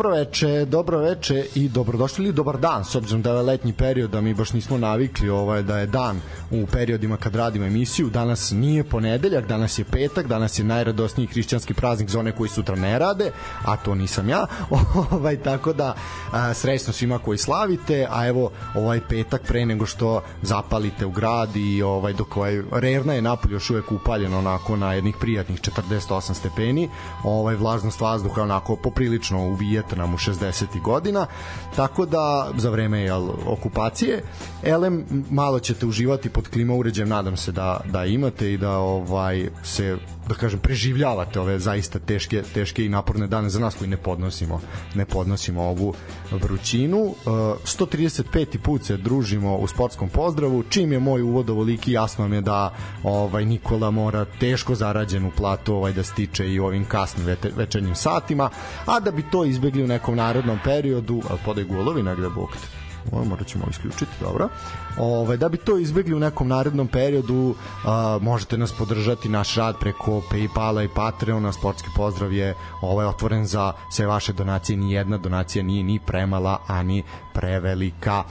Dobro veče, dobro veče i dobrodošli ili dobar dan, s obzirom da je letnji period, da mi baš nismo navikli ovaj, da je dan u periodima kad radimo emisiju. Danas nije ponedeljak, danas je petak, danas je najradosniji hrišćanski praznik za one koji sutra ne rade, a to nisam ja. ovaj, tako da a, srećno svima koji slavite, a evo ovaj petak pre nego što zapalite u grad i ovaj, dok ovaj, Revna je napolje još uvek upaljeno onako na jednih prijatnih 48 stepeni, ovaj, vlažnost vazduha onako poprilično uvije nam u 60. godina, tako da za vreme jel, okupacije, elem malo ćete uživati pod klima uređajem, nadam se da, da imate i da ovaj se da kažem preživljavate ove zaista teške teške i naporne dane za nas koji ne podnosimo ne podnosimo ovu vrućinu 135. put se družimo u sportskom pozdravu čim je moj uvod ovoliki jasno mi je da ovaj Nikola mora teško zarađenu platu ovaj da stiče i ovim kasnim večernjim satima a da bi to izbegli u nekom narodnom periodu podaj gulovi negde bog Ovo morat ćemo isključiti, dobro. Ove, da bi to izbegli u nekom narednom periodu, a, možete nas podržati naš rad preko Paypala i Patreona. Sportski pozdrav je ovaj otvoren za sve vaše donacije. Ni jedna donacija nije ni premala, ani prevelika.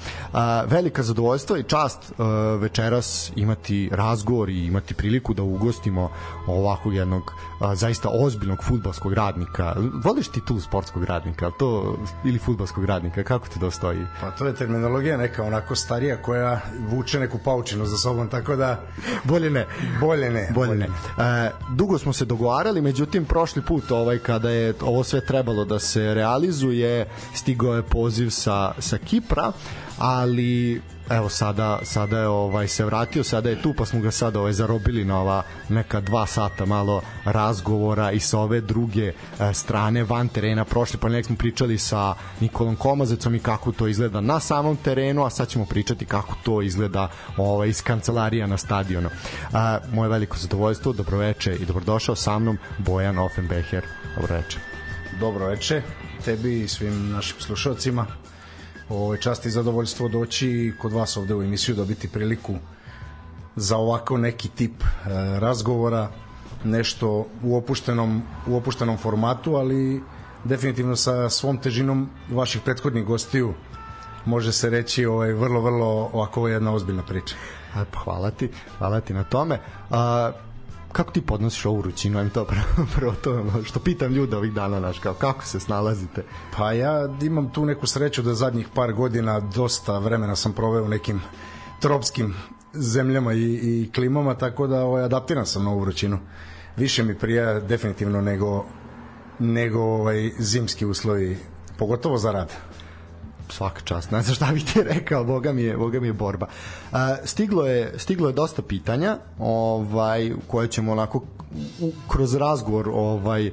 Velika zadovoljstvo i čast večeras imati razgovor i imati priliku da ugostimo ovakvog jednog zaista ozbiljnog futbalskog radnika. Voliš titul sportskog radnika, to ili futbalskog radnika, kako ti dostoji? Pa to je terminologija neka onako starija koja vuče neku paučinu za sobom, tako da bolje ne. Bolje ne. Bolje ne. E, dugo smo se dogovarali, međutim prošli put ovaj kada je ovo sve trebalo da se realizuje, stigao je poziv sa sa Kipra, ali evo sada sada je ovaj se vratio sada je tu pa smo ga sada ovaj zarobili na ova neka dva sata malo razgovora i sa ove druge e, strane van terena. Prošli pa nek smo pričali sa Nikolom Komazecom i kako to izgleda na samom terenu a sad ćemo pričati kako to izgleda ovaj iz kancelarija na stadionu. E, moje veliko zadovoljstvo dobroveče i dobrodošao sa mnom Bojan Offenbecher. Dobroveče. Dobroveče tebi i svim našim slušalcima ovaj čast i zadovoljstvo doći kod vas ovde u emisiju dobiti priliku za ovako neki tip e, razgovora nešto u opuštenom u opuštenom formatu ali definitivno sa svom težinom vaših prethodnih gostiju može se reći ovaj vrlo vrlo ovako jedna ozbiljna priča. Pa hvala ti, hvala ti na tome. A, kako ti podnosiš ovu vrućinu, ajme to prvo, prvo to, što pitam ljude ovih dana, naš, kao, kako se snalazite? Pa ja imam tu neku sreću da zadnjih par godina dosta vremena sam proveo u nekim tropskim zemljama i, i klimama, tako da ovaj, adaptiran sam na ovu vrućinu. Više mi prija definitivno nego, nego ovaj, zimski uslovi, pogotovo za rad svaka čast. Ne znam šta bih ti rekao, boga mi je, boga mi je borba. Uh, stiglo je stiglo je dosta pitanja, ovaj koje ćemo onako u, kroz razgovor ovaj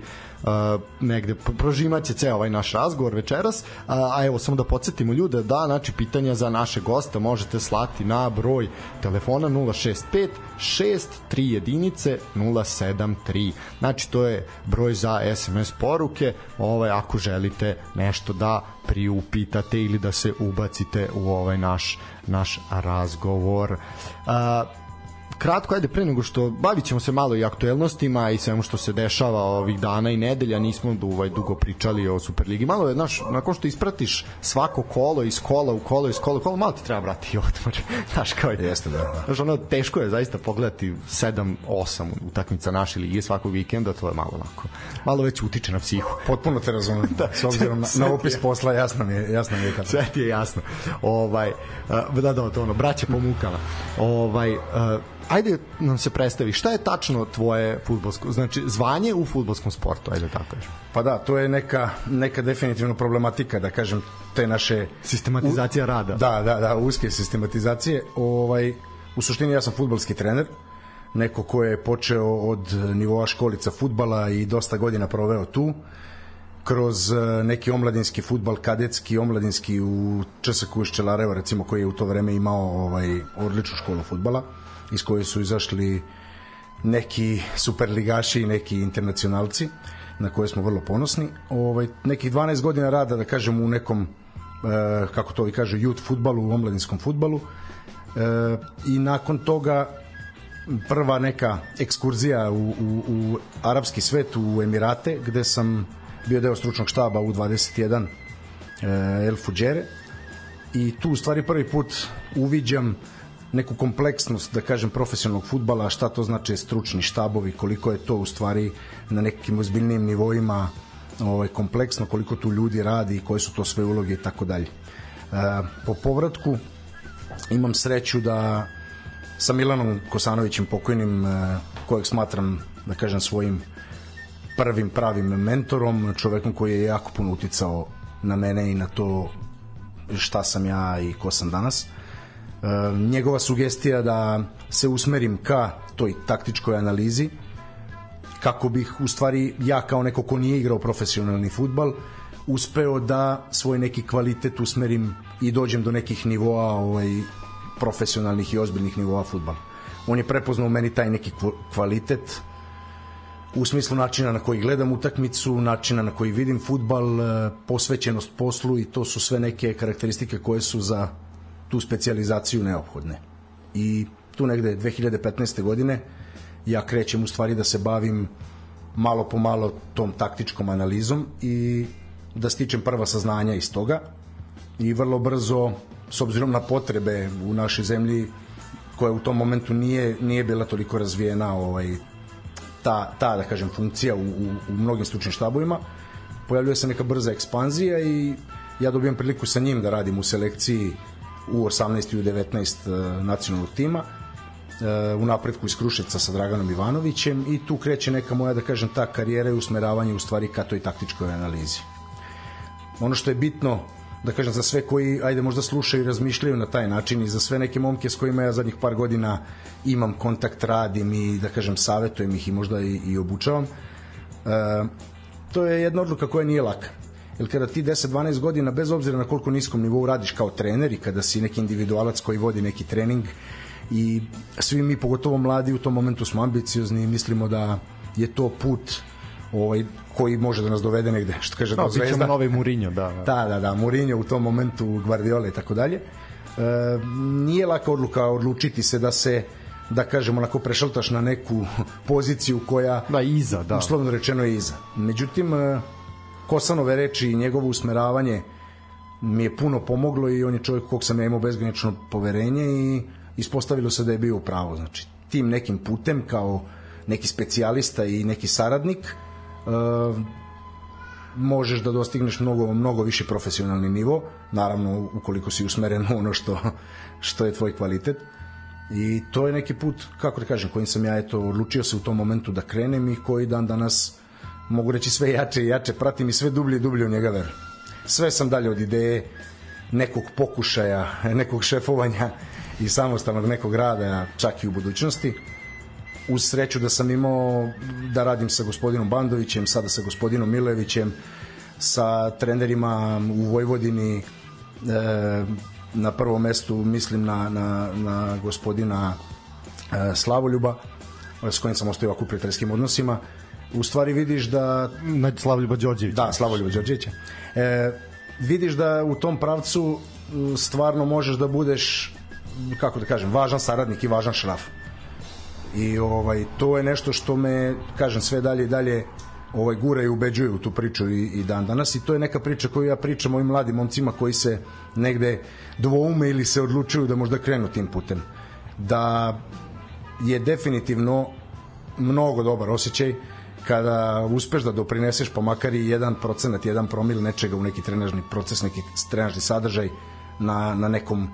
negde prožimaće ceo ovaj naš razgovor večeras, a, a evo samo da podsjetimo ljude da znači pitanja za naše gosta možete slati na broj telefona 065 6 3 jedinice 073. Znači to je broj za SMS poruke, ovaj ako želite nešto da priupitate ili da se ubacite u ovaj naš naš razgovor. Uh, kratko, ajde pre nego što bavit ćemo se malo i aktuelnostima i svemu što se dešava ovih dana i nedelja, nismo ovaj, dugo pričali o Superligi. Malo je, znaš, nakon što ispratiš svako kolo iz kola u kolo iz kola u kolo, malo ti treba brati odmor. znaš, kao je. Jeste, da. da. Znaš, ono, teško je zaista pogledati 7-8 utakmica naše lige svakog vikenda, to je malo onako, malo već utiče na psihu. Potpuno te razumem, da, s obzirom na, na opis posla, jasno mi je, jasno mi je kako. Sve ti je jasno. Ovaj, uh, da, da, to ono, braće po mukama. Ovaj, uh, ajde nam se predstavi, šta je tačno tvoje futbolsko, znači zvanje u futbolskom sportu, ajde tako kažem. Pa da, to je neka, neka definitivno problematika, da kažem, te naše... Sistematizacija u, rada. Da, da, da, uske sistematizacije. Ovaj, u suštini ja sam futbolski trener, neko ko je počeo od nivoa školica futbala i dosta godina proveo tu kroz e, neki omladinski futbal, kadetski, omladinski u Česaku iz Čelareva, recimo, koji je u to vreme imao ovaj, odličnu školu futbala, iz koje su izašli neki superligaši i neki internacionalci na koje smo vrlo ponosni. Ovaj, nekih 12 godina rada, da kažem, u nekom, e, kako to vi kaže, youth futbalu, u omladinskom futbalu. E, I nakon toga prva neka ekskurzija u, u, u arapski svet, u Emirate, gde sam bio deo stručnog štaba u 21 e, El Fujere i tu u stvari prvi put uviđam neku kompleksnost, da kažem, profesionalnog futbala, šta to znači stručni štabovi, koliko je to u stvari na nekim ozbiljnim nivoima ovaj, kompleksno, koliko tu ljudi radi, koje su to sve uloge i tako dalje. E, po povratku imam sreću da sa Milanom Kosanovićem pokojnim, e, kojeg smatram, da kažem, svojim prvim pravim mentorom, čovekom koji je jako puno uticao na mene i na to šta sam ja i ko sam danas. Njegova sugestija da se usmerim ka toj taktičkoj analizi kako bih u stvari ja kao neko ko nije igrao profesionalni futbal uspeo da svoj neki kvalitet usmerim i dođem do nekih nivoa ovaj, profesionalnih i ozbiljnih nivoa futbala. On je prepoznao meni taj neki kvalitet u smislu načina na koji gledam utakmicu, načina na koji vidim futbal, e, posvećenost poslu i to su sve neke karakteristike koje su za tu specijalizaciju neophodne. I tu negde 2015. godine ja krećem u stvari da se bavim malo po malo tom taktičkom analizom i da stičem prva saznanja iz toga i vrlo brzo s obzirom na potrebe u našoj zemlji koja u tom momentu nije, nije bila toliko razvijena ovaj, ta, ta da kažem, funkcija u, u, u mnogim stručnim štabovima, pojavljuje se neka brza ekspanzija i ja dobijam priliku sa njim da radim u selekciji u 18 i u 19 uh, nacionalnog tima uh, u napretku iz Kruševca sa Draganom Ivanovićem i tu kreće neka moja, da kažem, ta karijera i usmeravanje u stvari ka toj taktičkoj analizi. Ono što je bitno da kažem za sve koji ajde možda slušaju i razmišljaju na taj način i za sve neke momke s kojima ja zadnjih par godina imam kontakt, radim i da kažem savetujem ih i možda i, i obučavam. E, to je jedna odluka koja nije laka. Jer kada ti 10-12 godina, bez obzira na koliko niskom nivou radiš kao trener i kada si neki individualac koji vodi neki trening i svi mi, pogotovo mladi, u tom momentu smo ambiciozni i mislimo da je to put ovaj, koji može da nas dovede negde, što kaže no, da zvezda. novi Mourinho, da. Da, da, da, da Mourinho u tom momentu, Guardiola i tako dalje. E, nije laka odluka odlučiti se da se da kažemo onako prešaltaš na neku poziciju koja da iza, da. Uslovno rečeno je iza. Međutim e, Kosanove reči i njegovo usmeravanje mi je puno pomoglo i on je čovjek kog sam ja imao bezgranično poverenje i ispostavilo se da je bio u pravu. Znači, tim nekim putem kao neki specijalista i neki saradnik uh, možeš da dostigneš mnogo mnogo više profesionalni nivo, naravno ukoliko si usmeren u ono što što je tvoj kvalitet. I to je neki put, kako da kažem, kojim sam ja eto odlučio se u tom momentu da krenem i koji dan danas mogu reći sve jače i jače pratim i sve dublje i dublje u njega verujem. Sve sam dalje od ideje nekog pokušaja, nekog šefovanja i samostalnog nekog rada, čak i u budućnosti uz sreću da sam imao da radim sa gospodinom Bandovićem, sada sa gospodinom Milevićem, sa trenerima u Vojvodini, e, na prvom mestu mislim na, na, na gospodina e, Slavoljuba, s kojim sam ostao ovako u prijateljskim odnosima, u stvari vidiš da... Na Slavoljuba Đorđevića. Da, Slavoljuba Đorđevića. E, vidiš da u tom pravcu stvarno možeš da budeš kako da kažem, važan saradnik i važan šraf i ovaj to je nešto što me kažem sve dalje i dalje ovaj gura i ubeđuje u tu priču i, i dan danas i to je neka priča koju ja pričam ovim mladim momcima koji se negde dvoume ili se odlučuju da možda krenu tim putem da je definitivno mnogo dobar osjećaj kada uspeš da doprineseš pa makar i 1%, 1 promil nečega u neki trenažni proces, neki trenažni sadržaj na, na nekom,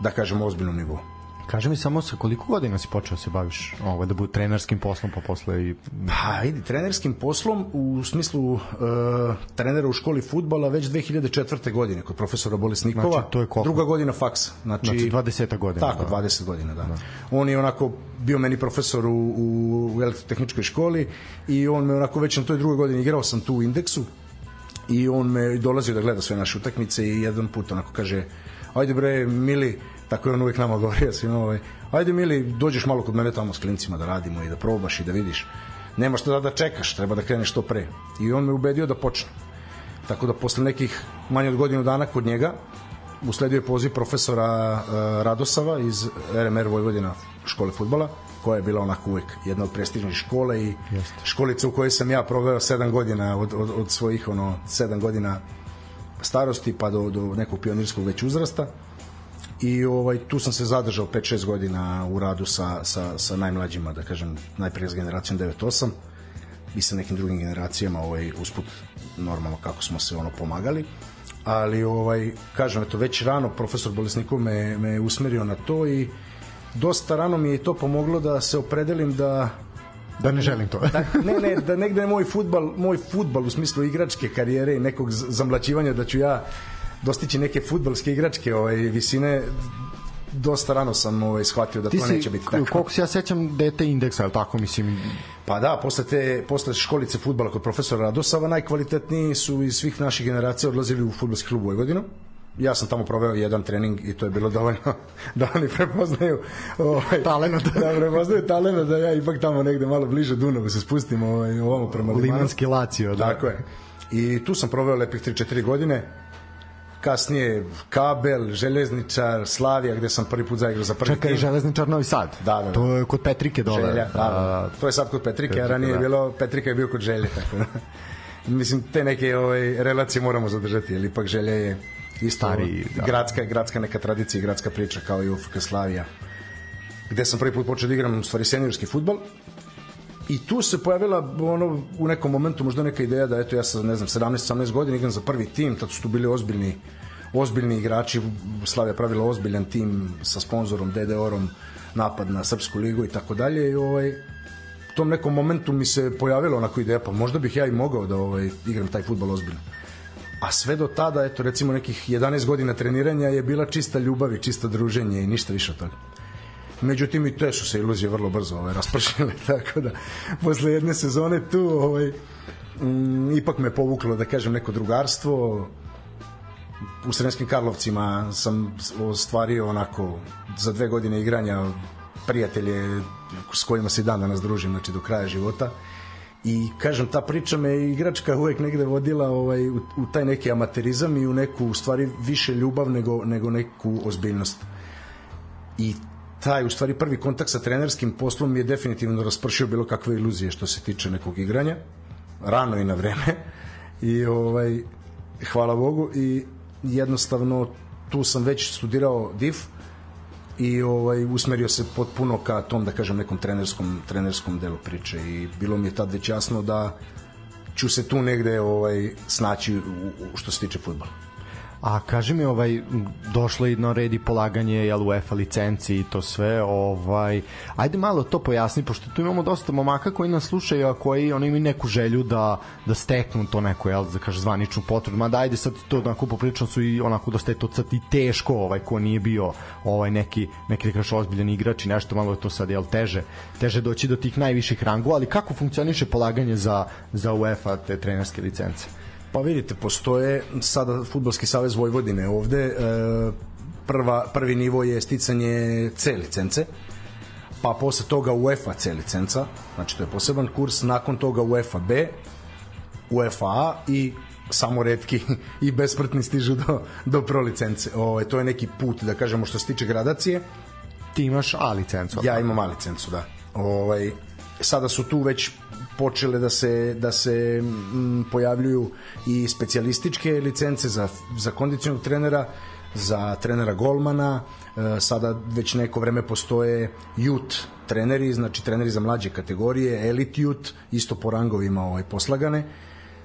da kažem, ozbiljnom nivou. Kaži mi samo sa koliko godina si počeo da se baviš ovaj, da bude trenerskim poslom pa posle i... Pa vidi, trenerskim poslom u smislu uh, trenera u školi futbala već 2004. godine kod profesora Bolesnikova. Znači, to je koliko? Druga godina faksa. Znači, znači 20 godina. Tako, da. 20 godina, da. da. On je onako bio meni profesor u, u elektrotehničkoj školi i on me onako već na toj drugoj godini igrao sam tu u indeksu i on me dolazio da gleda sve naše utakmice i jedan put onako kaže ajde bre Mili tako je on uvek nama govorio svima ovaj, ajde Mili dođeš malo kod mene tamo s klincima da radimo i da probaš i da vidiš. Nema što da, da čekaš, treba da kreneš što pre. I on me ubedio da počne tako da posle nekih manje od godinu dana kod njega usledio je poziv profesora uh, Radosava iz RMR Vojvodina škole futbala koja je bila onako uvek jedna od prestižnih škola i Jeste. školica u kojoj sam ja proveo 7 godina od, od, od svojih ono 7 godina starosti pa do, do nekog pionirskog već uzrasta i ovaj tu sam se zadržao 5-6 godina u radu sa, sa, sa najmlađima, da kažem, najprije s generacijom 9-8 i sa nekim drugim generacijama ovaj, usput normalno kako smo se ono pomagali ali ovaj kažem eto već rano profesor Bolesnikov me me usmerio na to i dosta rano mi je to pomoglo da se opredelim da da ne želim to. da, ne, ne, da negde moj futbal, moj futbal u smislu igračke karijere i nekog zamlaćivanja da ću ja dostići neke futbalske igračke ovaj, visine dosta rano sam ovaj, shvatio da Ti to si, neće biti tako. Koliko se ja sećam dete indeksa, je tako mislim? Pa da, posle, te, posle školice futbala kod profesora Radosava najkvalitetniji su iz svih naših generacija odlazili u futbalski klub Vojvodinu ja sam tamo proveo jedan trening i to je bilo dovoljno da oni prepoznaju ovaj, talent. da prepoznaju talent da ja ipak tamo negde malo bliže Dunavu se spustim ovaj, ovamo prema Limanu. Limanski Lacio. Da. Tako je. I tu sam proveo lepih 3-4 godine kasnije Kabel, Železničar, Slavija gde sam prvi put zaigrao za prvi Čekaj, tim. Železničar Novi Sad. Da, da, da. To je kod Petrike dole. Želja, da, da. To je sad kod Petrike, a ranije je da. bilo Petrika je bio kod Želje, tako da. Mislim te neke ovaj relacije moramo zadržati, jer ipak Želja je isto Stari, da. gradska, gradska neka tradicija i gradska priča kao i UFK Slavija gde sam prvi put počeo da igram u stvari seniorski futbol i tu se pojavila ono u nekom momentu možda neka ideja da eto ja sa ne znam 17 18 godina igram za prvi tim tad su tu bili ozbiljni ozbiljni igrači Slavija pravila ozbiljan tim sa sponzorom DDR-om napad na srpsku ligu i tako dalje i ovaj u tom nekom momentu mi se pojavila onako ideja pa možda bih ja i mogao da ovaj igram taj fudbal ozbiljno a sve do tada, eto recimo nekih 11 godina treniranja je bila čista ljubav i čisto druženje i ništa više od toga. Međutim i te su se iluzije vrlo brzo ovaj, raspršile, tako da posle jedne sezone tu ovaj, m, mm, ipak me povuklo da kažem neko drugarstvo. U Sremskim Karlovcima sam ostvario onako za dve godine igranja prijatelje s kojima se dan danas družim znači do kraja života. I kažem ta priča me igračka uvek negde vodila ovaj u, u taj neki amaterizam i u neku u stvari više ljubav nego nego neku ozbiljnost. I taj u stvari prvi kontakt sa trenerskim poslom je definitivno raspršio bilo kakve iluzije što se tiče nekog igranja. Rano i na vreme. I ovaj hvala Bogu. I jednostavno tu sam već studirao DIF i ovaj usmerio se potpuno ka tom da kažem nekom trenerskom trenerskom delu priče. I bilo mi je tad već jasno da ću se tu negde ovaj snaći u, u, što se tiče fudbala. A kaži mi, ovaj, došlo i na red i polaganje jel, UEFA licenci i to sve, ovaj, ajde malo to pojasni, pošto tu imamo dosta momaka koji nas slušaju, a koji oni imaju neku želju da, da steknu to neko, jel, da kaže zvaničnu potvrdu, mada ajde sad to onako poprično su i onako dosta je to sad i teško, ovaj, ko nije bio ovaj, neki, neki da kažeš ozbiljan igrač i nešto malo je to sad, jel, teže, teže doći do tih najviših rangova, ali kako funkcioniše polaganje za, za UEFA te trenerske licence? Pa vidite, postoje sada Futbolski savez Vojvodine ovde, e, prva, prvi nivo je sticanje C licence, pa posle toga UEFA C licenca, znači to je poseban kurs, nakon toga UEFA B, UEFA A i samo redki i besmrtni stižu do, do pro licence. Ovo, ovaj, to je neki put, da kažemo, što se tiče gradacije. Ti imaš A licencu. Ja imam A licencu, da. Ovaj, sada su tu već počele da se da se m, pojavljuju i specijalističke licence za za kondicionog trenera, za trenera golmana, e, sada već neko vreme postoje jut treneri, znači treneri za mlađe kategorije, elite jut, isto po rangovima ovaj poslagane.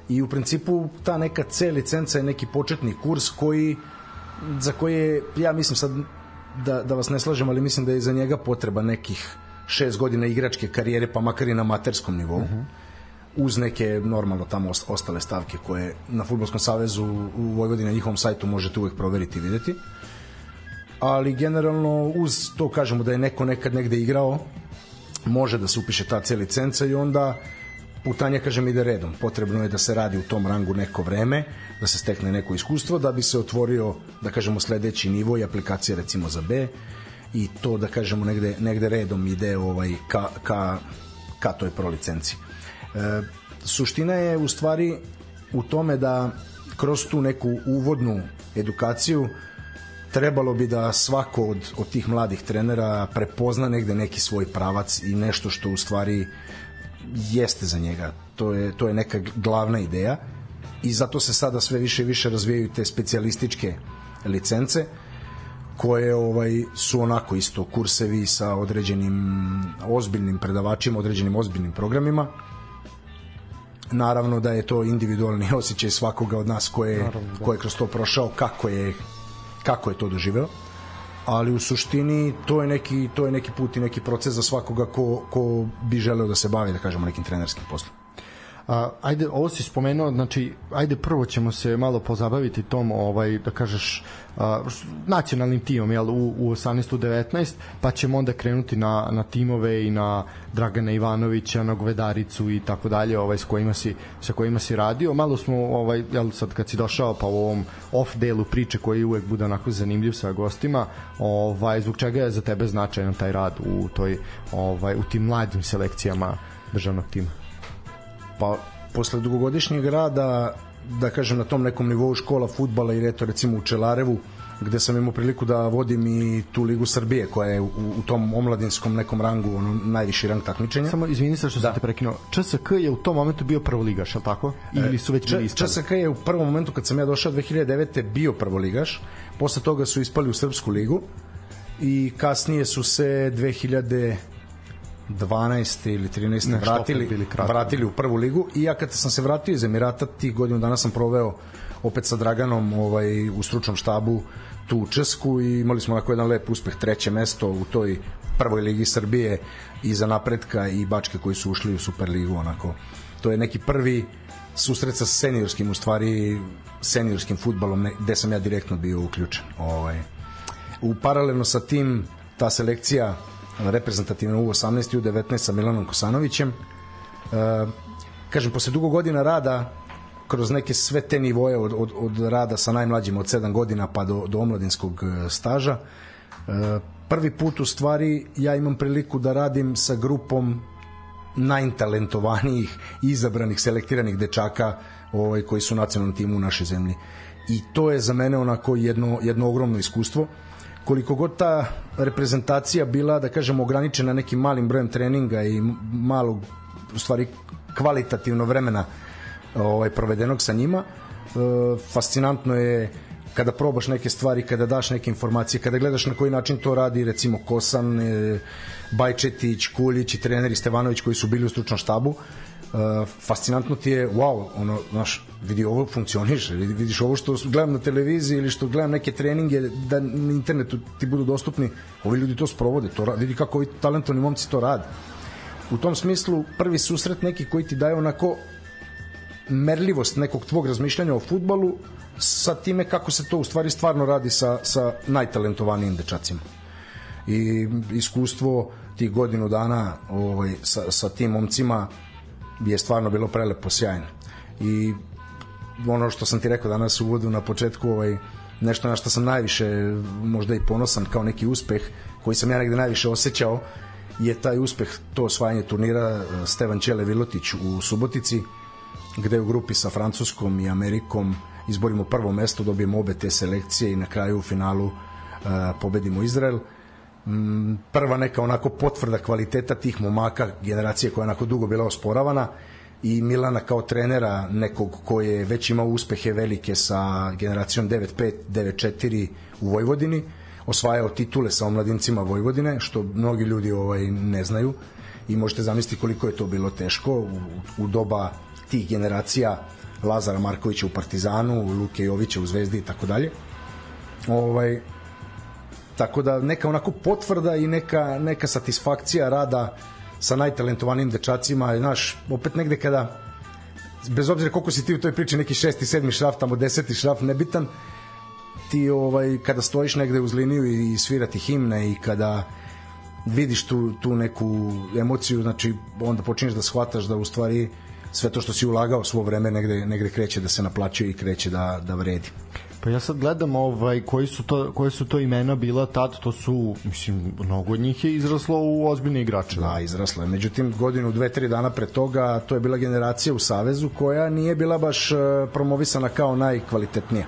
I u principu ta neka C licenca je neki početni kurs koji za koje ja mislim sad da, da vas ne slažem, ali mislim da je za njega potreba nekih šest godina igračke karijere, pa makar i na amaterskom nivou. Uh. -huh uz neke normalno tamo ostale stavke koje na Futbolskom savezu u Vojvodini na njihovom sajtu možete uvek proveriti i videti. Ali generalno uz to kažemo da je neko nekad negde igrao, može da se upiše ta C licenca i onda putanja, kažem, ide redom. Potrebno je da se radi u tom rangu neko vreme, da se stekne neko iskustvo, da bi se otvorio, da kažemo, sledeći nivo i aplikacija recimo za B i to, da kažemo, negde, negde redom ide ovaj, ka, ka, ka toj pro licenciji. E, suština je u stvari u tome da kroz tu neku uvodnu edukaciju trebalo bi da svako od, od tih mladih trenera prepozna negde neki svoj pravac i nešto što u stvari jeste za njega. To je, to je neka glavna ideja i zato se sada sve više i više razvijaju te specijalističke licence koje ovaj su onako isto kursevi sa određenim ozbiljnim predavačima, određenim ozbiljnim programima. Naravno da je to individualni osjećaj svakoga od nas ko je, Naravno, da. ko je kroz to prošao, kako je kako je to doživeo ali u suštini to je neki to je neki put i neki proces za svakoga ko, ko bi želeo da se bavi da kažemo nekim trenerskim poslom. A, ajde, ovo si spomenuo, znači, ajde prvo ćemo se malo pozabaviti tom, ovaj, da kažeš, a, nacionalnim timom, jel, u, u 18. 19, pa ćemo onda krenuti na, na timove i na Dragana Ivanovića, na Govedaricu i tako dalje, ovaj, s kojima si, sa kojima si radio. Malo smo, ovaj, jel, sad kad si došao, pa u ovom off delu priče koji uvek bude onako zanimljiv sa gostima, ovaj, zbog čega je za tebe značajan taj rad u toj, ovaj, u tim mladim selekcijama državnog tima? Pa posle dugogodišnjeg rada da kažem na tom nekom nivou škola futbala i reto recimo u Čelarevu gde sam imao priliku da vodim i tu Ligu Srbije koja je u, u tom omladinskom nekom rangu ono najviši rang takmičenja. Samo izvini se što da. sam te prekinuo. ČSK je u tom momentu bio prvoligaš, al tako? Ili su već bili ispali? ČSK je u prvom momentu kad sam ja došao 2009. bio prvoligaš. Posle toga su ispali u Srpsku ligu i kasnije su se 2000 12. ili 13. Ne, vratili, vratili u prvu ligu i ja kad sam se vratio iz Emirata tih godinu dana sam proveo opet sa Draganom ovaj, u stručnom štabu tu u Česku i imali smo onako jedan lep uspeh, treće mesto u toj prvoj ligi Srbije i za napretka i Bačke koji su ušli u Superligu onako. To je neki prvi susret sa seniorskim, u stvari seniorskim futbalom, gde sam ja direktno bio uključen. Ovaj. U paralelno sa tim ta selekcija reprezentativno u 18 i u 19 sa Milanom Kosanovićem. E, kažem, posle dugo godina rada kroz neke sve te nivoje od, od, od rada sa najmlađim od 7 godina pa do, do omladinskog e, staža e, prvi put u stvari ja imam priliku da radim sa grupom najtalentovanijih izabranih, selektiranih dečaka ovaj, koji su nacionalnom timu u našoj zemlji i to je za mene onako jedno, jedno ogromno iskustvo koliko god ta reprezentacija bila, da kažemo, ograničena nekim malim brojem treninga i malog, u stvari, kvalitativno vremena ovaj, provedenog sa njima, e, fascinantno je kada probaš neke stvari, kada daš neke informacije, kada gledaš na koji način to radi recimo Kosan, e, Bajčetić, Kuljić i treneri Stevanović koji su bili u stručnom štabu, uh, fascinantno ti je, wow, ono, znaš, vidi ovo funkcioniše, vidi, vidiš ovo što gledam na televiziji ili što gledam neke treninge da na internetu ti budu dostupni, ovi ljudi to sprovode, to vidi kako ovi talentovni momci to rade. U tom smislu, prvi susret neki koji ti daje onako merljivost nekog tvog razmišljanja o futbalu sa time kako se to u stvari stvarno radi sa, sa najtalentovanijim dečacima. I iskustvo tih godinu dana ovaj, sa, sa tim momcima je stvarno bilo prelepo sjajno. I ono što sam ti rekao danas u uvodu na početku, ovaj, nešto na što sam najviše možda i ponosan kao neki uspeh koji sam ja negde najviše osjećao je taj uspeh, to osvajanje turnira eh, Stevan Ćele Vilotić u Subotici gde u grupi sa Francuskom i Amerikom izborimo prvo mesto, dobijemo obe te selekcije i na kraju u finalu uh, pobedimo Izrael. Mm, prva neka onako potvrda kvaliteta tih momaka generacije koja je onako dugo bila osporavana i Milana kao trenera nekog ko je već imao uspehe velike sa generacijom 9-5, 9-4 u Vojvodini, osvajao titule sa omladincima Vojvodine, što mnogi ljudi ovaj ne znaju i možete zamisliti koliko je to bilo teško u, u doba tih generacija Lazara Markovića u Partizanu, Luke Jovića u Zvezdi i tako dalje. Ovaj, tako da neka onako potvrda i neka, neka satisfakcija rada sa najtalentovanijim dečacima, znaš, opet negde kada bez obzira koliko si ti u toj priči neki šesti, sedmi šraf, tamo deseti šraf, nebitan, ti ovaj, kada stojiš negde uz liniju i svirati himne i kada vidiš tu, tu neku emociju, znači onda počinješ da shvataš da u stvari sve to što si ulagao svo vreme negde, negde kreće da se naplaćuje i kreće da, da vredi. Pa ja sad gledam ovaj koji su to koje su to imena bila tad, to su mislim mnogo od njih je izraslo u ozbiljne igrače. Da, izraslo je. Međutim godinu, dve, tri dana pre toga to je bila generacija u Savezu koja nije bila baš e, promovisana kao najkvalitetnija.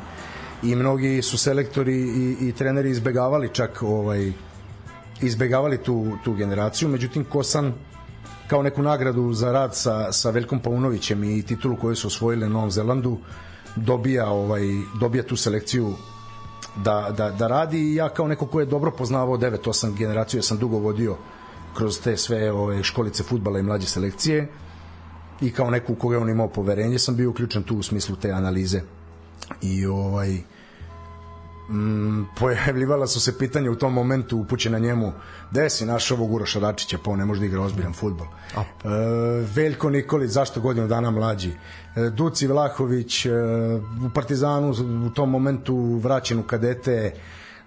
I mnogi su selektori i, i treneri izbegavali čak ovaj izbegavali tu, tu generaciju, međutim Kosan kao neku nagradu za rad sa, sa Veljkom Paunovićem i titulu koju su osvojili na Novom Zelandu dobija ovaj dobija tu selekciju da, da, da radi. Ja kao neko ko je dobro poznavao 9-8 generaciju, ja sam dugo vodio kroz te sve ove školice futbala i mlađe selekcije. I kao neku koga on imao poverenje sam bio uključen tu u smislu te analize. I ovaj mm, pojavljivala su se pitanja u tom momentu upućena njemu gde si naš ovog Uroša Dačića pa on ne može da igra ozbiljan futbol e, Veljko Nikolić zašto godinu dana mlađi? E, Duci Vlahović e, u Partizanu u tom momentu vraćen u kadete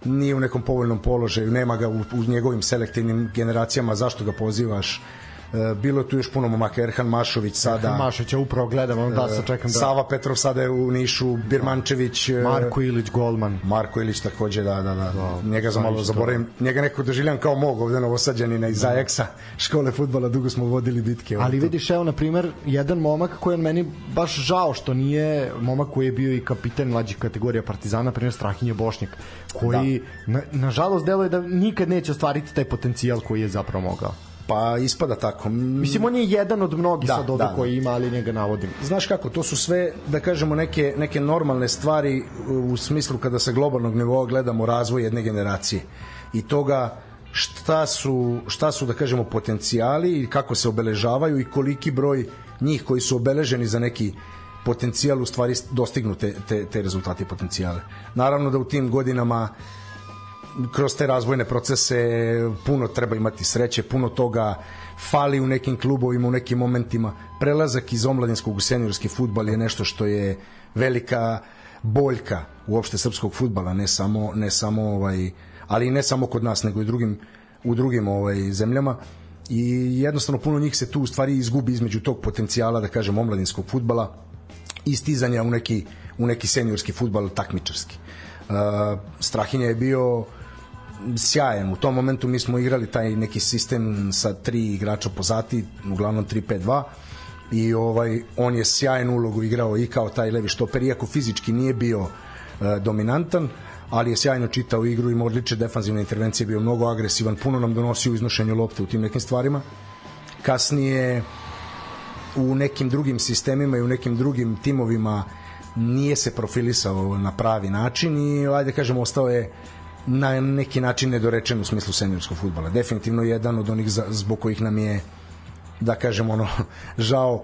nije u nekom povoljnom položaju nema ga u, u njegovim selektivnim generacijama zašto ga pozivaš bilo tu još puno momaka. Erhan Mašović sada. Erhan Mašović ja upravo gledam on da sa čekam da Sava Petrov sada je u Nišu Birmančević e, Marko Ilić golman. Marko Ilić takođe da da da, da njega za malo zaboravim. Njega neko doživljam kao mog ovde novosađanina iz da. Ajaxa škole fudbala dugo smo vodili bitke ali vidiš evo na primer jedan momak koji je meni baš žao što nije momak koji je bio i kapitan mlađih kategorija Partizana primer Strahinje Bošnjak koji da. na, nažalost deluje da nikad neće ostvariti taj potencijal koji je zapravo mogao Pa ispada tako. Mislim, on je jedan od mnogih da, sad ovde da, koji ima, ali njega navodim. Znaš kako, to su sve, da kažemo, neke, neke normalne stvari u smislu kada se globalnog nivoa gledamo razvoj jedne generacije. I toga šta su, šta su da kažemo, potencijali i kako se obeležavaju i koliki broj njih koji su obeleženi za neki potencijal u stvari dostignu te, te, te rezultate i potencijale. Naravno da u tim godinama kroz te razvojne procese puno treba imati sreće, puno toga fali u nekim klubovima, u nekim momentima. Prelazak iz omladinskog u seniorski futbal je nešto što je velika boljka uopšte srpskog futbala, ne samo, ne samo ovaj, ali ne samo kod nas, nego i drugim, u drugim ovaj, zemljama i jednostavno puno njih se tu u stvari izgubi između tog potencijala, da kažem, omladinskog futbala i stizanja u neki, u neki seniorski futbal takmičarski. Uh, Strahinja je bio sjajan. U tom momentu mi smo igrali taj neki sistem sa tri igrača pozati, uglavnom 3-5-2 i ovaj on je sjajnu ulogu igrao i kao taj levi štoper iako fizički nije bio e, dominantan ali je sjajno čitao igru ima odlične defanzivne intervencije bio mnogo agresivan puno nam donosio u iznošenju lopte u tim nekim stvarima kasnije u nekim drugim sistemima i u nekim drugim timovima nije se profilisao na pravi način i ajde kažemo ostao je na neki način nedorečen u smislu seniorskog futbala. Definitivno jedan od onih za, zbog kojih nam je da kažem ono žao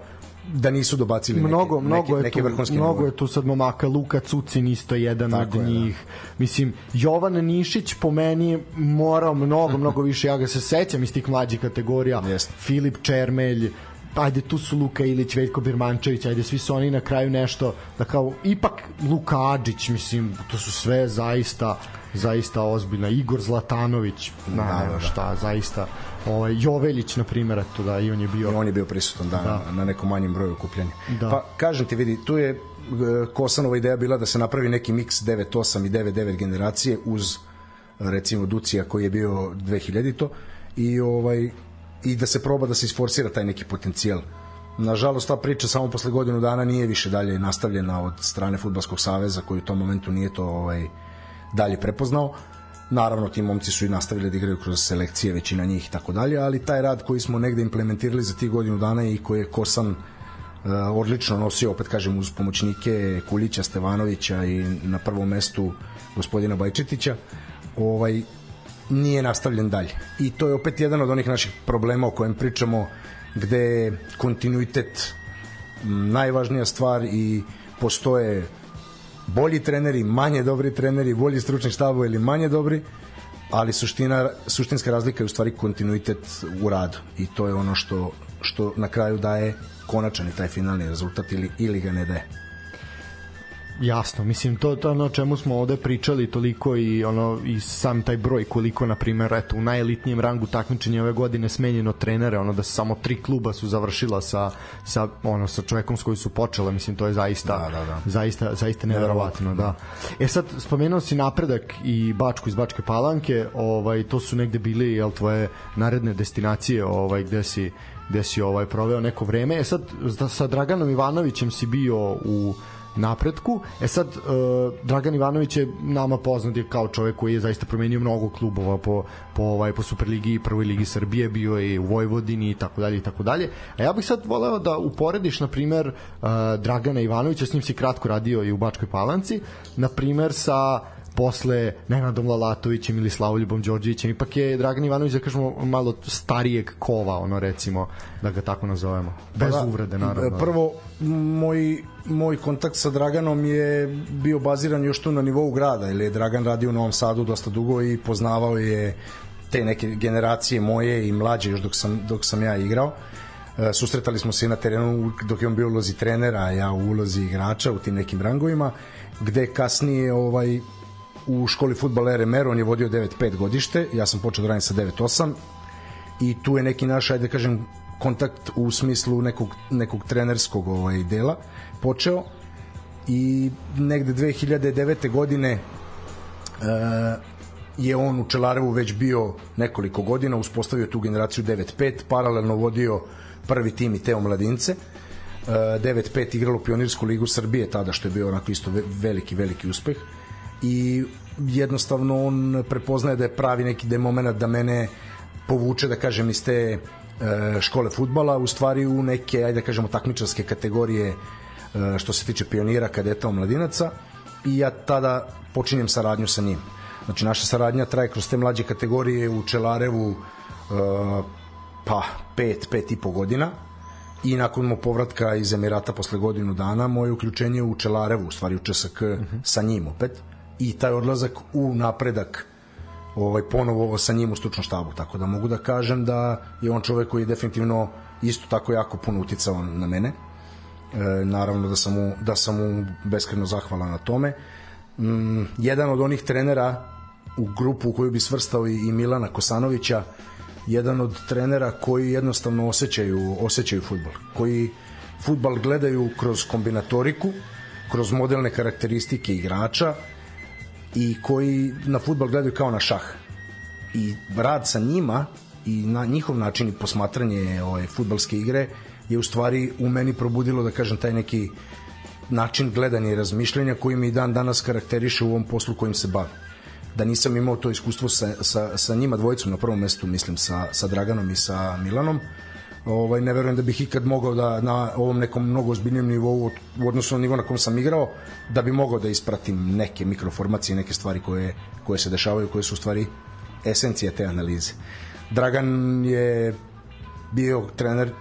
da nisu dobacili mnogo, neke, mnogo neke, je tu, mnogo je tu sad momaka Luka Cucin isto jedan Tako od je, da. njih da. mislim Jovan Nišić po meni morao mnogo mnogo više ja ga se sećam iz tih mlađih kategorija Jest. Filip Čermelj ajde tu su Luka Ilić, Veljko Birmančević, ajde svi su oni na kraju nešto da kao ipak Luka Adžić, mislim, to su sve zaista zaista ozbiljna. Igor Zlatanović, na, da, da, da. šta, zaista. Ovaj, Joveljić, na primjer, to da, i on je bio... I on je bio prisutan, da, da. na nekom manjem broju okupljanja. Da. Pa, kažem ti, vidi, tu je e, Kosanova ideja bila da se napravi neki miks 9.8 i 9.9 generacije uz recimo Ducija koji je bio 2000-to i ovaj i da se proba da se isforsira taj neki potencijal. Nažalost, ta priča samo posle godinu dana nije više dalje nastavljena od strane Futbalskog saveza koji u tom momentu nije to ovaj, dalje prepoznao. Naravno, ti momci su i nastavili da igraju kroz selekcije, većina njih i tako dalje, ali taj rad koji smo negde implementirali za tih godinu dana i koji je Kosan uh, odlično nosio, opet kažem, uz pomoćnike Kulića, Stevanovića i na prvom mestu gospodina Bajčetića, ovaj, nije nastavljen dalje. I to je opet jedan od onih naših problema o kojem pričamo, gde je kontinuitet najvažnija stvar i postoje bolji treneri, manje dobri treneri, bolji stručni štabo ili manje dobri, ali suština, suštinska razlika je u stvari kontinuitet u radu i to je ono što, što na kraju daje konačan taj finalni rezultat ili, ili ga ne daje. Jasno, mislim to to ono o čemu smo ovde pričali toliko i ono i sam taj broj koliko na primer eto u najelitnijem rangu takmičenja ove godine smenjeno trenere, ono da samo tri kluba su završila sa sa ono sa čovekom s koji su počela, mislim to je zaista Da, da, da. zaista zaista neverovatno, da. E sad spomenuo si napredak i Bačku iz Bačke Palanke, ovaj to su negde bili jel tvoje naredne destinacije, ovaj gde si gde si ovaj proveo neko vreme. E sad sa Draganom Ivanovićem si bio u napretku. E sad, uh, Dragan Ivanović je nama poznat kao čovek koji je zaista promenio mnogo klubova po, po, ovaj, po Superligi i Prvoj ligi Srbije, bio je u Vojvodini i tako dalje i tako dalje. A ja bih sad voleo da uporediš, na primer, uh, Dragana Ivanovića, s njim si kratko radio i u Bačkoj Palanci, na primer sa posle Nenadom Lalatovićem ili Slavoljubom Đorđevićem. Ipak je Dragan Ivanović da kažemo malo starijeg kova ono recimo da ga tako nazovemo. Bez Pa da, uvrede naravno Prvo, moj, moj kontakt sa Draganom je bio baziran još tu na nivou grada, jer je Dragan radio u Novom Sadu dosta dugo i poznavao je te neke generacije moje i mlađe još dok sam, dok sam ja igrao. E, susretali smo se na terenu dok je on bio u ulozi trenera, a ja u ulozi igrača u tim nekim rangovima, gde kasnije ovaj, u školi futbala RMR on je vodio 9-5 godište, ja sam počeo da radim sa 9-8 i tu je neki naš, ajde da kažem, kontakt u smislu nekog, nekog trenerskog ovaj, dela počeo i negde 2009. godine e, je on u Čelarevu već bio nekoliko godina, uspostavio tu generaciju 9-5, paralelno vodio prvi tim i teo mladince. E, 9-5 igralo Pionirsku ligu Srbije tada, što je bio onako isto ve- veliki, veliki uspeh. I jednostavno on prepoznaje da je pravi neki da je moment da mene povuče, da kažem, iz te e, škole futbala, u stvari u neke, ajde da kažemo, takmičarske kategorije e, što se tiče pionira, kadeta, omladinaca i ja tada počinjem saradnju sa njim. Znači, naša saradnja traje kroz te mlađe kategorije u Čelarevu e, pa pet, pet i po godina i nakon mog povratka iz Emirata posle godinu dana moje uključenje u Čelarevu, u stvari u ČSK uh -huh. sa njim opet i taj odlazak u napredak ovaj ponovo sa njim u stručnom štabu. Tako da mogu da kažem da je on čovek koji je definitivno isto tako jako puno uticao na mene. E, naravno da sam mu, da sam mu beskreno zahvalan na tome. Mm, jedan od onih trenera u grupu u koju bi svrstao i, i Milana Kosanovića jedan od trenera koji jednostavno osjećaju, osjećaju futbol, koji futbal gledaju kroz kombinatoriku, kroz modelne karakteristike igrača i koji na futbal gledaju kao na šah. I rad sa njima i na njihov način i posmatranje ovaj, futbalske igre je u stvari u meni probudilo, da kažem, taj neki način gledanja i razmišljanja koji mi dan danas karakteriše u ovom poslu kojim se bavim da nisam imao to iskustvo sa, sa, sa njima dvojicom na prvom mestu, mislim sa, sa Draganom i sa Milanom, ovaj, ne verujem da bih ikad mogao da na ovom nekom mnogo ozbiljnijem nivou u odnosu na nivo na kom sam igrao, da bi mogao da ispratim neke mikroformacije, neke stvari koje, koje se dešavaju, koje su u stvari esencija te analize. Dragan je bio trener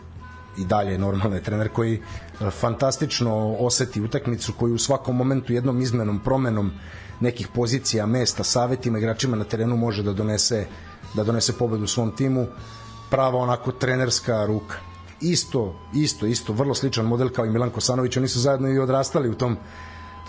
i dalje normalno je trener koji e, fantastično oseti utakmicu koji u svakom momentu jednom izmenom, promenom nekih pozicija, mesta, savetima igračima na terenu može da donese da donese pobedu svom timu prava onako trenerska ruka isto, isto, isto, vrlo sličan model kao i Milan Kosanović, oni su zajedno i odrastali u tom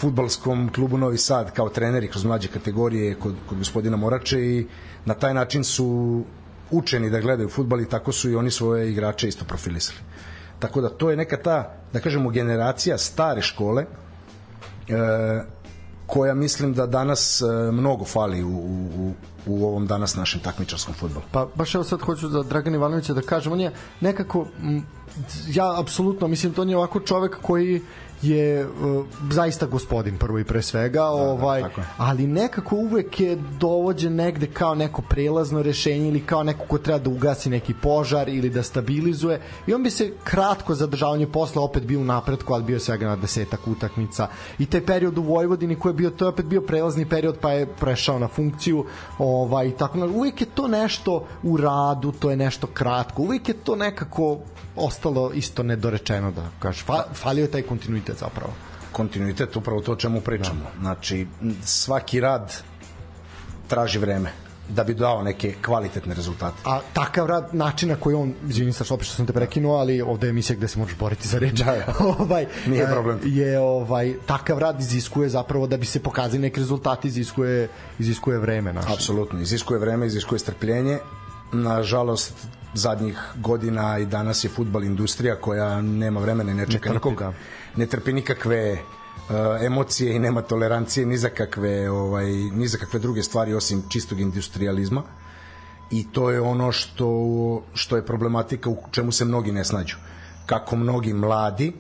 futbalskom klubu Novi Sad kao treneri kroz mlađe kategorije kod, kod gospodina Morače i na taj način su učeni da gledaju futbal i tako su i oni svoje igrače isto profilisali. Tako da to je neka ta, da kažemo, generacija stare škole e, koja mislim da danas e, mnogo fali u, u, u ovom danas našem takmičarskom futbolu. Pa baš evo sad hoću za Dragan Ivanovića da kažem, on je nekako, ja apsolutno, mislim, to on je ovako čovek koji je uh, zaista gospodin prvo i pre svega, da, ovaj, da, ali nekako uvek je dovođen negde kao neko prelazno rešenje ili kao neko ko treba da ugasi neki požar ili da stabilizuje i on bi se kratko zadržavanje posla opet bio u napretku, ali bio svega na desetak utakmica. I taj period u Vojvodini koji je bio, to je opet bio prelazni period pa je prešao na funkciju ovaj, tako, uvek je to nešto u radu, to je nešto kratko, uvek je to nekako ostalo isto nedorečeno da kažeš, fa, falio je taj kontinuitet zapravo. Kontinuitet, upravo to o čemu pričamo. Da. Znači, svaki rad traži vreme da bi dao neke kvalitetne rezultate. A takav rad, način na koji on, izvini sa što sam te prekinuo, ali ovde je emisija gde se možeš boriti za reč. Da, da. ovaj, Nije e, problem. Je, ovaj, takav rad iziskuje zapravo da bi se pokazali neki rezultati, iziskuje, iziskuje vreme. Naše. Apsolutno, iziskuje vreme, iziskuje strpljenje. Nažalost, zadnjih godina i danas je futbal industrija koja nema vremena i ne čeka trpi, nikog. da. Ne trpi nikakve uh, emocije i nema tolerancije ni za kakve ovaj ni za kakve druge stvari osim čistog industrializma i to je ono što što je problematika u čemu se mnogi ne snađu kako mnogi mladi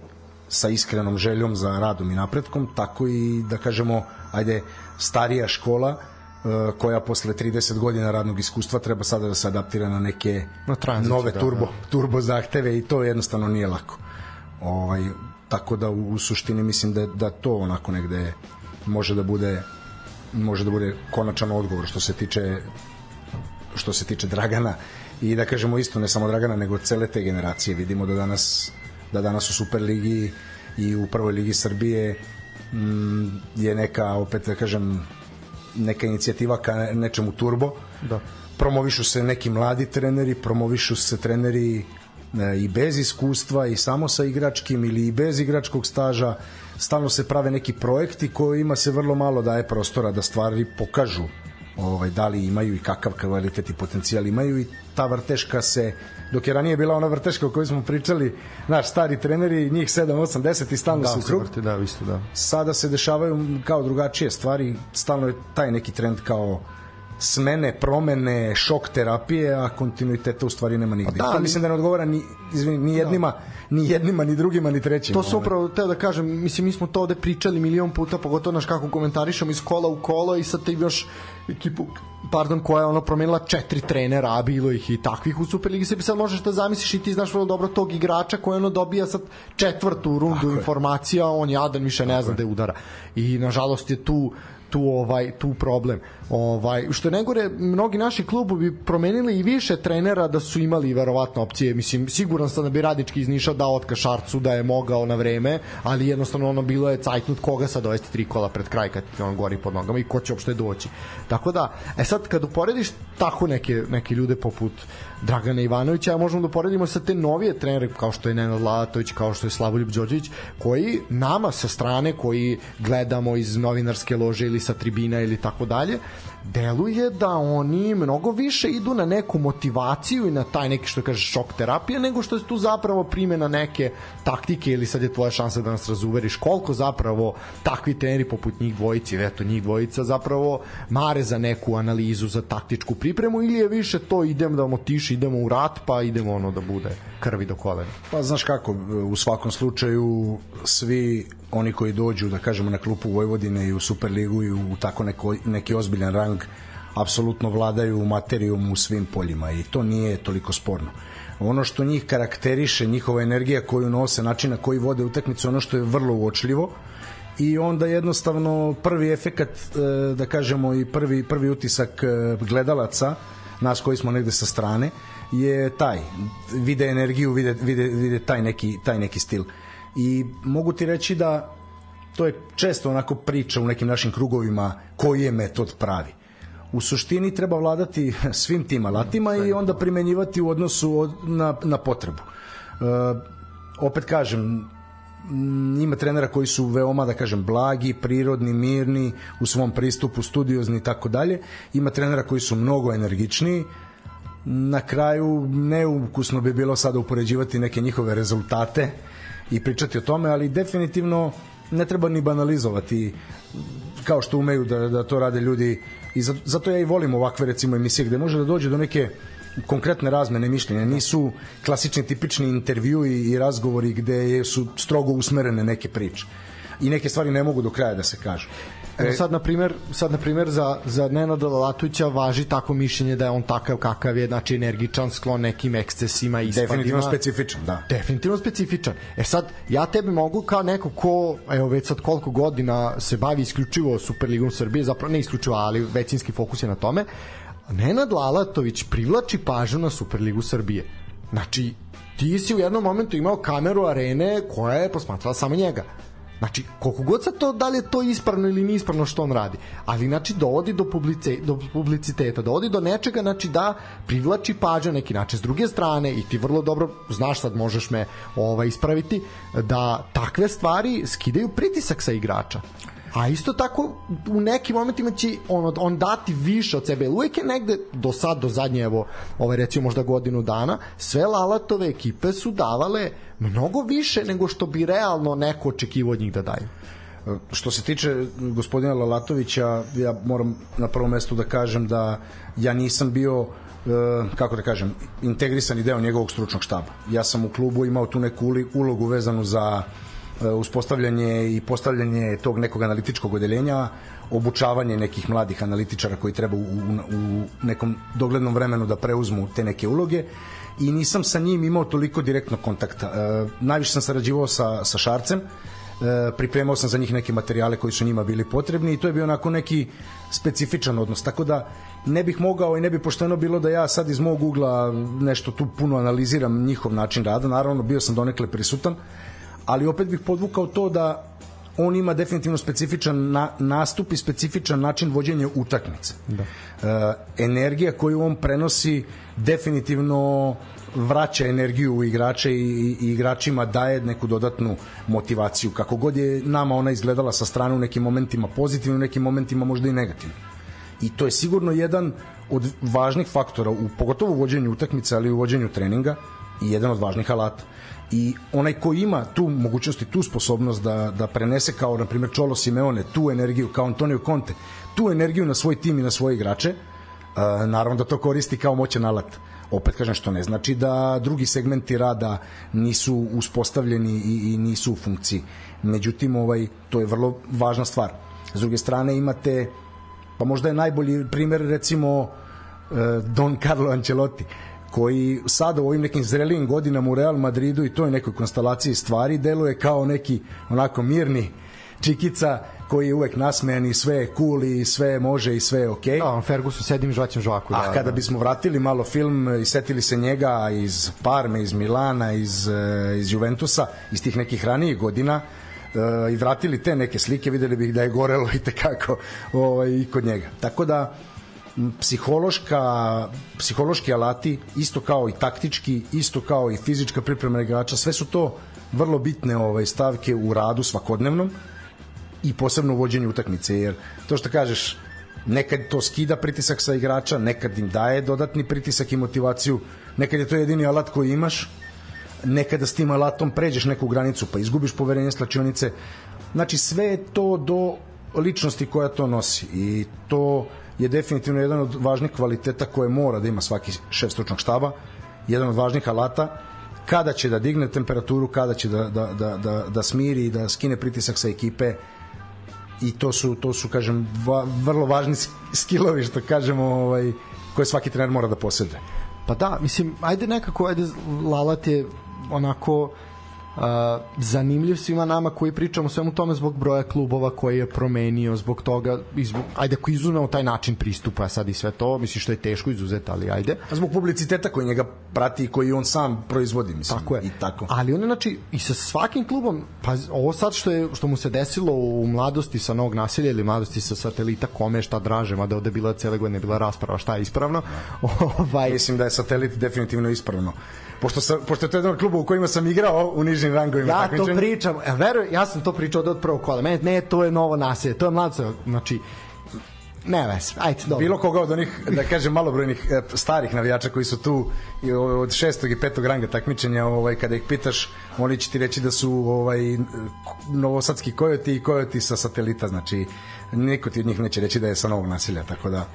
sa iskrenom željom za radom i napretkom tako i da kažemo ajde starija škola uh, koja posle 30 godina radnog iskustva treba sada da se adaptira na neke Na tranziciju, nove da, turbo da. turbo zahteve i to jednostavno nije lako. Ovaj tako da u, u suštini mislim da da to onako negde može da bude može da bude konačan odgovor što se tiče što se tiče Dragana i da kažemo isto ne samo Dragana nego cele te generacije vidimo da danas da danas u Superligi i u prvoj ligi Srbije mm, je neka opet da kažem neka inicijativa ka nečemu turbo Da. promovišu se neki mladi treneri, promovišu se treneri e, i bez iskustva i samo sa igračkim ili i bez igračkog staža stalno se prave neki projekti kojima se vrlo malo daje prostora da stvari pokažu ovaj, da li imaju i kakav kvalitet i potencijal imaju i ta vrteška se dok je ranije bila ona vrteška o kojoj smo pričali naš stari treneri, njih 7, 8, 10 i stalno Da, su u krug vrti, da, isto da. sada se dešavaju kao drugačije stvari, stalno je taj neki trend kao smene, promene, šok terapije, a kontinuiteta u stvari nema nigde. Da, Da, to mislim da ne odgovara ni, izvini, ni jednima, ni jednima, ni drugima, ni trećima. To se upravo teo da kažem, mislim mi smo to ovde pričali milion puta, pogotovo naš kako komentarišemo iz kola u kolo i sad ti još ekipu pardon, koja je ono promenila četiri trenera, a bilo ih i takvih u Superligi sebi sad možeš da zamisliš i ti znaš vrlo dobro tog igrača koji ono dobija sad četvrtu rundu Tako informacija, on jadan više ne zna da je udara. I nažalost je tu tu ovaj tu problem. Ovaj što je najgore mnogi naši klubovi promenili i više trenera da su imali verovatno opcije. Mislim siguran sam da bi Radički iz Niša dao otkaz Šarcu da je mogao na vreme, ali jednostavno ono bilo je cajtnut koga sad dovesti tri kola pred kraj kad on gori pod nogama i ko će uopšte doći. Tako da, e sad kad uporediš tako neke neke ljude poput Dragana Ivanovića, a možemo da uporedimo sa te novije trenere kao što je Nenad Latović, kao što je Slavoljub Đorđević, koji nama sa strane koji gledamo iz novinarske lože ili sa tribina ili tako dalje, deluje da oni mnogo više idu na neku motivaciju i na taj neki što kaže šok terapije nego što je tu zapravo primena neke taktike ili sad je tvoja šansa da nas razuveriš koliko zapravo takvi treneri poput njih dvojici, eto njih dvojica zapravo mare za neku analizu, za taktičku pripremu ili je više to idem da motiš, idemo u rat pa idemo ono da bude krvi do kolena. Pa znaš kako, u svakom slučaju svi oni koji dođu, da kažemo, na klupu Vojvodine i u Superligu i u tako neko, neki ozbiljan rang, apsolutno vladaju materijom u svim poljima i to nije toliko sporno. Ono što njih karakteriše, njihova energija koju nose, način na koji vode utakmicu, ono što je vrlo uočljivo, i onda jednostavno prvi efekat e, da kažemo i prvi prvi utisak e, gledalaca nas koji smo negde sa strane je taj vide energiju vide, vide, vide taj neki taj neki stil i mogu ti reći da to je često onako priča u nekim našim krugovima koji je metod pravi u suštini treba vladati svim tim alatima i onda primenjivati u odnosu od, na, na potrebu e, opet kažem ima trenera koji su veoma da kažem blagi, prirodni, mirni u svom pristupu, studiozni i tako dalje. Ima trenera koji su mnogo energičniji. Na kraju neukusno bi bilo sada upoređivati neke njihove rezultate i pričati o tome, ali definitivno ne treba ni banalizovati kao što umeju da, da to rade ljudi. I zato, ja i volim ovakve recimo emisije gde može da dođe do neke konkretne razmene mišljenja. Nisu klasični tipični intervju i, i razgovori gde su strogo usmerene neke priče. I neke stvari ne mogu do kraja da se kažu Evo sad na primer, sad na primer za za Nenada Latovića važi tako mišljenje da je on takav kakav je, znači energičan, sklon nekim ekscesima i definitivno specifičan da definitivno specifičan. E sad, ja tebi mogu kao neko ko, evo već sad koliko godina se bavi isključivo Superligom Srbije, zapravo ne isključivo, ali većinski fokus je na tome, Nenad Lalatović privlači pažnju na Superligu Srbije. Znači, ti si u jednom momentu imao kameru arene koja je posmatrala samo njega. Znači, koliko god sa to, da li je to ispravno ili nispravno što on radi, ali znači dovodi do, publice, do publiciteta, dovodi do nečega, znači da privlači pažnju neki način. S druge strane, i ti vrlo dobro znaš sad, možeš me ovaj, ispraviti, da takve stvari skidaju pritisak sa igrača. A isto tako u nekim momentima će on, on dati više od sebe. Uvijek je negde do sad, do zadnje, evo, ovaj, recimo možda godinu dana, sve Lalatove ekipe su davale mnogo više nego što bi realno neko očekivao od njih da daju. Što se tiče gospodina Lalatovića, ja moram na prvom mestu da kažem da ja nisam bio kako da kažem, integrisan deo njegovog stručnog štaba. Ja sam u klubu imao tu neku ulogu vezanu za E, uspostavljanje i postavljanje tog nekog analitičkog odeljenja, obučavanje nekih mladih analitičara koji treba u, u, nekom doglednom vremenu da preuzmu te neke uloge. I nisam sa njim imao toliko direktnog kontakta. E, najviše sam sarađivao sa, sa Šarcem, e, pripremao sam za njih neke materijale koji su njima bili potrebni i to je bio onako neki specifičan odnos, tako da ne bih mogao i ne bi pošteno bilo da ja sad iz mog ugla nešto tu puno analiziram njihov način rada, naravno bio sam donekle prisutan, ali opet bih podvukao to da on ima definitivno specifičan na, nastup i specifičan način vođenja utakmice. Da. E, energija koju on prenosi definitivno vraća energiju u igrače i, i igračima daje neku dodatnu motivaciju. Kako god je nama ona izgledala sa strane u nekim momentima pozitivno, u nekim momentima možda i negativno. I to je sigurno jedan od važnih faktora, u, pogotovo u vođenju utakmice, ali i u vođenju treninga i jedan od važnih alata i onaj ko ima tu mogućnost i tu sposobnost da, da prenese kao na primjer Čolo Simeone tu energiju kao Antonio Conte tu energiju na svoj tim i na svoje igrače uh, naravno da to koristi kao moćan alat. Opet kažem što ne znači da drugi segmenti rada nisu uspostavljeni i, i nisu u funkciji. Međutim ovaj to je vrlo važna stvar. S druge strane imate pa možda je najbolji primer recimo uh, Don Carlo Ancelotti koji sada u ovim nekim zrelijim godinama u Real Madridu i toj nekoj konstelaciji stvari deluje kao neki onako mirni čikica koji je uvek nasmejan i sve je cool i sve može i sve je okej. Okay. Da, Ferguson sedim žvaćem žvaku. Da, A kada da. bismo vratili malo film i setili se njega iz Parme, iz Milana, iz, eh, iz Juventusa, iz tih nekih ranijih godina, uh, i vratili te neke slike, videli bih da je gorelo i tekako ovaj, i kod njega. Tako da, psihološka psihološki alati isto kao i taktički isto kao i fizička priprema igrača sve su to vrlo bitne ovaj stavke u radu svakodnevnom i posebno u vođenju utakmice jer to što kažeš nekad to skida pritisak sa igrača nekad im daje dodatni pritisak i motivaciju nekad je to jedini alat koji imaš nekada s tim alatom pređeš neku granicu pa izgubiš poverenje slačionice. Znači sve je to do ličnosti koja to nosi i to je definitivno jedan od važnih kvaliteta koje mora da ima svaki šef stručnog štaba, jedan od važnih alata kada će da digne temperaturu, kada će da, da, da, da, da smiri i da skine pritisak sa ekipe i to su, to su kažem, va, vrlo važni skillovi, što kažemo, ovaj, koje svaki trener mora da posede. Pa da, mislim, ajde nekako, ajde Lalat je onako Uh, zanimljiv svima nama koji pričamo svemu tome zbog broja klubova koji je promenio, zbog toga, izbog, ajde ako izuzmemo taj način pristupa sad i sve to, mislim što je teško izuzeti, ali ajde. A zbog publiciteta koji njega prati i koji on sam proizvodi, mislim. Tako je. I tako. Ali on znači, i sa svakim klubom, pa ovo sad što, je, što mu se desilo u mladosti sa novog naselja ili mladosti sa satelita, kome šta draže, mada ovde bila cele godine bila rasprava šta je ispravno. ovaj... Mislim da je satelit definitivno ispravno pošto, sam, pošto je to jedan od u kojima sam igrao u nižim rangovima. Ja to pričam, ja, veruj, ja sam to pričao od prvog kola. Mene, ne, to je novo naselje, to je mladce, znači, ne ves, ajde, dobro. Bilo koga od onih, da kažem, malobrojnih e, starih navijača koji su tu od šestog i petog ranga takmičenja, ovaj, kada ih pitaš, oni će ti reći da su ovaj, novosadski kojoti i kojoti sa satelita, znači niko ti od njih neće reći da je sa novog nasilja, tako da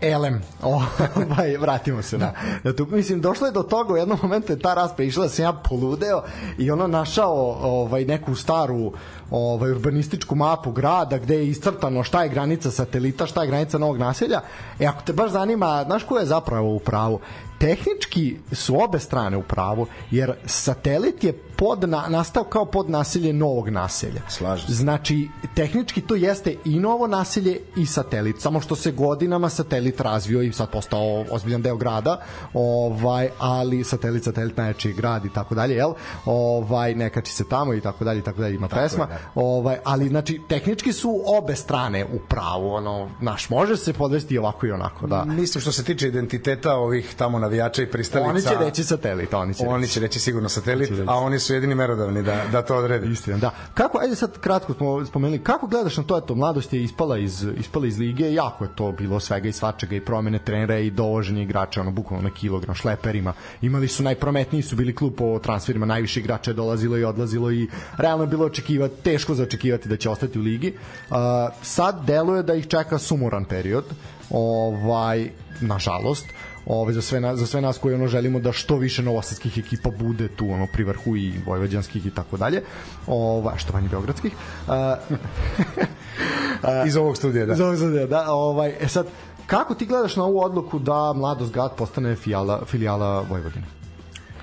Elem, ovaj, vratimo se na, na tu. Mislim, došlo je do toga, u jednom momentu je ta raspa išla da sam ja poludeo i ono našao ovaj, neku staru ovaj, urbanističku mapu grada gde je iscrtano šta je granica satelita, šta je granica novog naselja. E, ako te baš zanima, znaš ko je zapravo u pravu? tehnički su obe strane u pravu, jer satelit je pod na, nastao kao pod naselje novog naselja. Slažem. Znači, tehnički to jeste i novo naselje i satelit, samo što se godinama satelit razvio i sad postao ozbiljan deo grada, ovaj, ali satelit, satelit najjači grad i tako dalje, jel? Ovaj, nekači se tamo i tako dalje i tako dalje, ima tako pesma. Je, da. Ovaj, ali, znači, tehnički su obe strane u pravu, ono, naš, može se podvesti ovako i onako, da. Mislim što se tiče identiteta ovih tamo navijača i pristalica. Oni će reći satelit, oni će Oni će reći sigurno satelit, reći. a oni su jedini merodavni da, da to odrede. Istina, da. Kako, ajde sad kratko smo spomenuli, kako gledaš na to, eto, mladost je ispala iz, ispala iz lige, jako je to bilo svega i svačega i promene trenera i dovoženje igrača, ono, bukvalno na kilogram šleperima. Imali su najprometniji su bili klub po transferima, najviše igrača je dolazilo i odlazilo i realno je bilo očekivati, teško za očekivati da će ostati u ligi. Uh, sad deluje da ih čeka sumoran period, ovaj, nažalost, ovaj za sve nas, za sve nas koji ono želimo da što više novosadskih ekipa bude tu ono pri vrhu i vojvođanskih i tako dalje. Ovaj što manje beogradskih. iz ovog studija, da. Iz ovog studija, da. Ovaj e sad kako ti gledaš na ovu odluku da Mladost Grad postane filijala, filijala Vojvodine?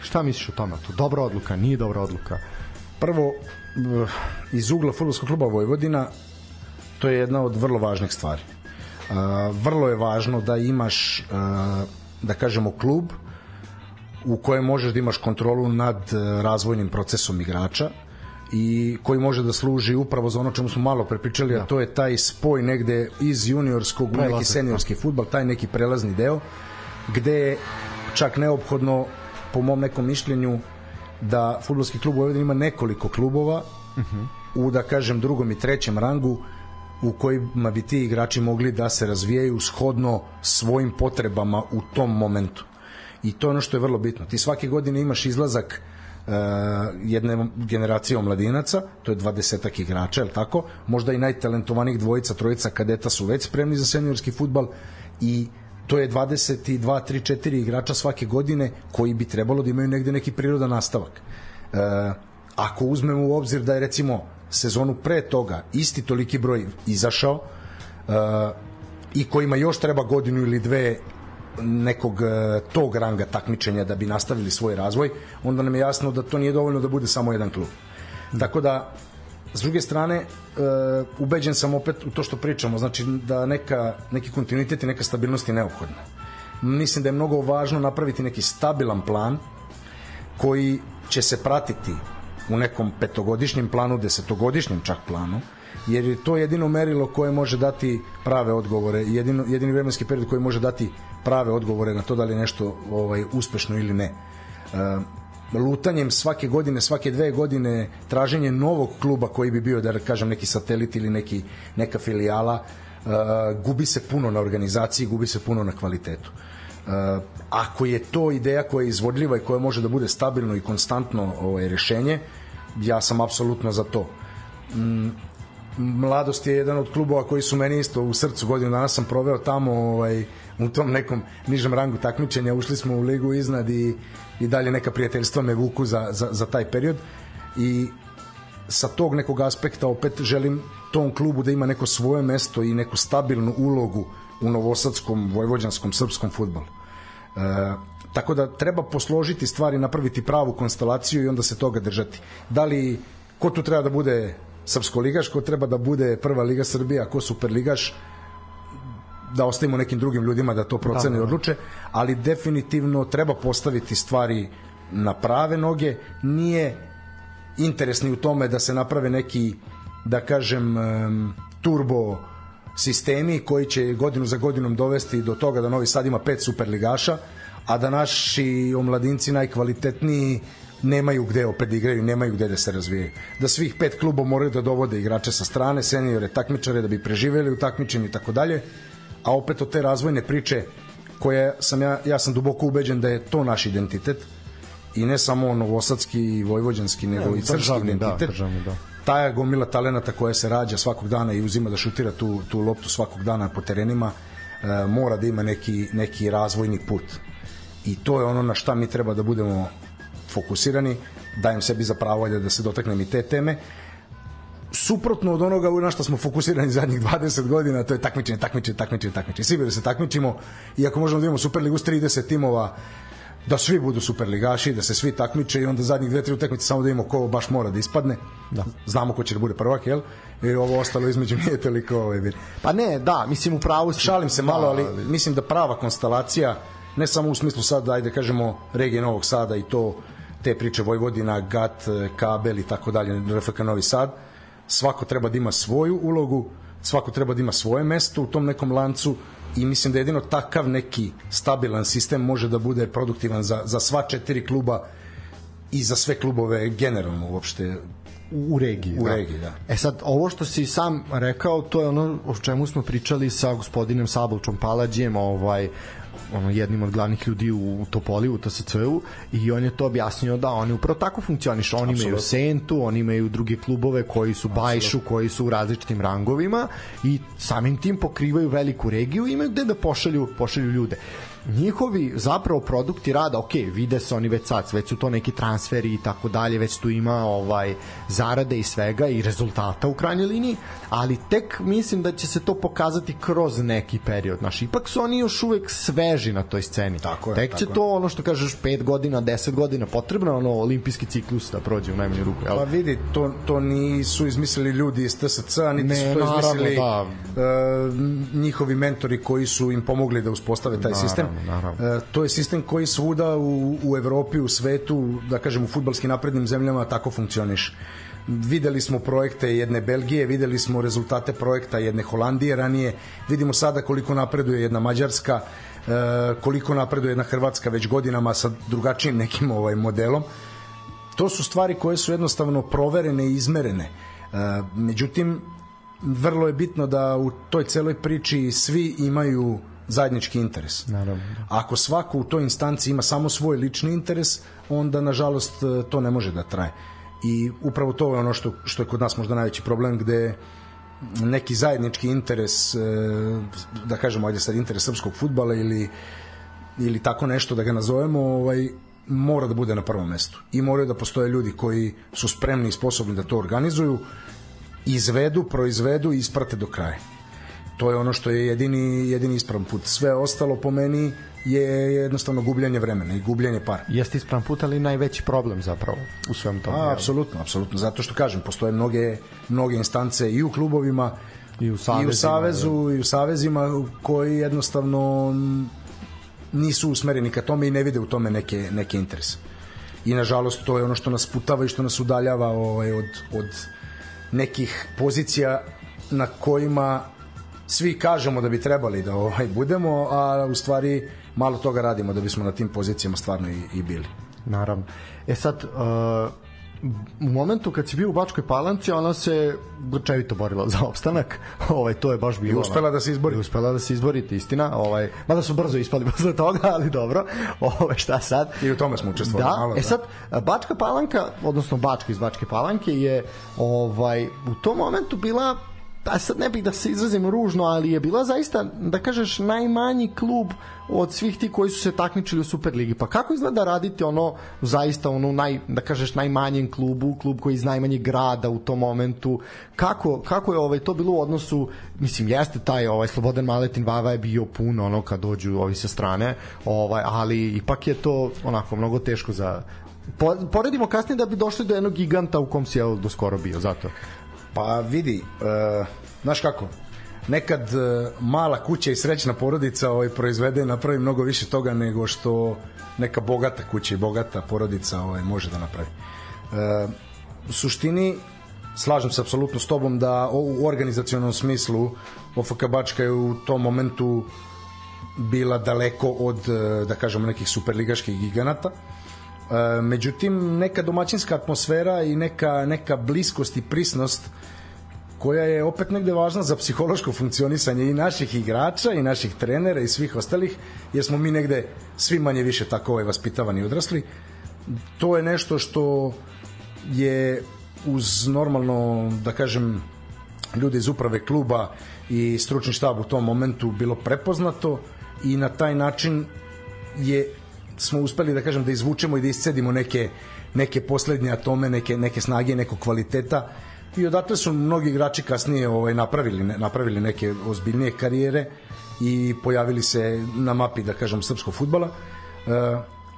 Šta misliš o tome? To dobra odluka, nije dobra odluka? Prvo, eh, iz ugla futbolskog kluba Vojvodina, to je jedna od vrlo važnih stvari. Uh, vrlo je važno da imaš uh, da kažemo klub u kojem možeš da imaš kontrolu nad e, razvojnim procesom igrača i koji može da služi upravo za ono čemu smo malo prepričali, da. a to je taj spoj negde iz juniorskog u neki seniorski futbal, taj neki prelazni deo, gde je čak neophodno, po mom nekom mišljenju, da futbolski klub Vojvodina ima nekoliko klubova uh mhm. -huh. u, da kažem, drugom i trećem rangu u kojima bi ti igrači mogli da se razvijaju shodno svojim potrebama u tom momentu. I to je ono što je vrlo bitno. Ti svake godine imaš izlazak uh, jedne generacije omladinaca, to je 20 igrača, je tako? Možda i najtalentovanijih dvojica, trojica kadeta su već spremni za seniorski futbal i to je 22, 3, 4 igrača svake godine koji bi trebalo da imaju negde neki prirodan nastavak. Uh, ako uzmemo u obzir da je recimo sezonu pre toga isti toliki broj izašao uh, i kojima još treba godinu ili dve nekog uh, tog ranga takmičenja da bi nastavili svoj razvoj, onda nam je jasno da to nije dovoljno da bude samo jedan klub. Tako da, s druge strane, uh, ubeđen sam opet u to što pričamo, znači da neka, neki kontinuitet i neka stabilnost je neophodna. Mislim da je mnogo važno napraviti neki stabilan plan koji će se pratiti u nekom petogodišnjem planu, desetogodišnjem čak planu, jer je to jedino merilo koje može dati prave odgovore, jedino, jedini vremenski period koji može dati prave odgovore na to da li je nešto ovaj, uspešno ili ne. E, lutanjem svake godine, svake dve godine, traženje novog kluba koji bi bio, da kažem, neki satelit ili neki, neka filijala, e, gubi se puno na organizaciji, gubi se puno na kvalitetu. Uh, ako je to ideja koja je izvodljiva i koja može da bude stabilno i konstantno ovaj, rešenje, ja sam apsolutno za to. Mm, mladost je jedan od klubova koji su meni isto u srcu godinu dana sam proveo tamo ovaj, u tom nekom nižem rangu takmičenja ušli smo u ligu iznad i, i dalje neka prijateljstva me vuku za, za, za taj period i sa tog nekog aspekta opet želim tom klubu da ima neko svoje mesto i neku stabilnu ulogu u novosadskom, vojvođanskom, srpskom futbalu. E, tako da treba posložiti stvari, napraviti pravu konstelaciju i onda se toga držati. Da li, ko tu treba da bude srpsko ligaš, ko treba da bude prva liga Srbija, ko superligaš, da ostavimo nekim drugim ljudima da to procene i da, da, da. odluče, ali definitivno treba postaviti stvari na prave noge, nije interesni u tome da se naprave neki, da kažem, turbo sistemi koji će godinu za godinom dovesti do toga da Novi Sad ima pet superligaša, a da naši omladinci najkvalitetniji nemaju gde opet da igraju, nemaju gde da se razvijaju. Da svih pet klubova moraju da dovode igrače sa strane, seniore, takmičare da bi preživeli u takmičenju i tako dalje, a opet od te razvojne priče koje sam ja, ja sam duboko ubeđen da je to naš identitet i ne samo novosadski i vojvođanski, nego ne, i crški identitet. Da, državni, da taja gomila talenata koja se rađa svakog dana i uzima da šutira tu, tu loptu svakog dana po terenima e, mora da ima neki, neki razvojni put i to je ono na šta mi treba da budemo fokusirani dajem sebi za pravo da se dotaknem i te teme suprotno od onoga na što smo fokusirani zadnjih 20 godina, to je takmičenje, takmičenje, takmičenje, takmičenje. Svi da se takmičimo i ako možemo da imamo Superligu s 30 timova, da svi budu superligaši, da se svi takmiče i onda zadnjih dve, tri utakmice samo da imamo ko baš mora da ispadne. Da. Znamo ko će da bude prvak, jel? I ovo ostalo između nije toliko ovaj bit. Pa ne, da, mislim u pravu si. Šalim se malo, ali mislim da prava konstelacija ne samo u smislu sad, ajde kažemo, regije Novog Sada i to te priče Vojvodina, GAT, Kabel i tako dalje, RFK Novi Sad, svako treba da ima svoju ulogu, svako treba da ima svoje mesto u tom nekom lancu i mislim da jedino takav neki stabilan sistem može da bude produktivan za, za sva četiri kluba i za sve klubove generalno uopšte u regiji. U da. regiji, da. E sad, ovo što si sam rekao, to je ono o čemu smo pričali sa gospodinom Sabolčom Palađijem, ovaj, ono jednim od glavnih ljudi u Topoli u TSC-u i on je to objasnio da oni upravo tako funkcionišu. Oni Absolutno. imaju Sentu, oni imaju druge klubove koji su Bajšu, koji su u različitim rangovima i samim tim pokrivaju veliku regiju i imaju gde da pošalju, pošalju ljude njihovi zapravo produkti rada, ok, vide se oni već sad, već su to neki transferi i tako dalje, već tu ima ovaj zarade i svega i rezultata u krajnjoj liniji, ali tek mislim da će se to pokazati kroz neki period. Znaš, ipak su oni još uvek sveži na toj sceni. Tako je, tek tako će to ono što kažeš 5 godina, 10 godina potrebno ono olimpijski ciklus da prođe u najmanju ruku. Jel? Pa vidi, to, to nisu izmislili ljudi iz TSC, niti ne, su to izmislili naravno, da. uh, njihovi mentori koji su im pomogli da uspostave taj naravno, sistem. Naravno. Uh, to je sistem koji svuda u, u Evropi, u svetu, da kažem u futbalski naprednim zemljama tako funkcioniše videli smo projekte jedne Belgije, videli smo rezultate projekta jedne Holandije ranije, vidimo sada koliko napreduje jedna Mađarska, e, koliko napreduje jedna Hrvatska već godinama sa drugačijim nekim ovaj modelom. To su stvari koje su jednostavno proverene i izmerene. E, međutim, vrlo je bitno da u toj celoj priči svi imaju zajednički interes. Naravno. Ako svako u toj instanci ima samo svoj lični interes, onda nažalost to ne može da traje i upravo to je ono što, što je kod nas možda najveći problem gde neki zajednički interes e, da kažemo ajde sad interes srpskog futbala ili ili tako nešto da ga nazovemo ovaj mora da bude na prvom mestu i moraju da postoje ljudi koji su spremni i sposobni da to organizuju izvedu, proizvedu i isprate do kraja to je ono što je jedini, jedini ispravan put sve ostalo po meni je jednostavno gubljenje vremena i gubljenje para. Jeste ispravan put, ali najveći problem zapravo u svem tom. A, apsolutno, apsolutno. Zato što kažem, postoje mnoge, mnoge instance i u klubovima, i u, savezima, i u savezu, i u savezima koji jednostavno nisu usmereni ka tome i ne vide u tome neke, neke interese. I nažalost to je ono što nas putava i što nas udaljava ovaj, od, od nekih pozicija na kojima svi kažemo da bi trebali da ovaj budemo, a u stvari malo toga radimo da bismo na tim pozicijama stvarno i, i bili. Naravno. E sad, uh, u momentu kad si bio u Bačkoj Palanci, ona se grčevito borila za opstanak. Ovaj to je baš bilo. I uspela da se izbori. I uspela da se izbori, istina. Ovaj mada su brzo ispali posle toga, ali dobro. Ovaj šta sad? I u tome smo učestvovali da, malo. E da. E sad Bačka Palanka, odnosno Bačka iz Bačke Palanke je ovaj u tom momentu bila pa sad ne bih da se izrazim ružno, ali je bila zaista, da kažeš, najmanji klub od svih ti koji su se takmičili u Superligi. Pa kako izgleda raditi ono zaista ono naj, da kažeš najmanjem klubu, klub koji iz najmanjeg grada u tom momentu. Kako, kako je ovaj to bilo u odnosu, mislim jeste taj ovaj Slobodan Maletin Vava je bio puno ono kad dođu ovi sa strane, ovaj ali ipak je to onako mnogo teško za po, poredimo kasnije da bi došli do jednog giganta u kom si je do skoro bio, zato. Pa vidi, uh, znaš kako, nekad uh, mala kuća i srećna porodica ovaj, proizvede i napravi mnogo više toga nego što neka bogata kuća i bogata porodica ovaj, može da napravi. Uh, u suštini, slažem se apsolutno s tobom da u organizacionom smislu OFK Bačka je u tom momentu bila daleko od, da kažemo, nekih superligaških giganata. E, međutim, neka domaćinska atmosfera i neka, neka bliskost i prisnost koja je opet negde važna za psihološko funkcionisanje i naših igrača i naših trenera i svih ostalih, jer smo mi negde svi manje više tako ovaj, vaspitavani i odrasli. To je nešto što je uz normalno, da kažem, ljude iz uprave kluba i stručni štab u tom momentu bilo prepoznato i na taj način je smo uspeli da kažem da izvučemo i da iscedimo neke neke poslednje atome, neke neke snage, nekog kvaliteta i odatle su mnogi igrači kasnije ovaj napravili napravili neke ozbiljnije karijere i pojavili se na mapi da kažem srpskog fudbala. E,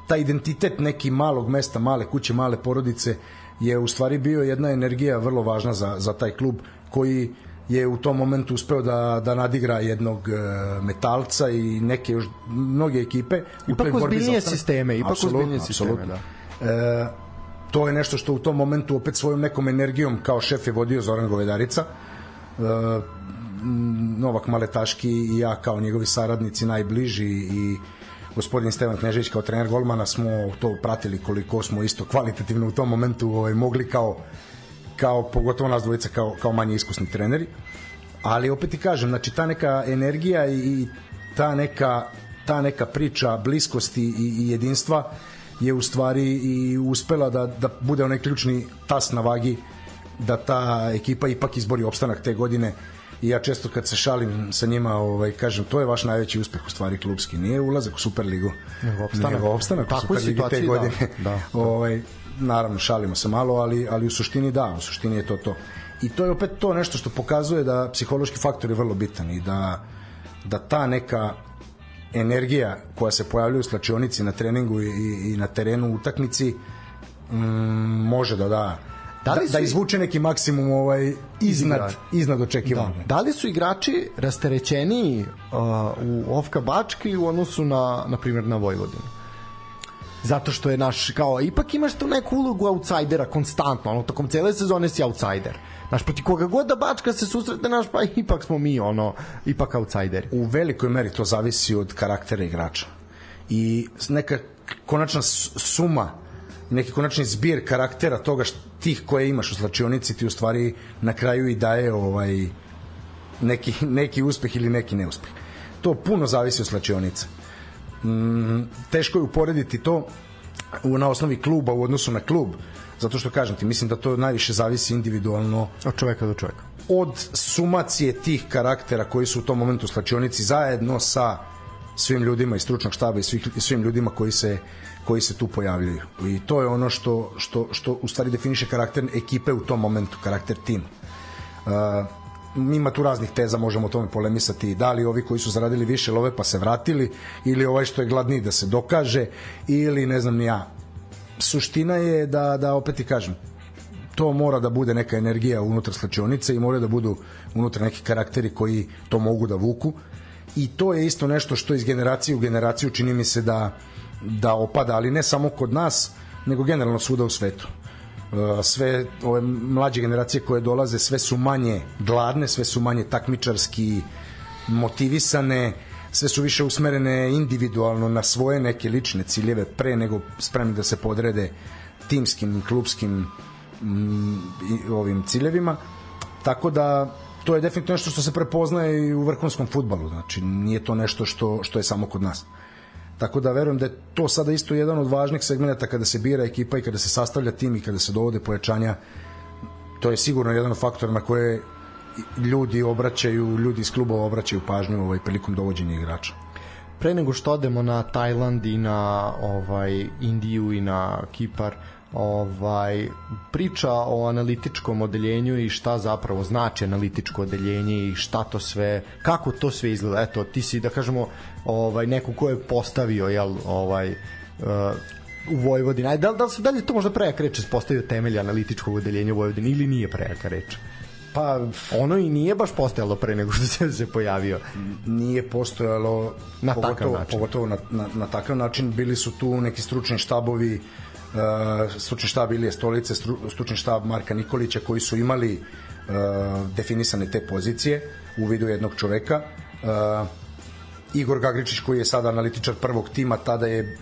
taj identitet neki malog mesta, male kuće, male porodice je u stvari bio jedna energija vrlo važna za, za taj klub koji je u tom momentu uspeo da, da nadigra jednog e, metalca i neke još mnoge ekipe ipak ozbiljnije sisteme ipak ozbiljnije sisteme da. E, to je nešto što u tom momentu opet svojom nekom energijom kao šef je vodio Zoran Govedarica. E, Novak Maletaški i ja kao njegovi saradnici najbliži i gospodin Stevan Knežević kao trener golmana smo to pratili koliko smo isto kvalitativno u tom momentu ovaj, mogli kao kao pogotovo nas dvojica kao, kao manje iskusni treneri. Ali opet ti kažem znači ta neka energija i ta neka ta neka priča bliskosti i, i jedinstva je u stvari i uspela da, da bude onaj ključni tas na vagi da ta ekipa ipak izbori opstanak te godine. I ja često kad se šalim sa njima ovaj, kažem to je vaš najveći uspeh u stvari klubski. Nije ulazak u Superligu nego opstanak, nego opstanak u Superligi te da. godine. Da, da. ovaj, naravno šalimo se malo ali, ali u suštini da u suštini je to to i to je opet to nešto što pokazuje da psihološki faktor je vrlo bitan i da, da ta neka energija koja se pojavljuje u slačionici na treningu i, i na terenu u utakmici mm, može da da da, li da, da izvuče neki maksimum ovaj iznad iznad očekivanja. Da. da li su igrači rasterećeniji uh, u Ofka Bački u odnosu na na primjer na Vojvodinu? Zato što je naš kao ipak imaš tu neku ulogu outsidera konstantno, ono tokom cele sezone si outsider. Znaš, proti koga god da Bačka se susretne, naš, pa ipak smo mi, ono, ipak outsideri. U velikoj meri to zavisi od karaktera igrača. I neka konačna suma neki konačni zbir karaktera toga što, tih koje imaš u slačionici ti u stvari na kraju i daje ovaj neki, neki uspeh ili neki neuspeh. To puno zavisi od slačionice. Mm, teško je uporediti to u, na osnovi kluba u odnosu na klub, zato što kažem ti, mislim da to najviše zavisi individualno od čoveka do čoveka. Od sumacije tih karaktera koji su u tom momentu u slačionici zajedno sa svim ljudima iz stručnog štaba i svih, svim ljudima koji se koji se tu pojavljaju. I to je ono što, što, što u stvari definiše karakter ekipe u tom momentu, karakter tima. Uh, ima tu raznih teza, možemo o tome polemisati da li ovi koji su zaradili više love pa se vratili ili ovaj što je gladniji da se dokaže ili ne znam ni ja suština je da, da opet ti kažem to mora da bude neka energija unutar slačionice i mora da budu unutar neki karakteri koji to mogu da vuku i to je isto nešto što iz generacije u generaciju čini mi se da da opada, ali ne samo kod nas, nego generalno svuda u svetu. Uh, sve ove mlađe generacije koje dolaze sve su manje gladne, sve su manje takmičarski motivisane, sve su više usmerene individualno na svoje neke lične ciljeve pre nego spremni da se podrede timskim, klubskim mm, ovim ciljevima. Tako da to je definitivno nešto što se prepoznaje i u vrhunskom futbalu, znači nije to nešto što, što je samo kod nas. Tako da verujem da je to sada isto jedan od važnih segmenta kada se bira ekipa i kada se sastavlja tim i kada se dovode pojačanja. To je sigurno jedan od faktora na koje ljudi obraćaju, ljudi iz klubova obraćaju pažnju ovaj prilikom dovođenja igrača. Pre nego što odemo na Tajland i na ovaj Indiju i na Kipar, ovaj priča o analitičkom odeljenju i šta zapravo znači analitičko odeljenje i šta to sve kako to sve izgleda eto ti si da kažemo ovaj neko ko je postavio jel ovaj uh, u Vojvodini. Ajde, da, da, da li je to možda prejaka reč postavio temelj analitičkog odeljenja u Vojvodini ili nije prejaka reč? Pa ono i nije baš postojalo pre nego što se se pojavio. Nije postojalo na pogotovo, takav način. Pogotovo na, na, na takav način bili su tu neki stručni štabovi uh, stručni štab Ilije Stolice, stru, stručni štab Marka Nikolića koji su imali uh, definisane te pozicije u vidu jednog čoveka. Uh, Igor Gagričić koji je sada analitičar prvog tima tada je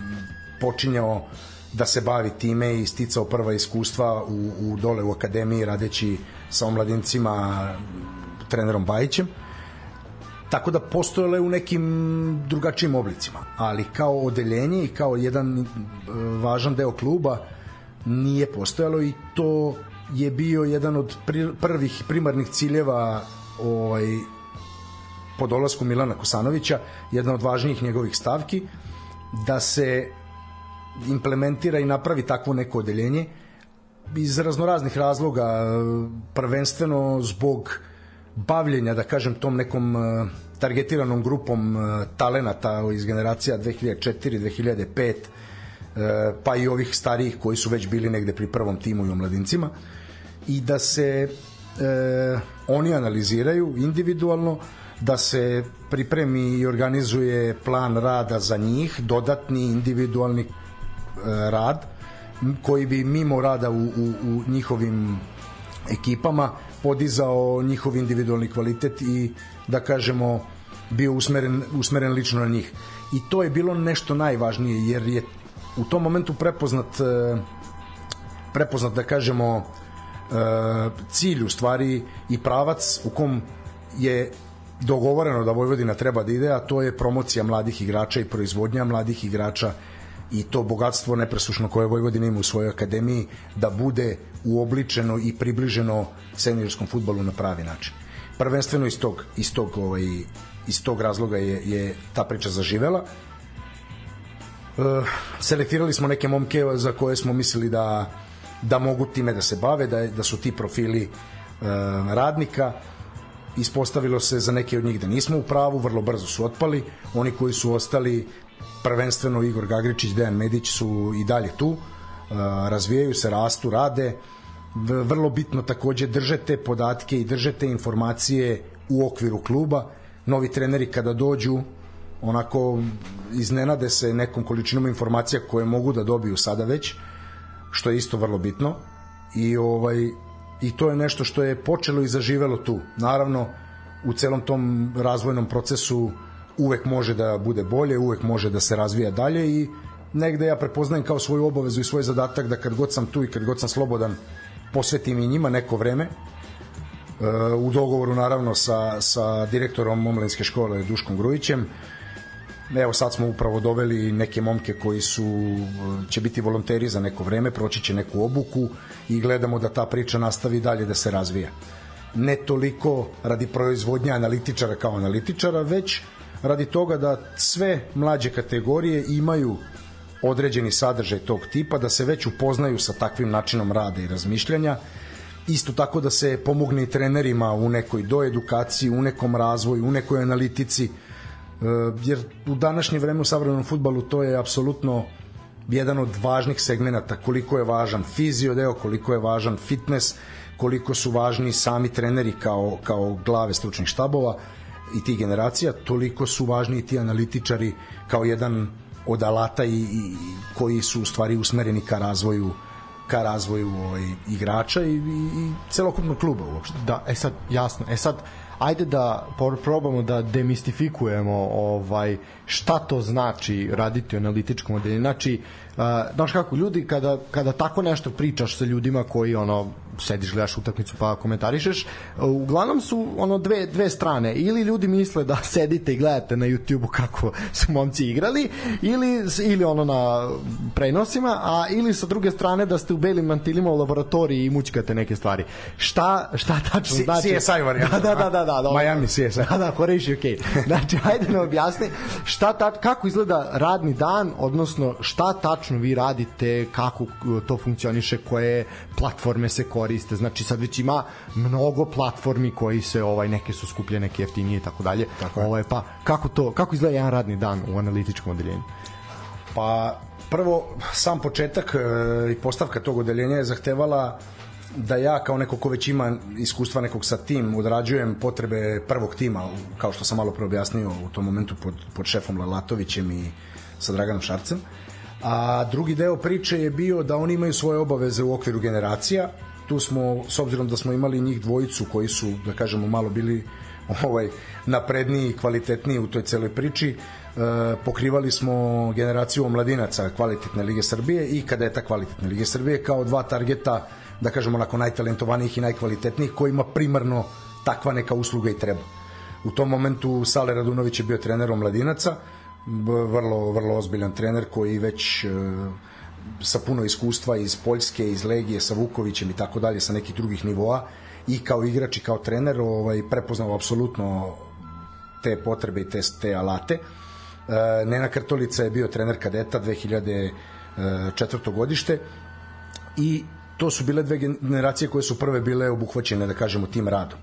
počinjao da se bavi time i sticao prva iskustva u, u dole u akademiji radeći sa omladincima trenerom Bajićem tako da postojale u nekim drugačijim oblicima ali kao odeljenje i kao jedan e, važan deo kluba nije postojalo i to je bio jedan od prvih primarnih ciljeva ovaj po dolasku Milana Kosanovića, jedna od važnijih njegovih stavki, da se implementira i napravi takvo neko odeljenje iz raznoraznih razloga, prvenstveno zbog bavljenja, da kažem, tom nekom e, targetiranom grupom e, talenata iz generacija 2004, 2005, pa i ovih starijih koji su već bili negde pri prvom timu i omladincima i da se e, oni analiziraju individualno da se pripremi i organizuje plan rada za njih, dodatni individualni e, rad koji bi mimo rada u, u, u njihovim ekipama podizao njihov individualni kvalitet i da kažemo bio usmeren, usmeren lično na njih. I to je bilo nešto najvažnije jer je u tom momentu prepoznat e, prepoznat da kažemo e, cilj u stvari i pravac u kom je dogovoreno da Vojvodina treba da ide, a to je promocija mladih igrača i proizvodnja mladih igrača i to bogatstvo nepresušno koje Vojvodina ima u svojoj akademiji da bude uobličeno i približeno seniorskom futbolu na pravi način. Prvenstveno iz tog, iz tog, ovaj, iz tog razloga je, je ta priča zaživela. E, selektirali smo neke momke za koje smo mislili da, da mogu time da se bave, da, da su ti profili e, radnika ispostavilo se za neke od njih da nismo u pravu, vrlo brzo su otpali. Oni koji su ostali, prvenstveno Igor Gagričić, Dejan Medić su i dalje tu, razvijaju se, rastu, rade. Vrlo bitno takođe držete podatke i držete informacije u okviru kluba. Novi treneri kada dođu, onako iznenade se nekom količinom informacija koje mogu da dobiju sada već, što je isto vrlo bitno. I ovaj i to je nešto što je počelo i zaživelo tu. Naravno, u celom tom razvojnom procesu uvek može da bude bolje, uvek može da se razvija dalje i negde ja prepoznajem kao svoju obavezu i svoj zadatak da kad god sam tu i kad god sam slobodan posvetim i njima neko vreme e, u dogovoru naravno sa, sa direktorom omladinske škole Duškom Grujićem Evo sad smo upravo doveli neke momke koji su će biti volonteri za neko vreme, proći će neku obuku i gledamo da ta priča nastavi dalje da se razvija. Ne toliko radi proizvodnja analitičara kao analitičara, već radi toga da sve mlađe kategorije imaju određeni sadržaj tog tipa, da se već upoznaju sa takvim načinom rada i razmišljanja, isto tako da se pomogne i trenerima u nekoj doedukaciji, u nekom razvoju, u nekoj analitici, E, jer u današnje vreme u savremenom futbalu to je apsolutno jedan od važnih segmenata koliko je važan fizio deo, koliko je važan fitness, koliko su važni sami treneri kao, kao glave stručnih štabova i tih generacija, toliko su važni ti analitičari kao jedan od alata i, i koji su u stvari usmereni ka razvoju ka razvoju ovaj, igrača i, i, i celokupnog kluba uopšte. Da, e sad, jasno. E sad, ajde da probamo da demistifikujemo ovaj šta to znači raditi u analitičkom odeljenju. Znači, uh, znaš kako, ljudi kada, kada tako nešto pričaš sa ljudima koji ono sediš, gledaš utakmicu pa komentarišeš, uglavnom su ono dve, dve strane. Ili ljudi misle da sedite i gledate na YouTubeu kako su momci igrali, ili, ili ono na prenosima, a ili sa druge strane da ste u belim mantilima u laboratoriji i mućkate neke stvari. Šta, šta tačno znači? CSI varijanta. Da, da, da, da, da. Miami CSI. Da, da, Horeši, okej. Okay. Znači, ajde nam objasni šta ta, kako izgleda radni dan, odnosno šta tačno vi radite, kako to funkcioniše, koje platforme se koriste. Znači, sad već ima mnogo platformi koji se, ovaj, neke su skuplje, neke jeftinije i tako dalje. Ovaj, pa, kako to, kako izgleda jedan radni dan u analitičkom odeljenju? Pa, prvo, sam početak e, i postavka tog odeljenja je zahtevala da ja kao neko ko već ima iskustva nekog sa tim odrađujem potrebe prvog tima kao što sam malo pre objasnio u tom momentu pod, pod šefom Lalatovićem i sa Draganom Šarcem. A drugi deo priče je bio da oni imaju svoje obaveze u okviru generacija. Tu smo, s obzirom da smo imali njih dvojicu koji su, da kažemo, malo bili ovaj napredniji i kvalitetniji u toj celoj priči, e, pokrivali smo generaciju omladinaca kvalitetne Lige Srbije i kada je ta kvalitetne Lige Srbije kao dva targeta da kažemo onako najtalentovanijih i najkvalitetnijih kojima primarno takva neka usluga i treba. U tom momentu Sale Radunović je bio trener omladinaca, vrlo, vrlo ozbiljan trener koji već e, sa puno iskustva iz Poljske, iz Legije, sa Vukovićem i tako dalje, sa nekih drugih nivoa i kao igrač i kao trener ovaj, prepoznao apsolutno te potrebe i te, te alate. E, Nena Krtolica je bio trener kadeta 2004. godište i to su bile dve generacije koje su prve bile obuhvaćene, da kažemo, tim radom.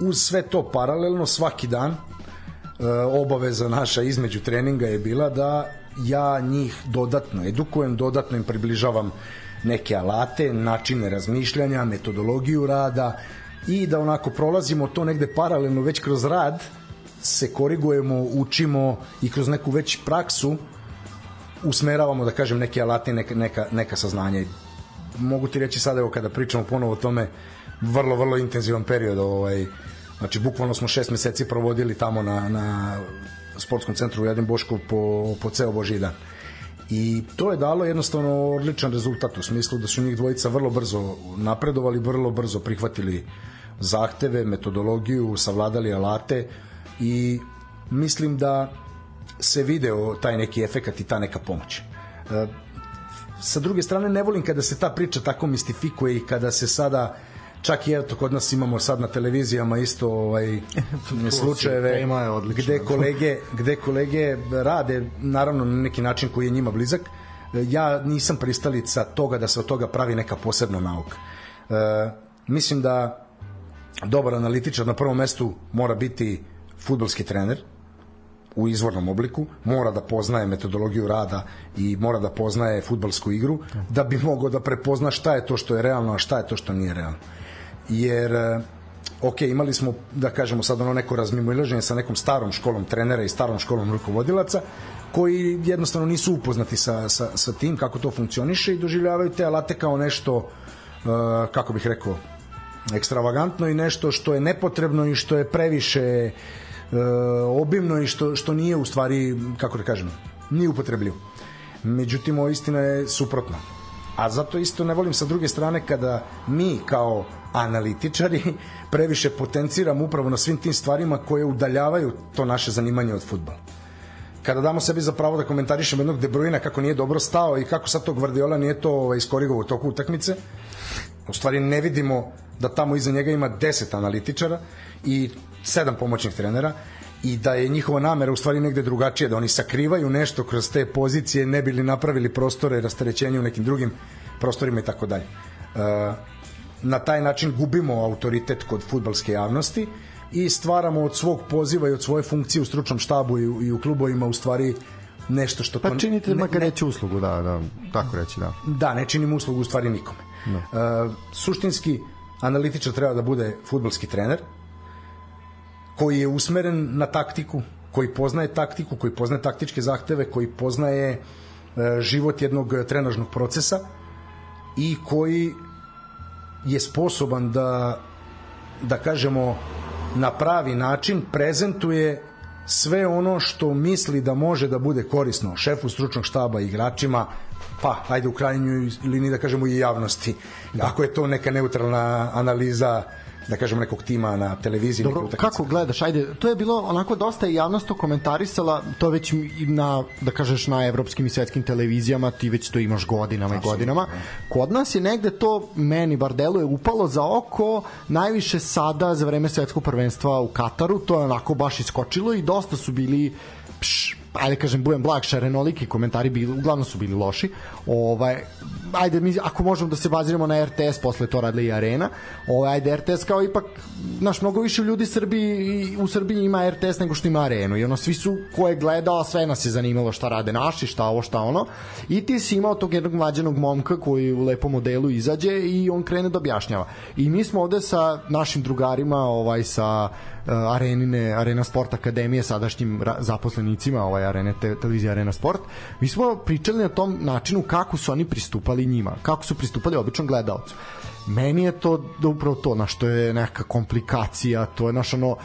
Uz sve to paralelno, svaki dan, obaveza naša između treninga je bila da ja njih dodatno edukujem, dodatno im približavam neke alate, načine razmišljanja, metodologiju rada i da onako prolazimo to negde paralelno već kroz rad se korigujemo, učimo i kroz neku već praksu usmeravamo, da kažem, neke alate, neka, neka, neka saznanja. Mogu ti reći sada, evo, kada pričamo ponovo o tome, vrlo, vrlo intenzivan period, ovaj, znači, bukvalno smo šest meseci provodili tamo na, na sportskom centru Jedin Boškov po, po ceo Boži dan. I to je dalo jednostavno odličan rezultat u smislu da su njih dvojica vrlo brzo napredovali, vrlo brzo prihvatili zahteve, metodologiju, savladali alate i mislim da se video taj neki efekat i ta neka pomoć. Sa druge strane ne volim kada se ta priča tako mistifikuje i kada se sada čak i eto kod nas imamo sad na televizijama isto ovaj slučajeve gde kolege gde kolege rade naravno na neki način koji je njima blizak. Ja nisam pristalica toga da se od toga pravi neka posebna nauka. E, mislim da dobar analitičar na prvom mestu mora biti futbalski trener u izvornom obliku, mora da poznaje metodologiju rada i mora da poznaje futbalsku igru, da bi mogao da prepozna šta je to što je realno, a šta je to što nije realno. Jer e, ok, imali smo, da kažemo sad ono neko razmimoilaženje sa nekom starom školom trenera i starom školom rukovodilaca, koji jednostavno nisu upoznati sa, sa, sa tim kako to funkcioniše i doživljavaju te alate kao nešto, uh, kako bih rekao, ekstravagantno i nešto što je nepotrebno i što je previše uh, obimno i što, što nije u stvari, kako da kažem, nije upotrebljivo. Međutim, ovo istina je suprotno. A zato isto ne volim sa druge strane kada mi kao analitičari previše potenciramo upravo na svim tim stvarima koje udaljavaju to naše zanimanje od futbala kada damo sebi za pravo da komentarišemo jednog De Bruyne kako nije dobro stao i kako sad to Guardiola nije to ovaj, iskorigovao u toku utakmice, u stvari ne vidimo da tamo iza njega ima 10 analitičara i 7 pomoćnih trenera i da je njihova namera u stvari negde drugačija, da oni sakrivaju nešto kroz te pozicije, ne bili napravili prostore rasterećenja u nekim drugim prostorima i tako dalje. E, na taj način gubimo autoritet kod futbalske javnosti i stvaramo od svog poziva i od svoje funkcije u stručnom štabu i u, i u klubovima u stvari nešto što... Pa činite ne, makar reći uslugu, da, da, tako reći, da. Da, ne činimo uslugu u stvari nikome. No. Uh, suštinski, analitičar treba da bude futbalski trener, koji je usmeren na taktiku, koji poznaje taktiku, koji poznaje taktičke zahteve, koji poznaje e, život jednog trenažnog procesa i koji je sposoban da da kažemo na pravi način prezentuje sve ono što misli da može da bude korisno šefu stručnog štaba i igračima pa ajde u krajnjoj liniji da kažemo i javnosti da. ako je to neka neutralna analiza da kažem nekog tima na televiziji Dobro, kako gledaš? Ajde to je bilo onako dosta i javnost to komentarisala to već na da kažeš na evropskim i svetskim televizijama ti već to imaš godinama Absolutno. i godinama. kod nas je negde to meni bar deluje upalo za oko najviše sada za vreme svetskog prvenstva u Kataru to je onako baš iskočilo i dosta su bili pš, ajde kažem budem blag šarenoliki komentari bili uglavnom su bili loši. Ovaj ajde mi ako možemo da se baziramo na RTS posle to radila i Arena. Ovaj ajde RTS kao ipak naš mnogo više ljudi Srbiji u Srbiji ima RTS nego što ima Arenu. I ono svi su ko je gledao sve nas je zanimalo šta rade naši šta ovo šta ono. I ti si imao tog jednog mlađenog momka koji u lepom modelu izađe i on krene da objašnjava. I mi smo ovde sa našim drugarima ovaj sa Arenine Arena Sport Akademije sadašnjim zaposlenicima ovaj Arene te, televizija Arena Sport. Mi smo pričali na tom načinu kako su oni pristupali njima kako su pristupali običnom gledaocu meni je to da upravo to na što je neka komplikacija to je naš ono uh,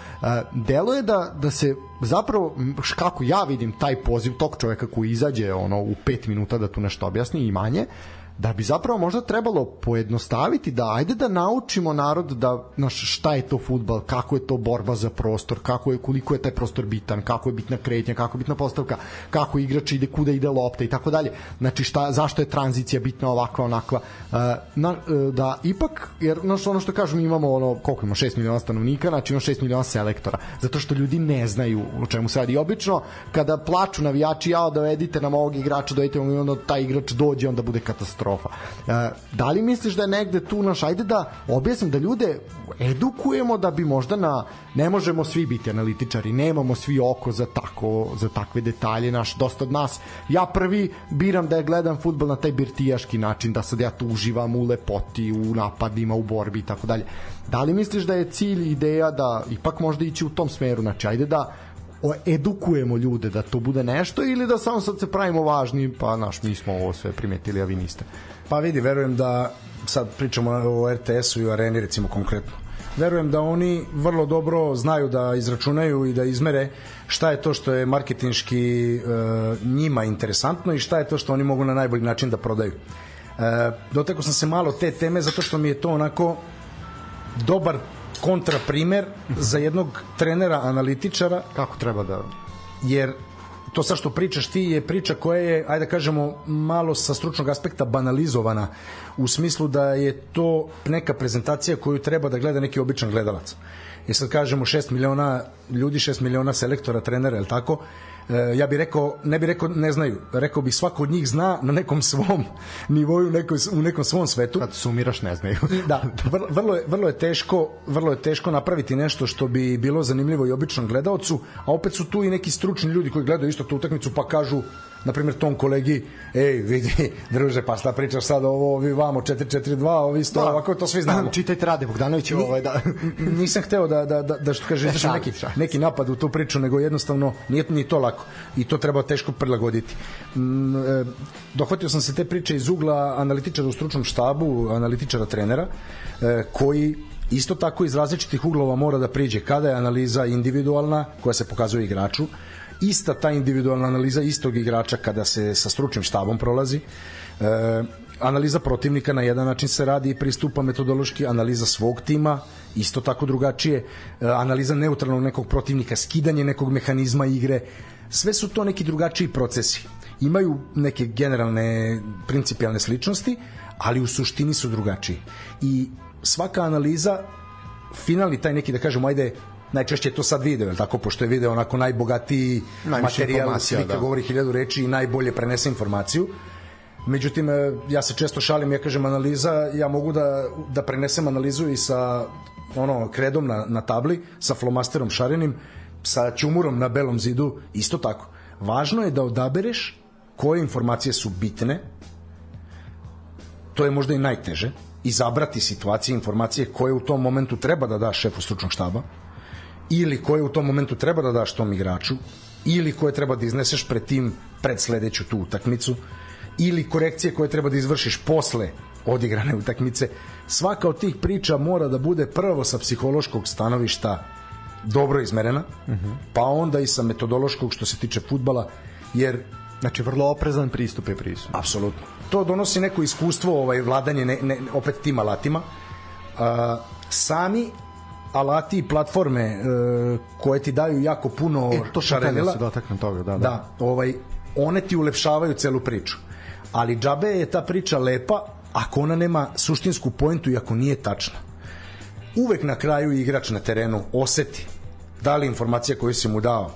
delo je da, da se zapravo kako ja vidim taj poziv tog čoveka koji izađe ono u 5 minuta da tu nešto objasni i manje da bi zapravo možda trebalo pojednostaviti da ajde da naučimo narod da naš šta je to fudbal, kako je to borba za prostor, kako je koliko je taj prostor bitan, kako je bitna kretnja, kako je bitna postavka, kako igrač ide kuda ide lopta i tako dalje. Znači šta zašto je tranzicija bitna ovakva onakva. Uh, na, uh, da ipak jer znaš, ono što kažu mi imamo ono koliko imamo 6 miliona stanovnika, znači imamo 6 miliona selektora, zato što ljudi ne znaju o čemu se radi. Obično kada plaču navijači ja dovedite nam ovog igrača, dovedite nam onda taj igrač dođe onda bude katastrofa katastrofa. E, da li misliš da je negde tu naš, ajde da objasnim da ljude edukujemo da bi možda na, ne možemo svi biti analitičari, nemamo svi oko za tako, za takve detalje, naš, dosta od nas, ja prvi biram da je gledam futbol na taj birtijaški način, da sad ja tu uživam u lepoti, u napadima, u borbi i tako dalje. Da li misliš da je cilj, ideja da ipak možda ići u tom smeru, znači ajde da edukujemo ljude da to bude nešto ili da samo sad se pravimo važni pa naš mi smo ovo sve primetili a vi niste pa vidi verujem da sad pričamo o RTS-u i o areni recimo konkretno verujem da oni vrlo dobro znaju da izračunaju i da izmere šta je to što je marketinški e, njima interesantno i šta je to što oni mogu na najbolji način da prodaju. E, doteko sam se malo te teme zato što mi je to onako dobar kontra primer za jednog trenera analitičara kako treba da jer to sa što pričaš ti je priča koja je, ajde da kažemo, malo sa stručnog aspekta banalizovana u smislu da je to neka prezentacija koju treba da gleda neki običan gledalac. I sad kažemo 6 miliona ljudi, 6 miliona selektora, trenera, je li tako? E, ja bih rekao, ne bih rekao ne znaju, rekao bih svako od njih zna na nekom svom nivoju, nekoj, u nekom svom svetu. Kad sumiraš ne znaju. da, vrlo je, vrlo je teško, vrlo je teško napraviti nešto što bi bilo zanimljivo i običnom gledaocu, a opet su tu i neki stručni ljudi koji gledaju isto tu utakmicu pa kažu na primjer tom kolegi, ej, vidi, druže, pa šta pričaš sad ovo, ovi vamo 4-4-2, ovi sto, da. ovako to svi znamo. Čitajte Rade Bogdanović, ovaj, da. nisam hteo da, da, da, da što kaže, izrašam neki, neki napad u tu priču, nego jednostavno nije ni to lako i to treba teško prilagoditi. Mm, e, dohvatio sam se te priče iz ugla analitičara u stručnom štabu, analitičara trenera, e, koji isto tako iz različitih uglova mora da priđe kada je analiza individualna koja se pokazuje igraču ista ta individualna analiza istog igrača kada se sa stručnim štabom prolazi. E, analiza protivnika na jedan način se radi i pristupa metodološki analiza svog tima isto tako drugačije. E, analiza neutralnog nekog protivnika skidanje nekog mehanizma igre. Sve su to neki drugačiji procesi. Imaju neke generalne principijalne sličnosti ali u suštini su drugačiji. I svaka analiza finalni taj neki da kažemo ajde najčešće je to sad video, tako, pošto je video onako najbogatiji Najviše materijal, slika da. govori hiljadu reči i najbolje prenese informaciju. Međutim, e, ja se često šalim, ja kažem analiza, ja mogu da, da prenesem analizu i sa ono kredom na, na tabli, sa flomasterom šarenim, sa ćumurom na belom zidu, isto tako. Važno je da odabereš koje informacije su bitne, to je možda i najteže, izabrati situacije, informacije koje u tom momentu treba da da šefu stručnog štaba, ili koje u tom momentu treba da daš tom igraču ili koje treba da izneseš pred tim pred sledeću tu utakmicu ili korekcije koje treba da izvršiš posle odigrane utakmice svaka od tih priča mora da bude prvo sa psihološkog stanovišta dobro izmerena uh. -huh. pa onda i sa metodološkog što se tiče futbala jer Znači vrlo oprezan pristup je pristup. Apsolutno. To donosi neko iskustvo, ovaj vladanje ne, ne, opet tim alatima. Uh, sami alati i platforme e, koje ti daju jako puno e, to šarenila. Da se dotaknem toga, da, da. Da, ovaj, one ti ulepšavaju celu priču. Ali džabe je ta priča lepa ako ona nema suštinsku poentu i ako nije tačna. Uvek na kraju igrač na terenu oseti da li informacija koju si mu dao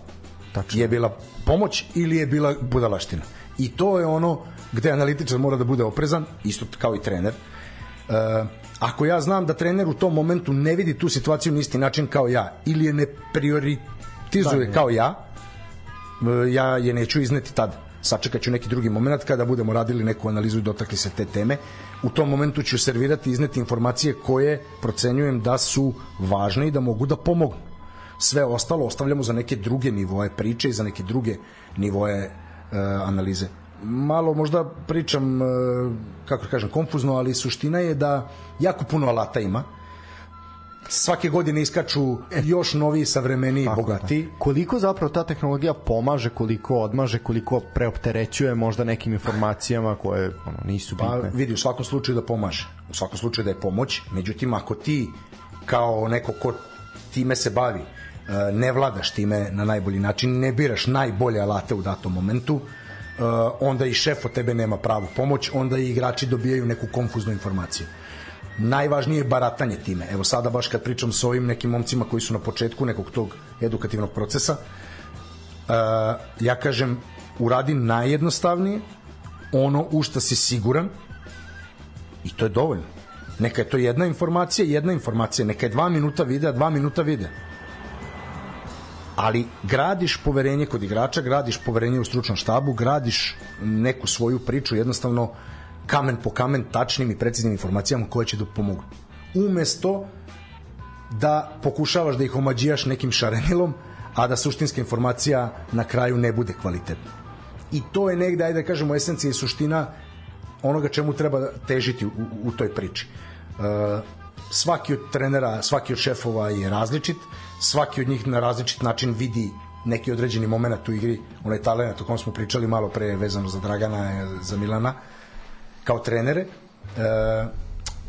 Tačno. je bila pomoć ili je bila budalaština. I to je ono gde analitičar mora da bude oprezan, isto kao i trener. E, Ako ja znam da trener u tom momentu ne vidi tu situaciju na isti način kao ja ili je ne prioritizuje da, kao ja, e, ja je neću izneti tad. Sačekaću neki drugi moment kada budemo radili neku analizu i dotakli se te teme. U tom momentu ću servirati i izneti informacije koje procenjujem da su važne i da mogu da pomognu. Sve ostalo ostavljamo za neke druge nivoje priče i za neke druge nivoje uh, analize malo možda pričam, e, kako kažem, konfuzno, ali suština je da jako puno alata ima, svake godine iskaču još noviji, savremeniji, Tako, bogati. Da. Koliko zapravo ta tehnologija pomaže, koliko odmaže, koliko preopterećuje možda nekim informacijama koje ono, nisu pa, bitne? Pa vidi, u svakom slučaju da pomaže. U svakom slučaju da je pomoć. Međutim, ako ti kao neko ko time se bavi, e, ne vladaš time na najbolji način, ne biraš najbolje alate u datom momentu, Uh, onda i šef od tebe nema pravu pomoć, onda i igrači dobijaju neku konfuznu informaciju. Najvažnije je baratanje time. Evo sada baš kad pričam s ovim nekim momcima koji su na početku nekog tog edukativnog procesa, uh, ja kažem uradi najjednostavnije, ono u šta si siguran I to je dovoljno. Neka je to jedna informacija, jedna informacija, neka je dva minuta videa, dva minuta videa. Ali gradiš poverenje kod igrača, gradiš poverenje u stručnom štabu, gradiš neku svoju priču, jednostavno kamen po kamen, tačnim i preciznim informacijama koje će da pomogu. Umesto da pokušavaš da ih omađijaš nekim šarenilom, a da suštinska informacija na kraju ne bude kvalitetna. I to je negde, ajde da kažemo, esencija i suština onoga čemu treba težiti u, u toj priči. E, svaki od trenera, svaki od šefova je različit, svaki od njih na različit način vidi neki određeni moment u igri, onaj talent o kom smo pričali malo pre vezano za Dragana, za Milana, kao trenere, e,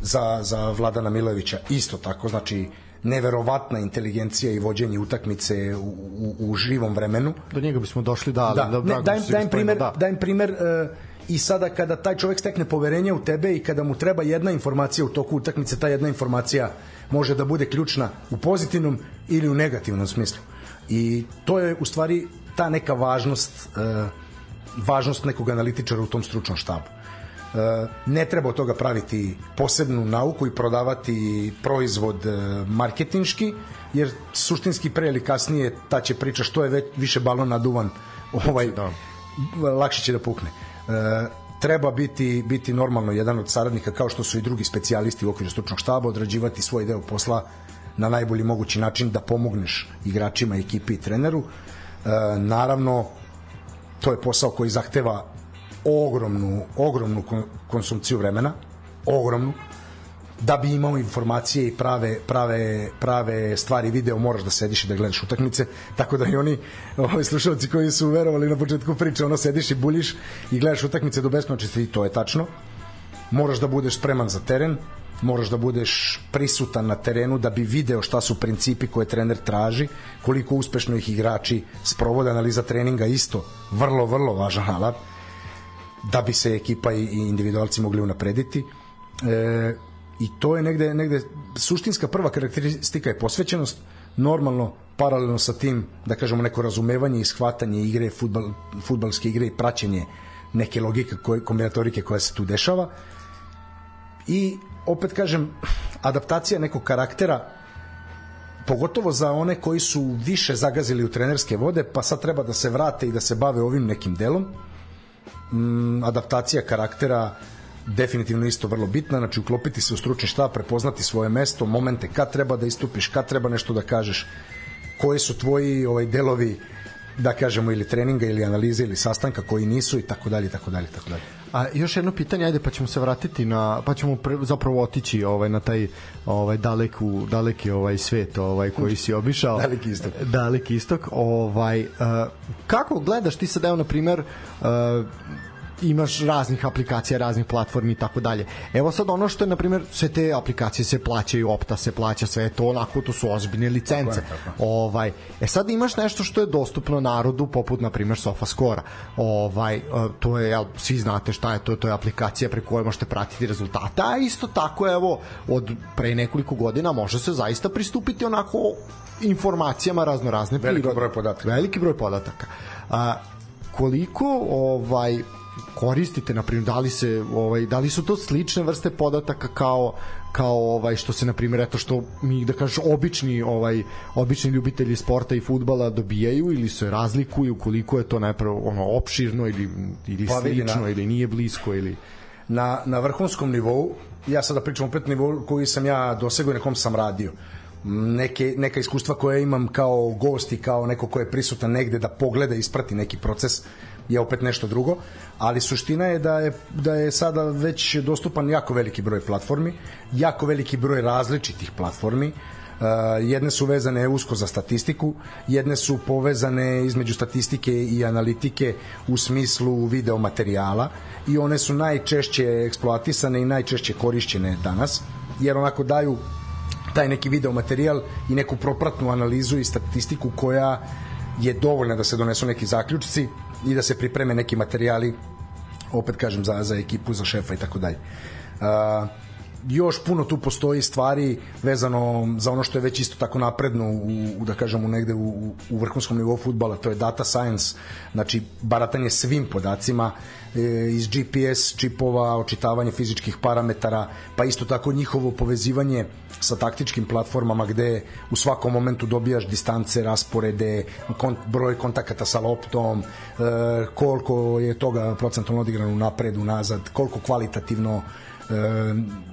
za, za Vladana Milojevića isto tako, znači neverovatna inteligencija i vođenje utakmice u, u, u živom vremenu. Do njega bismo došli da, da, da, da dajem, dajem primer, da. dajem primer uh, i sada kada taj čovek stekne poverenje u tebe i kada mu treba jedna informacija u toku utakmice, ta jedna informacija može da bude ključna u pozitivnom ili u negativnom smislu. I to je u stvari ta neka važnost uh, važnost nekog analitičara u tom stručnom štabu. Uh, ne treba od toga praviti posebnu nauku i prodavati proizvod uh, marketinški, jer suštinski pre ili kasnije ta će priča što je već više balon naduvan ovaj, da. lakše će da pukne. E, treba biti biti normalno jedan od saradnika kao što su i drugi specijalisti u okviru stručnog štaba odrađivati svoj deo posla na najbolji mogući način da pomogneš igračima, ekipi i treneru. E, naravno, to je posao koji zahteva ogromnu, ogromnu konsumciju vremena, ogromnu, da bi imao informacije i prave, prave, prave stvari video moraš da sediš i da gledaš utakmice tako da i oni ovi slušalci koji su verovali na početku priče ono sediš i buljiš i gledaš utakmice do beskonačnosti i to je tačno moraš da budeš spreman za teren moraš da budeš prisutan na terenu da bi video šta su principi koje trener traži, koliko uspešno ih igrači sprovode, analiza treninga isto, vrlo, vrlo važan alat, da bi se ekipa i individualci mogli unaprediti. E, i to je negde, negde suštinska prva karakteristika je posvećenost normalno paralelno sa tim da kažemo neko razumevanje i shvatanje igre futbal, futbalske igre i praćenje neke logike koje, kombinatorike koja se tu dešava. I opet kažem adaptacija nekog karaktera pogotovo za one koji su više zagazili u trenerske vode pa sad treba da se vrate i da se bave ovim nekim delom. Mm, adaptacija karaktera definitivno isto vrlo bitna, znači uklopiti se u stručni štab, prepoznati svoje mesto, momente kad treba da istupiš, kad treba nešto da kažeš, koji su tvoji ovaj delovi da kažemo ili treninga ili analize ili sastanka koji nisu i tako dalje tako dalje tako dalje. A još jedno pitanje, ajde pa ćemo se vratiti na pa ćemo pre, zapravo otići ovaj na taj ovaj daleku daleki ovaj svet ovaj koji si obišao. daleki istok. Daleki istok, ovaj uh, kako gledaš ti sad evo na primer uh, imaš raznih aplikacija, raznih platformi i tako dalje. Evo sad ono što je, na primjer, sve te aplikacije se plaćaju, opta se plaća, sve to onako, to su ozbiljne licence. Tako je, tako. Ovaj, e sad imaš nešto što je dostupno narodu, poput, na primjer, SofaScore. Ovaj, e, to je, jel, svi znate šta je to, to je aplikacija preko koje možete pratiti rezultate, a isto tako, evo, od pre nekoliko godina može se zaista pristupiti onako informacijama razno razne veliki broj podataka veliki broj podataka a, koliko ovaj koristite na primjer da li se ovaj da li su to slične vrste podataka kao kao ovaj što se na primjer eto što mi da kažeš obični ovaj obični ljubitelji sporta i fudbala dobijaju ili se razlikuju koliko je to najprvo ono opširno ili ili pa slično na, ili nije blisko ili na na vrhunskom nivou ja sada pričam opet nivou koji sam ja dosegao i na kom sam radio. Neke, neka iskustva koje imam kao gost i kao neko ko je prisutan negde da pogleda i isprati neki proces je opet nešto drugo, ali suština je da je, da je sada već dostupan jako veliki broj platformi, jako veliki broj različitih platformi, Uh, jedne su vezane usko za statistiku, jedne su povezane između statistike i analitike u smislu video materijala i one su najčešće eksploatisane i najčešće korišćene danas, jer onako daju taj neki video materijal i neku propratnu analizu i statistiku koja je dovoljna da se donesu neki zaključci i da se pripreme neki materijali opet kažem za, za ekipu, za šefa i tako dalje. Uh, još puno tu postoji stvari vezano za ono što je već isto tako napredno u, u da kažemo negde u, u vrhunskom nivou futbala, to je data science, znači baratanje svim podacima, e, iz GPS čipova, očitavanje fizičkih parametara, pa isto tako njihovo povezivanje sa taktičkim platformama gde u svakom momentu dobijaš distance, rasporede, kont, broj kontakata sa loptom, e, koliko je toga procentualno odigrano napred, unazad, koliko kvalitativno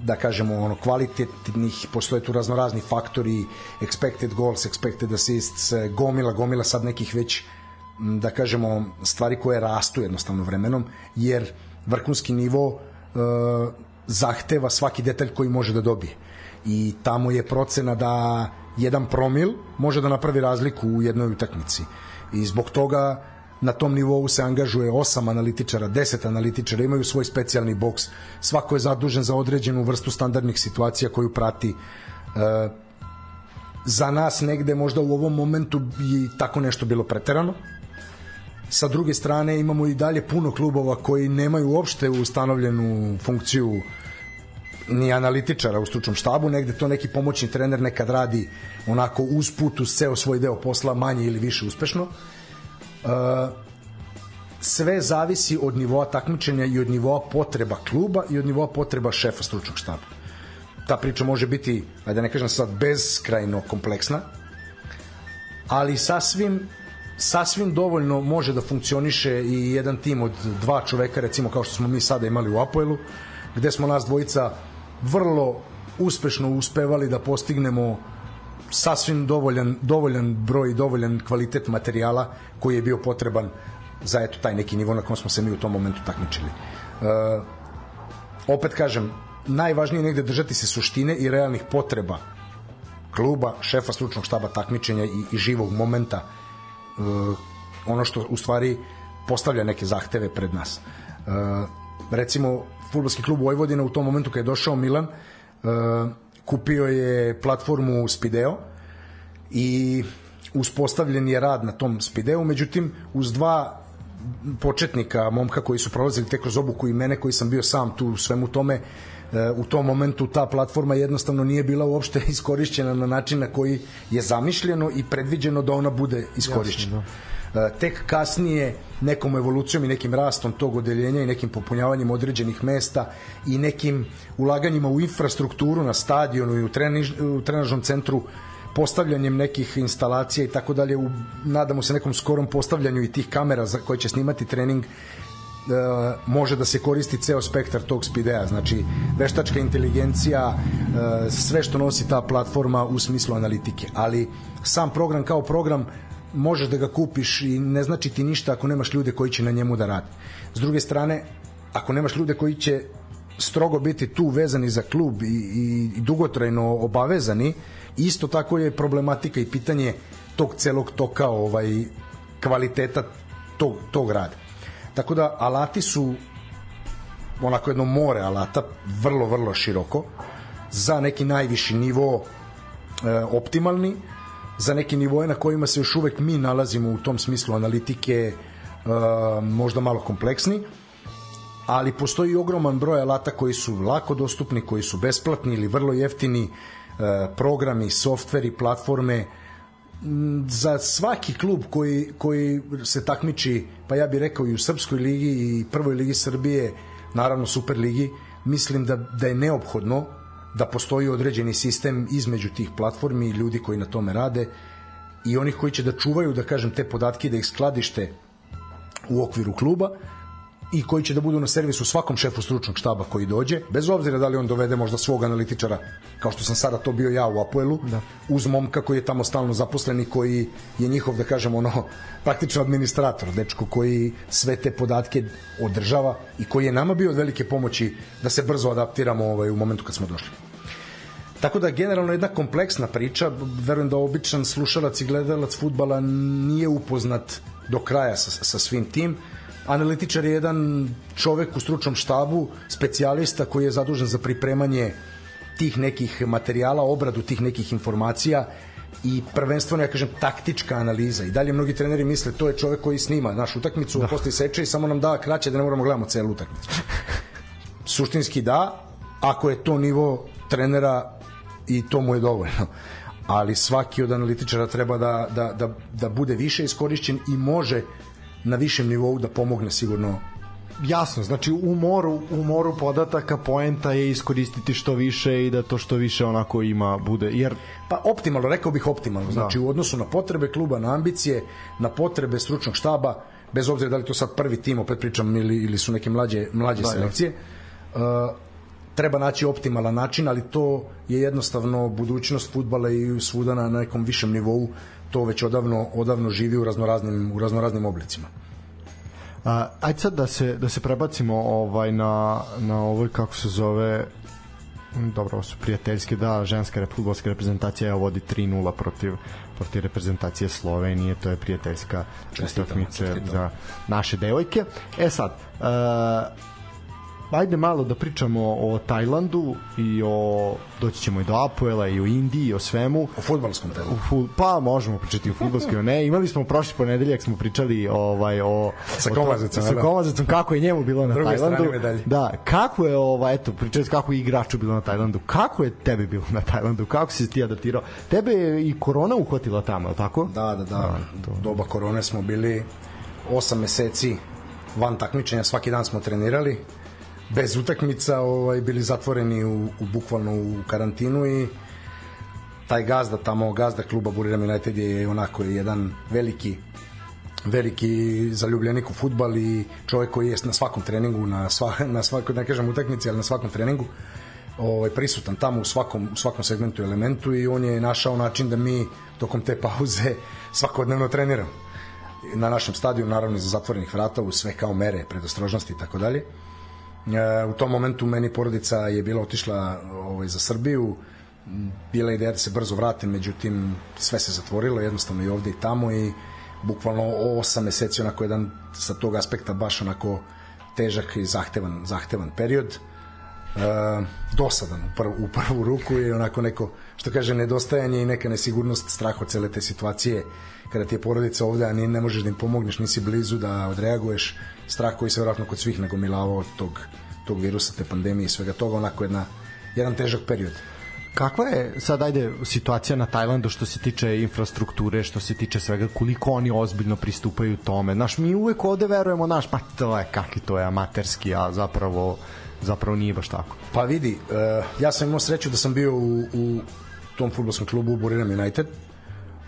da kažemo ono kvalitetnih postoje tu raznorazni faktori expected goals, expected assists gomila, gomila sad nekih već da kažemo stvari koje rastu jednostavno vremenom jer vrhunski nivo uh, zahteva svaki detalj koji može da dobije. I tamo je procena da jedan promil može da napravi razliku u jednoj utakmici. I zbog toga na tom nivou se angažuje osam analitičara, 10 analitičara, imaju svoj specijalni boks, svako je zadužen za određenu vrstu standardnih situacija koju prati. E, za nas negde možda u ovom momentu bi tako nešto bilo preterano. Sa druge strane imamo i dalje puno klubova koji nemaju uopšte ustanovljenu funkciju ni analitičara u stručnom štabu, negde to neki pomoćni trener nekad radi onako uz put, uz ceo svoj deo posla manje ili više uspešno. Uh, sve zavisi od nivoa takmičenja i od nivoa potreba kluba i od nivoa potreba šefa stručnog štaba. Ta priča može biti, da ne kažem sad, bezkrajno kompleksna, ali sasvim sasvim dovoljno može da funkcioniše i jedan tim od dva čoveka, recimo kao što smo mi sada imali u Apoelu, gde smo nas dvojica vrlo uspešno uspevali da postignemo sasvim dovoljan, dovoljan broj dovoljan kvalitet materijala koji je bio potreban za eto taj neki nivo na kom smo se mi u tom momentu takmičili. E, opet kažem, najvažnije je negde držati se suštine i realnih potreba kluba, šefa stručnog štaba takmičenja i, i živog momenta e, ono što u stvari postavlja neke zahteve pred nas. E, recimo, futbolski klub Vojvodina u tom momentu kada je došao Milan, e, kupio je platformu Spideo i uspostavljen je rad na tom Spideu, međutim uz dva početnika, momka koji su prolazili tek kroz obuku i mene koji sam bio sam tu u svemu tome, e, u tom momentu ta platforma jednostavno nije bila uopšte iskorišćena na način na koji je zamišljeno i predviđeno da ona bude iskorišćena. Jasno, da tek kasnije nekom evolucijom i nekim rastom tog odeljenja i nekim popunjavanjem određenih mesta i nekim ulaganjima u infrastrukturu na stadionu i u, treniž, u trenažnom centru postavljanjem nekih instalacija i tako dalje nadamo se nekom skorom postavljanju i tih kamera za koje će snimati trening e, može da se koristi ceo spektar tog spidea, znači veštačka inteligencija, e, sve što nosi ta platforma u smislu analitike, ali sam program kao program možeš da ga kupiš i ne znači ti ništa ako nemaš ljude koji će na njemu da rade. S druge strane, ako nemaš ljude koji će strogo biti tu vezani za klub i, i, i dugotrajno obavezani, isto tako je problematika i pitanje tog celog toka ovaj kvaliteta tog, tog rada. Tako da alati su onako jedno more alata, vrlo, vrlo široko, za neki najviši nivo e, optimalni, za neke nivoje na kojima se još uvek mi nalazimo u tom smislu analitike uh, možda malo kompleksni ali postoji ogroman broj alata koji su lako dostupni, koji su besplatni ili vrlo jeftini, uh, programi, softveri, platforme, za svaki klub koji, koji se takmiči, pa ja bih rekao i u Srpskoj ligi i Prvoj ligi Srbije, naravno Super ligi, mislim da, da je neophodno da postoji određeni sistem između tih platformi i ljudi koji na tome rade i onih koji će da čuvaju, da kažem, te podatke da ih skladište u okviru kluba i koji će da budu na servisu svakom šefu stručnog štaba koji dođe, bez obzira da li on dovede možda svog analitičara, kao što sam sada to bio ja u Apoelu, da. uz momka koji je tamo stalno zaposlen i koji je njihov, da kažem, ono, praktično administrator, dečko koji sve te podatke održava i koji je nama bio od velike pomoći da se brzo adaptiramo ovaj, u momentu kad smo došli. Tako da generalno jedna kompleksna priča, verujem da običan slušalac i gledalac futbala nije upoznat do kraja sa, sa svim tim, analitičar je jedan čovek u stručnom štabu, specijalista koji je zadužen za pripremanje tih nekih materijala, obradu tih nekih informacija i prvenstveno, ja kažem, taktička analiza. I dalje mnogi treneri misle, to je čovek koji snima našu utakmicu, da. posle seče i samo nam da kraće da ne moramo gledamo celu utakmicu. Suštinski da, ako je to nivo trenera i to mu je dovoljno ali svaki od analitičara treba da, da, da, da bude više iskorišćen i može na višem nivou da pomogne sigurno jasno, znači u moru, u moru podataka poenta je iskoristiti što više i da to što više onako ima bude, jer Pa optimalno, rekao bih optimalno. Znači da. u odnosu na potrebe kluba, na ambicije, na potrebe stručnog štaba, bez obzira da li to sad prvi tim, opet pričam, ili, ili su neke mlađe, mlađe da, selekcije, uh, treba naći optimalan način, ali to je jednostavno budućnost futbala i svuda na nekom višem nivou to već odavno odavno živi u raznoraznim u raznoraznim oblicima. A, ajde sad da se, da se prebacimo ovaj na, na ovoj, kako se zove, dobro, ovo su prijateljske, da, ženska futbolska reprezentacija vodi 3-0 protiv, protiv reprezentacije Slovenije, to je prijateljska utakmica za naše devojke. E sad, uh, ajde malo da pričamo o Tajlandu i o doći ćemo i do Apoela i o Indiji i o svemu. O fudbalskom temu. Fu, pa možemo pričati o fudbalskom, ne. Imali smo prošli ponedeljak smo pričali ovaj o sa Komazicom, sa da. Komazicom kako je njemu bilo na Druge Tajlandu. Da, kako je ovaj eto pričali kako je igraču bilo na Tajlandu. Kako je tebi bilo na Tajlandu? Kako si ti adaptirao? Tebe je i korona uhvatila tamo, al tako? Da, da, da. A, to. Doba korone smo bili 8 meseci van takmičenja, svaki dan smo trenirali bez utakmica ovaj, bili zatvoreni u, u bukvalno u karantinu i taj gazda tamo, gazda kluba Buriram United je onako jedan veliki veliki zaljubljenik u futbal i čovjek koji je na svakom treningu, na, sva, na svakoj, ne kažem utakmici, ali na svakom treningu ovaj, prisutan tamo u svakom, u svakom segmentu elementu i on je našao način da mi tokom te pauze svakodnevno treniramo na našem stadiju, naravno za zatvorenih vrata, u sve kao mere, predostrožnosti i tako dalje. E, u tom momentu meni porodica je bila otišla ovaj, za Srbiju, bila ideja da se brzo vratim, međutim sve se zatvorilo jednostavno i ovde i tamo i bukvalno 8 meseci onako jedan sa tog aspekta baš onako težak i zahtevan, zahtevan period. E, dosadan u, prvu, u prvu ruku i onako neko što kaže nedostajanje i neka nesigurnost strah od cele te situacije kada ti je porodica ovde a ni ne možeš da im pomogneš nisi blizu da odreaguješ strah koji se vjerojatno kod svih nagomilavao od tog, tog virusa, te pandemije i svega toga, onako jedna, jedan težak period. Kakva je sad ajde situacija na Tajlandu što se tiče infrastrukture, što se tiče svega, koliko oni ozbiljno pristupaju tome? Naš mi uvek ovde verujemo, naš, pa to je, kakvi to je amaterski, a zapravo zapravo nije baš tako. Pa vidi, uh, ja sam imao sreću da sam bio u, u tom futbolskom klubu Buriram United,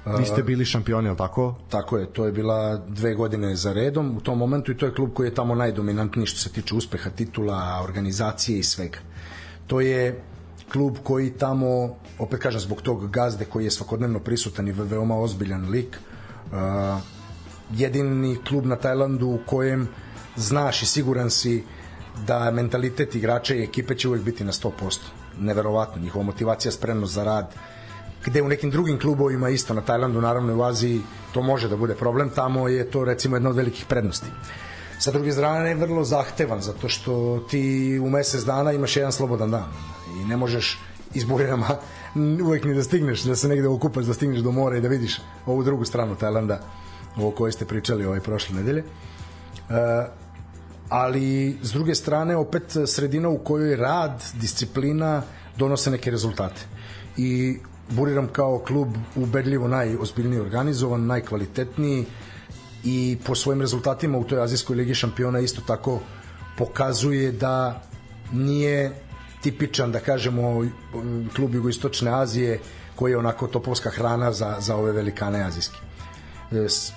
Vi ste bili šampioni, ali tako? Tako je, to je bila dve godine za redom u tom momentu i to je klub koji je tamo najdominantniji što se tiče uspeha, titula, organizacije i svega. To je klub koji tamo, opet kažem, zbog tog gazde koji je svakodnevno prisutan i veoma ozbiljan lik, uh, jedini klub na Tajlandu u kojem znaš i siguran si da mentalitet igrača i ekipe će uvek biti na 100%. Neverovatno, njihova motivacija, spremnost za rad, gde u nekim drugim klubovima isto na Tajlandu, naravno u Aziji to može da bude problem, tamo je to recimo jedna od velikih prednosti. Sa druge strane je vrlo zahtevan zato što ti u mesec dana imaš jedan slobodan dan i ne možeš iz Burirama uvek ni da stigneš, da se negde okupaš, da stigneš do mora i da vidiš ovu drugu stranu Tajlanda o kojoj ste pričali ovaj prošle nedelje. E, ali s druge strane opet sredina u kojoj rad, disciplina donose neke rezultate. I Buriram kao klub ubedljivo najozbiljniji organizovan, najkvalitetniji i po svojim rezultatima u toj Azijskoj ligi šampiona isto tako pokazuje da nije tipičan, da kažemo, klub Jugoistočne Azije koji je onako topovska hrana za, za ove velikane azijske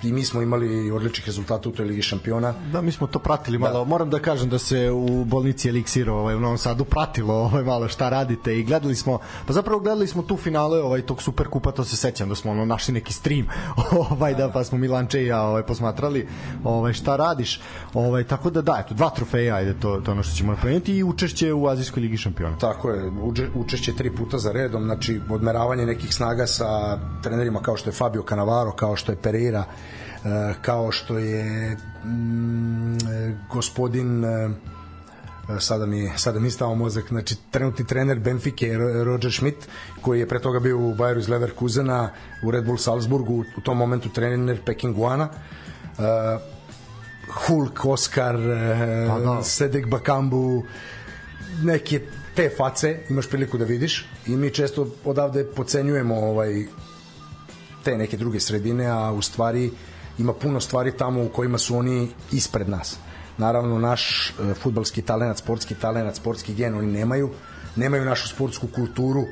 i mi smo imali odličnih rezultata u toj Ligi šampiona. Da, mi smo to pratili malo. Da. Moram da kažem da se u bolnici Eliksir ovaj, u Novom Sadu pratilo ovaj, malo šta radite i gledali smo, pa zapravo gledali smo tu finale ovaj, tog super kupa, to se sećam da smo ono, našli neki stream, ovaj, da, pa smo Milanče i ja ovaj, posmatrali ovaj, šta radiš. Ovaj, tako da da, eto, dva trofeja, ajde, to, to ono što ćemo napomenuti i učešće u Azijskoj ligi šampiona. Tako je, učešće tri puta za redom, znači odmeravanje nekih snaga sa trenerima kao što je Fabio Canavaro, kao što je Pereira Pereira, e, kao što je mm, gospodin e, sada mi sada mi stao mozak znači trenutni trener Benfica Roger Schmidt koji je pre toga bio u Bayeru iz Leverkusena u Red Bull Salzburgu u tom momentu trener Peking Guana uh, Hulk, Oscar pa da. Sedek Bakambu neke te face imaš priliku da vidiš i mi često odavde pocenjujemo ovaj te neke druge sredine, a u stvari ima puno stvari tamo u kojima su oni ispred nas. naravno naš e, futbalski talenat, sportski talenat, sportski gen oni nemaju, nemaju našu sportsku kulturu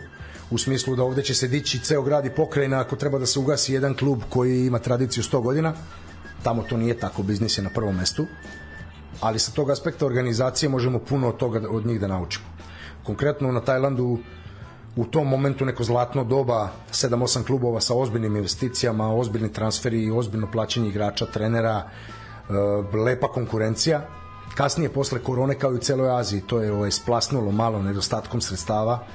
u smislu da ovde će se dići ceo grad i pokrajina ako treba da se ugasi jedan klub koji ima tradiciju 100 godina, tamo to nije tako, biznis je na prvom mestu, ali sa tog aspekta organizacije možemo puno od toga od njih da naučimo. Konkretno na Tajlandu u tom momentu neko zlatno doba 7-8 klubova sa ozbiljnim investicijama, ozbiljni transferi, ozbiljno plaćanje igrača, trenera, e, lepa konkurencija. Kasnije, posle korone, kao i u celoj Aziji, to je ovaj, splasnulo malo nedostatkom sredstava,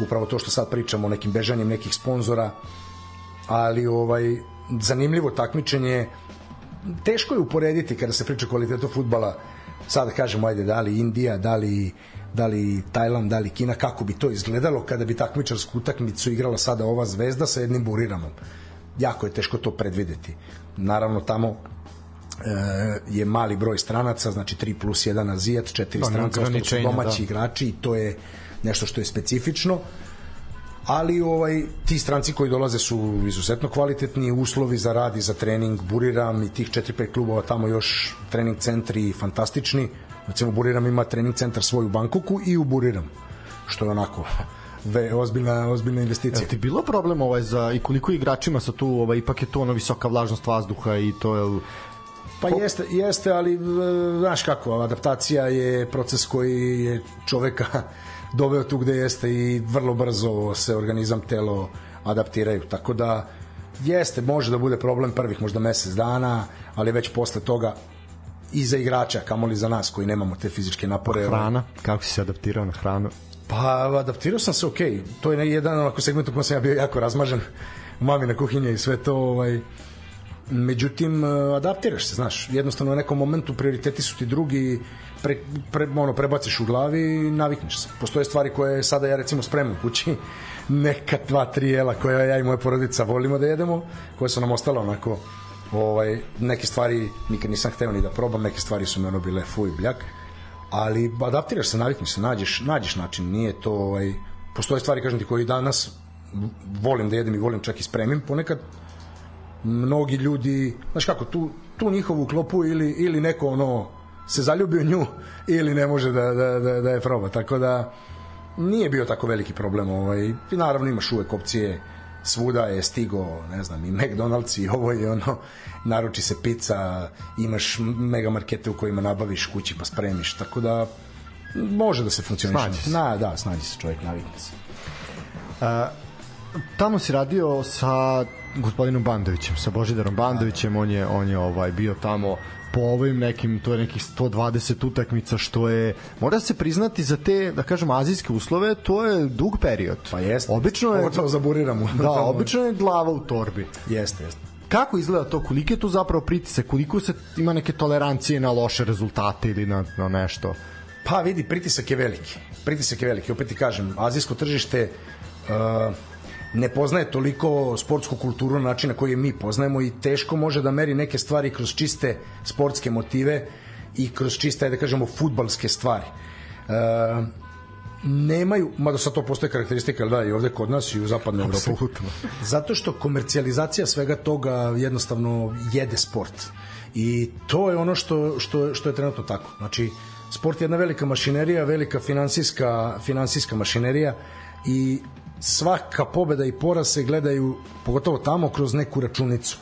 upravo to što sad pričamo o nekim bežanjem nekih sponzora, ali ovaj zanimljivo takmičenje. Teško je uporediti kada se priča o kvalitetu futbala. Sad da kažemo ajde da li Indija da li da li Tajland, da li Kina, kako bi to izgledalo kada bi takmičarsku utakmicu igrala sada ova zvezda sa jednim buriramom. Jako je teško to predvideti. Naravno, tamo e, je mali broj stranaca, znači 3 plus 1 azijat, 4 stranca, ostalo su domaći da. igrači i to je nešto što je specifično ali ovaj ti stranci koji dolaze su izuzetno kvalitetni, uslovi za rad i za trening, Buriram i tih 4-5 klubova tamo još trening centri fantastični, recimo Buriram ima trening centar svoj u Bankoku i u Buriram, što je onako ve, ozbiljna, ozbiljna investicija. Je ti bilo problem ovaj za i koliko igračima sa tu, ovaj, ipak je to ono visoka vlažnost vazduha i to je Pa jeste, jeste, ali znaš kako, adaptacija je proces koji je čoveka doveo tu gde jeste i vrlo brzo se organizam telo adaptiraju. Tako da jeste, može da bude problem prvih možda mesec dana, ali već posle toga i za igrača, kamoli za nas koji nemamo te fizičke napore. Hrana, kako si se adaptirao na hranu? Pa, adaptirao sam se okej. Okay. To je jedan onako segment u kojem sam ja bio jako razmažen. U mami na kuhinje i sve to, ovaj, međutim adaptiraš se, znaš, jednostavno u nekom momentu prioriteti su ti drugi pre, pre, ono, prebaciš u glavi i navikneš se. Postoje stvari koje sada ja recimo spremam kući, neka dva, tri jela koje ja i moja porodica volimo da jedemo, koje su nam ostale onako ovaj, neke stvari nikad nisam hteo ni da probam, neke stvari su mi ono bile fuj bljak, ali adaptiraš se, navikneš se, nađeš, nađeš način, nije to, ovaj, postoje stvari, kažem ti, koji danas volim da jedem i volim čak i spremim, ponekad mnogi ljudi, znaš kako, tu, tu njihovu klopu ili, ili neko ono se zaljubi u nju ili ne može da, da, da, da je proba. Tako da nije bio tako veliki problem. Ovaj. I naravno imaš uvek opcije svuda je stigo, ne znam, i McDonald's i ovo je ono, naruči se pizza, imaš mega markete u kojima nabaviš kući pa spremiš, tako da može da se funkcioniše. Snađi se. Na, da, snađi se čovjek, navikne se. A, tamo si radio sa gospodinom Bandovićem, sa Božidarom Bandovićem, on je on je ovaj bio tamo po ovim nekim, to je nekih 120 utakmica, što je, mora se priznati za te, da kažem, azijske uslove, to je dug period. Pa jeste. Obično je... Ovo zaburiramo. Da, obično je glava u torbi. Jeste, jeste. Kako izgleda to? Koliko je to zapravo pritisak? Koliko se ima neke tolerancije na loše rezultate ili na, na nešto? Pa vidi, pritisak je veliki. Pritisak je veliki. Opet ti kažem, azijsko tržište uh, ne poznaje toliko sportsku kulturu na način na koji je mi poznajemo i teško može da meri neke stvari kroz čiste sportske motive i kroz čiste, da kažemo, futbalske stvari. E, nemaju, mada sad to postoje karakteristika, da, i ovde kod nas i u zapadnoj Evropi. Zato što komercijalizacija svega toga jednostavno jede sport. I to je ono što, što, što je trenutno tako. Znači, sport je jedna velika mašinerija, velika finansijska, finansijska mašinerija i svaka pobeda i poraz se gledaju pogotovo tamo kroz neku računicu.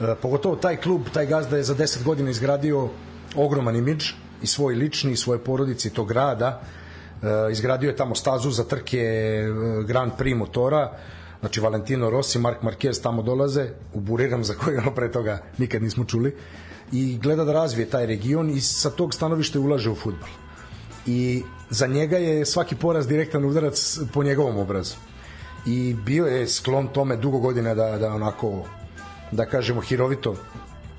E, pogotovo taj klub, taj gazda je za 10 godina izgradio ogroman imidž i svoj lični i svoje porodice tog grada. E, izgradio je tamo stazu za trke e, Grand Prix motora. Znači Valentino Rossi, Mark Marquez tamo dolaze, u Buriram za koji ono pre toga nikad nismo čuli i gleda da razvije taj region i sa tog stanovišta ulaže u futbal i za njega je svaki poraz direktan udarac po njegovom obrazu. I bio je sklon tome dugo godina da, da onako, da kažemo, hirovito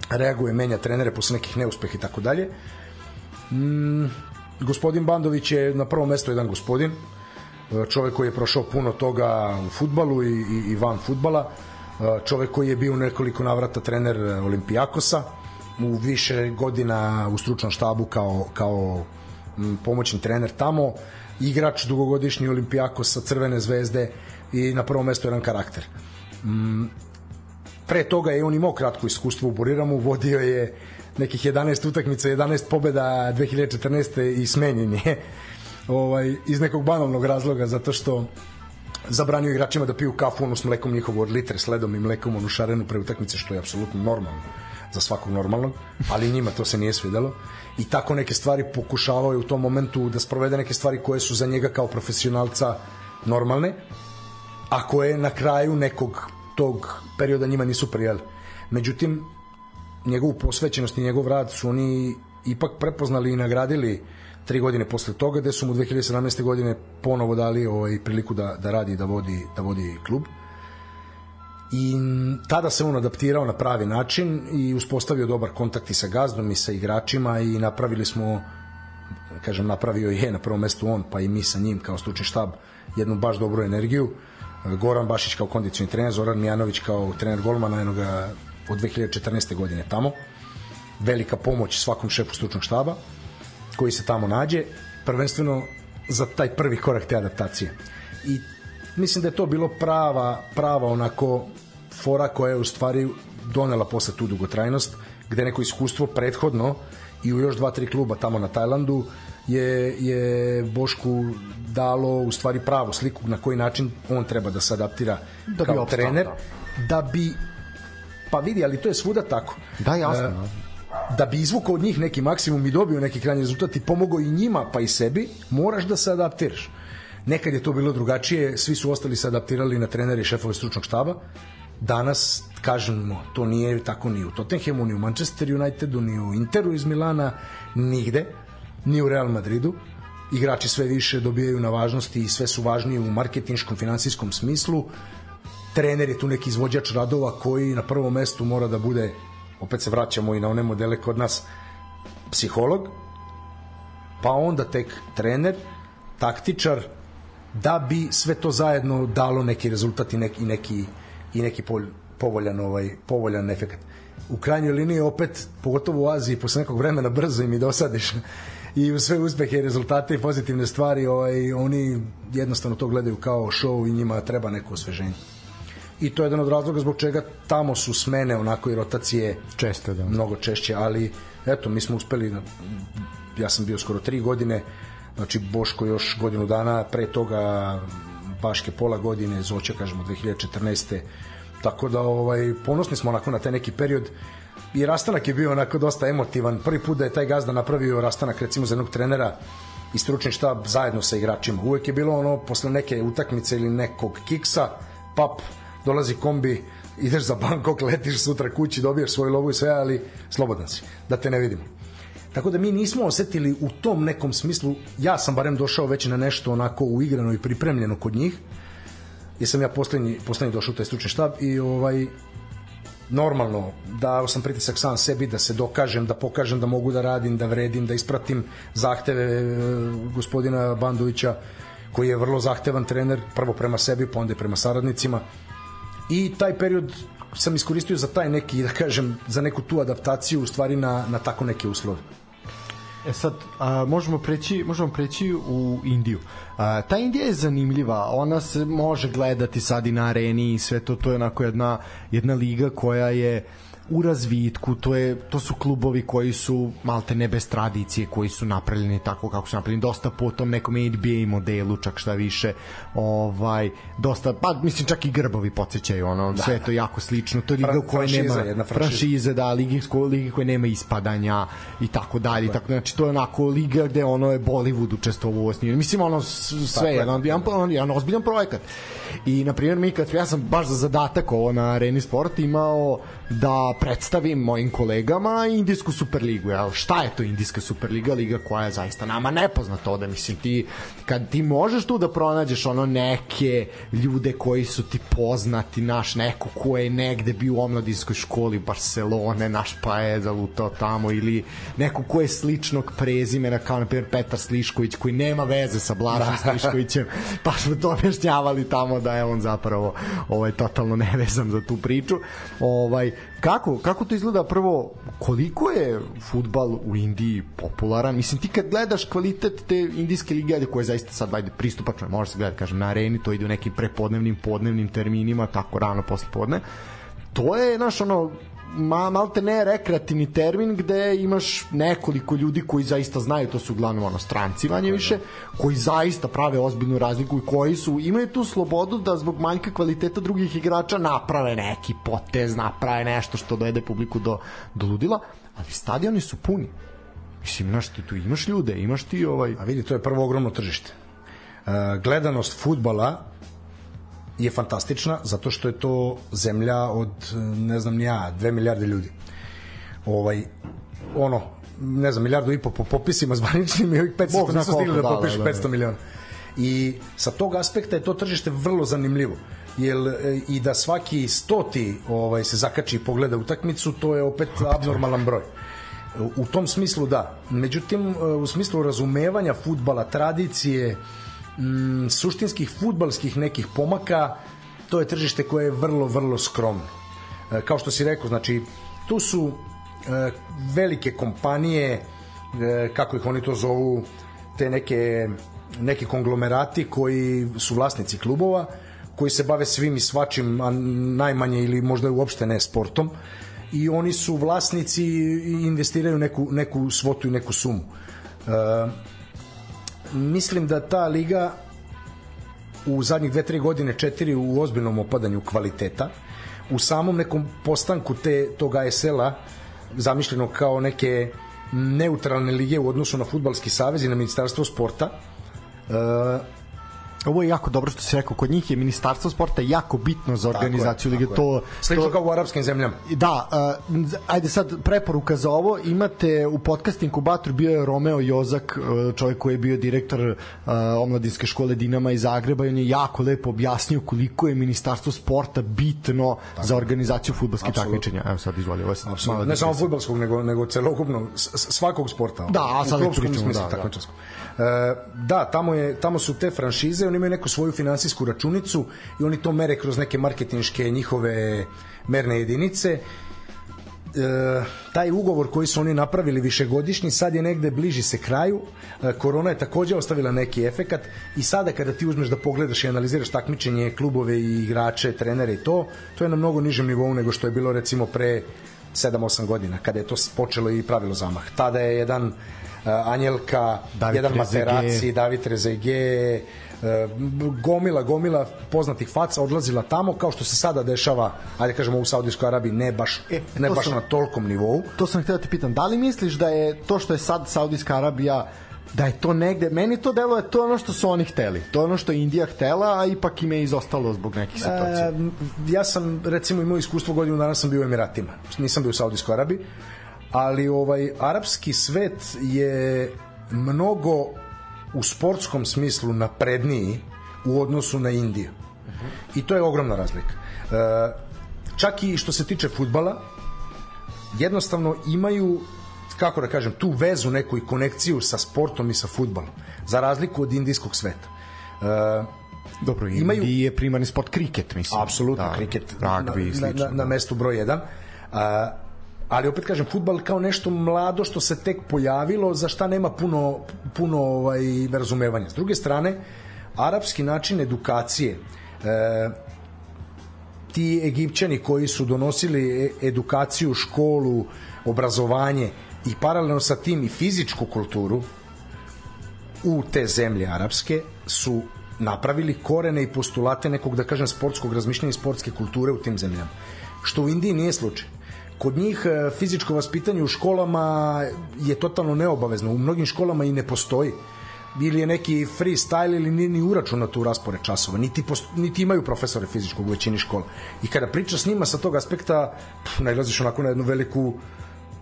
reaguje, menja trenere posle nekih neuspeha i tako dalje. Mm, gospodin Bandović je na prvom mestu jedan gospodin, čovek koji je prošao puno toga u futbalu i, i, i van futbala, čovek koji je bio nekoliko navrata trener Olimpijakosa, u više godina u stručnom štabu kao, kao pomoćni trener tamo, igrač dugogodišnji olimpijako sa Crvene zvezde i na prvom mestu jedan karakter. pre toga je on imao kratko iskustvo u Buriramu, vodio je nekih 11 utakmica, 11 pobeda 2014. i smenjen je ovaj, iz nekog banalnog razloga, zato što zabranio igračima da piju kafu onu s mlekom njihovu od litre s ledom i mlekom onu šarenu pre utakmice, što je apsolutno normalno za svakog normalnog, ali njima to se nije svidelo i tako neke stvari pokušavao je u tom momentu da sprovede neke stvari koje su za njega kao profesionalca normalne, a koje na kraju nekog tog perioda njima nisu prijeli. Međutim, njegovu posvećenost i njegov rad su oni ipak prepoznali i nagradili tri godine posle toga, gde su mu 2017. godine ponovo dali ovaj, priliku da, da radi da vodi, da vodi klub. I tada se on adaptirao na pravi način i uspostavio dobar kontakt i sa gazdom i sa igračima i napravili smo kažem napravio je na prvom mestu on pa i mi sa njim kao stručni štab jednu baš dobru energiju Goran Bašić kao kondicioni trener Zoran Mijanović kao trener golmana jednoga od 2014. godine tamo velika pomoć svakom šefu stručnog štaba koji se tamo nađe prvenstveno za taj prvi korak te adaptacije i mislim da je to bilo prava prava onako fora koja je u stvari donela posle tu dugotrajnost gde neko iskustvo prethodno i u još dva, tri kluba tamo na Tajlandu je, je Bošku dalo u stvari pravu sliku na koji način on treba da se adaptira da kao opstav, trener da. da bi pa vidi, ali to je svuda tako. Da jasno e, da bi izvukao od njih neki maksimum i dobio neki krajnji rezultat i pomogao i njima pa i sebi moraš da se adaptiraš nekad je to bilo drugačije svi su ostali se adaptirali na trenere i šefove stručnog štaba. Danas kažemo to nije tako ni u Tottenhamu ni u Manchester Unitedu ni u Interu iz Milana nigde ni u Real Madridu. Igrači sve više dobijaju na važnosti i sve su važniji u marketinškom, finansijskom smislu. Trener je tu neki izvođač radova koji na prvom mestu mora da bude opet se vraćamo i na one modele kod nas psiholog pa onda tek trener taktičar da bi sve to zajedno dalo neki rezultat i neki, neki, i neki pol, povoljan, ovaj, povoljan efekt. U krajnjoj liniji opet, pogotovo u Aziji, posle nekog vremena brzo im i dosadiš i u sve uspehe i rezultate i pozitivne stvari, ovaj, oni jednostavno to gledaju kao show i njima treba neko osveženje. I to je jedan od razloga zbog čega tamo su smene onako i rotacije česte, da. mnogo češće, ali eto, mi smo uspeli, ja sam bio skoro tri godine, znači Boško još godinu dana, pre toga Baške pola godine, Zoća kažemo 2014. Tako da ovaj ponosni smo onako na taj neki period i rastanak je bio onako dosta emotivan. Prvi put da je taj gazda napravio rastanak recimo za jednog trenera i stručni štab zajedno sa igračima. Uvek je bilo ono posle neke utakmice ili nekog kiksa, pap, dolazi kombi, ideš za Bangkok, letiš sutra kući, dobiješ svoju lovu i sve, ali slobodan si, da te ne vidimo. Tako da mi nismo osetili u tom nekom smislu, ja sam barem došao već na nešto onako uigrano i pripremljeno kod njih, jer sam ja poslednji, poslednji došao u taj stručni štab i ovaj, normalno dao sam pritisak sam sebi da se dokažem, da pokažem da mogu da radim, da vredim, da ispratim zahteve e, gospodina Bandovića koji je vrlo zahtevan trener, prvo prema sebi, pa onda prema saradnicima. I taj period sam iskoristio za taj neki, da kažem, za neku tu adaptaciju u stvari na, na tako neke uslove. E sad, a, možemo preći, možemo preći u Indiju. A, ta Indija je zanimljiva, ona se može gledati sad i na areni i sve to, to je onako jedna, jedna liga koja je u razvitku, to je to su klubovi koji su malte ne bez tradicije, koji su napravljeni tako kako su napravljeni, dosta po tom nekom NBA modelu, čak šta više. Ovaj dosta pa mislim čak i grbovi podsećaju ono, da, sve je to jako slično. To je liga u kojoj nema franšiza, franšize, da, ligi ligi koje nema ispadanja i tako dalje, tako, tako znači to je onako liga gde ono je Bollywood učestvovao u osnivanju. Mislim ono sve je jedan, jedan, jedan ozbiljan projekat. I na primjer mi kad ja sam baš za zadatak ovo na Areni Sport imao da predstavim mojim kolegama Indijsku Superligu. Jel? Šta je to Indijska Superliga? Liga koja je zaista nama nepoznata ovde. Mislim, ti, kad ti možeš tu da pronađeš ono neke ljude koji su ti poznati, naš neko ko je negde bio u omladinskoj školi Barcelone, naš pa je zalutao tamo, ili neko ko je sličnog prezimena, kao na primjer Petar Slišković, koji nema veze sa Blažom Sliškovićem, pa smo to objašnjavali tamo da je on zapravo ovaj, totalno nevezan za tu priču. Ovaj, kako, kako to izgleda prvo, koliko je futbal u Indiji popularan? Mislim, ti kad gledaš kvalitet te indijske lige, koje je zaista sad vajde pristupačno, može se gledati, kažem, na areni, to ide u nekim prepodnevnim, podnevnim terminima, tako rano posle podne, to je, naš, ono, ma, malte ne rekreativni termin gde imaš nekoliko ljudi koji zaista znaju, to su uglavnom ono stranci manje više, koji zaista prave ozbiljnu razliku i koji su, imaju tu slobodu da zbog manjka kvaliteta drugih igrača naprave neki potez, naprave nešto što dojede publiku do, do ludila, ali stadioni su puni. Mislim, znaš, ti tu imaš ljude, imaš ti ovaj... A vidi, to je prvo ogromno tržište. Uh, gledanost futbala je fantastična zato što je to zemlja od ne znam ni ja, 2 milijarde ljudi. Ovaj ono ne znam, milijardu i po po popisima zvaničnim i ovih 500 nisu stigli da, da popišu da, da, 500 miliona. I sa tog aspekta je to tržište vrlo zanimljivo. Jel, e, i da svaki stoti ovaj, se zakači i pogleda utakmicu, to je opet abnormalan broj. U tom smislu da. Međutim, e, u smislu razumevanja futbala, tradicije, mm, suštinskih futbalskih nekih pomaka, to je tržište koje je vrlo, vrlo skromno. E, kao što si rekao, znači, tu su e, velike kompanije, e, kako ih oni to zovu, te neke, neki konglomerati koji su vlasnici klubova, koji se bave svim i svačim, a najmanje ili možda uopšte ne sportom, i oni su vlasnici i investiraju neku, neku svotu i neku sumu. E, mislim da ta liga u zadnjih dve, tri godine, četiri u ozbiljnom opadanju kvaliteta, u samom nekom postanku te, tog ASL-a, zamišljeno kao neke neutralne lige u odnosu na futbalski savez i na ministarstvo sporta, e, Ovo je jako dobro što si rekao, kod njih je ministarstvo sporta jako bitno za organizaciju lige. To, Slično to, kao u arapskim zemljama. Da, uh, ajde sad preporuka za ovo, imate u podcast inkubatoru bio je Romeo Jozak, uh, čovjek koji je bio direktor uh, omladinske škole Dinama iz Zagreba i on je jako lepo objasnio koliko je ministarstvo sporta bitno Tako. za organizaciju fudbalskih takmičenja. Evo sad izvoli, ovo je Ne samo fudbalskog, nego, nego celokupnog, svakog sporta. Da, a sad pričamo, da, da. E, da, tamo, je, tamo su te franšize, oni imaju neku svoju finansijsku računicu i oni to mere kroz neke marketinške njihove merne jedinice. E, taj ugovor koji su oni napravili višegodišnji sad je negde bliži se kraju. E, korona je takođe ostavila neki efekat i sada kada ti uzmeš da pogledaš i analiziraš takmičenje klubove i igrače, trenere i to to je na mnogo nižem nivou nego što je bilo recimo pre 7-8 godina kada je to počelo i pravilo zamah. Tada je jedan Eh, Anjelka, David jedan Materaci, David Rezege, gomila, gomila poznatih faca odlazila tamo kao što se sada dešava, ajde kažemo u Saudijskoj Arabiji, ne baš, e, ne baš sam, na tolkom nivou. To sam htio da te pitam, da li misliš da je to što je sad Saudijska Arabija da je to negde, meni to delo je to ono što su oni hteli, to ono što je Indija htela, a ipak im je izostalo zbog nekih situacija. E, ja sam, recimo, imao iskustvo godinu dana sam bio u Emiratima, nisam bio u Saudijskoj Arabiji, ali ovaj arapski svet je mnogo u sportskom smislu napredniji u odnosu na Indiju. Uh -huh. I to je ogromna razlika. E, čak i što se tiče futbala, jednostavno imaju kako da kažem, tu vezu neku i konekciju sa sportom i sa futbalom, za razliku od indijskog sveta. E, Dobro, imaju... Indiji je primarni sport kriket, mislim. Apsolutno, da, kriket rugby, na, na, na, na mestu broj 1. A, ali opet kažem futbal kao nešto mlado što se tek pojavilo za šta nema puno puno ovaj razumevanja. S druge strane, arapski način edukacije e, ti egipćani koji su donosili e, edukaciju, školu, obrazovanje i paralelno sa tim i fizičku kulturu u te zemlje arapske su napravili korene i postulate nekog, da kažem, sportskog razmišljanja i sportske kulture u tim zemljama. Što u Indiji nije slučaj kod njih e, fizičko vaspitanje u školama je totalno neobavezno. U mnogim školama i ne postoji ili je neki freestyle ili nije ni uračunato u raspore časova, niti, post, niti imaju profesore fizičkog u većini škola. I kada pričaš s njima sa tog aspekta, pff, najlaziš onako na jednu veliku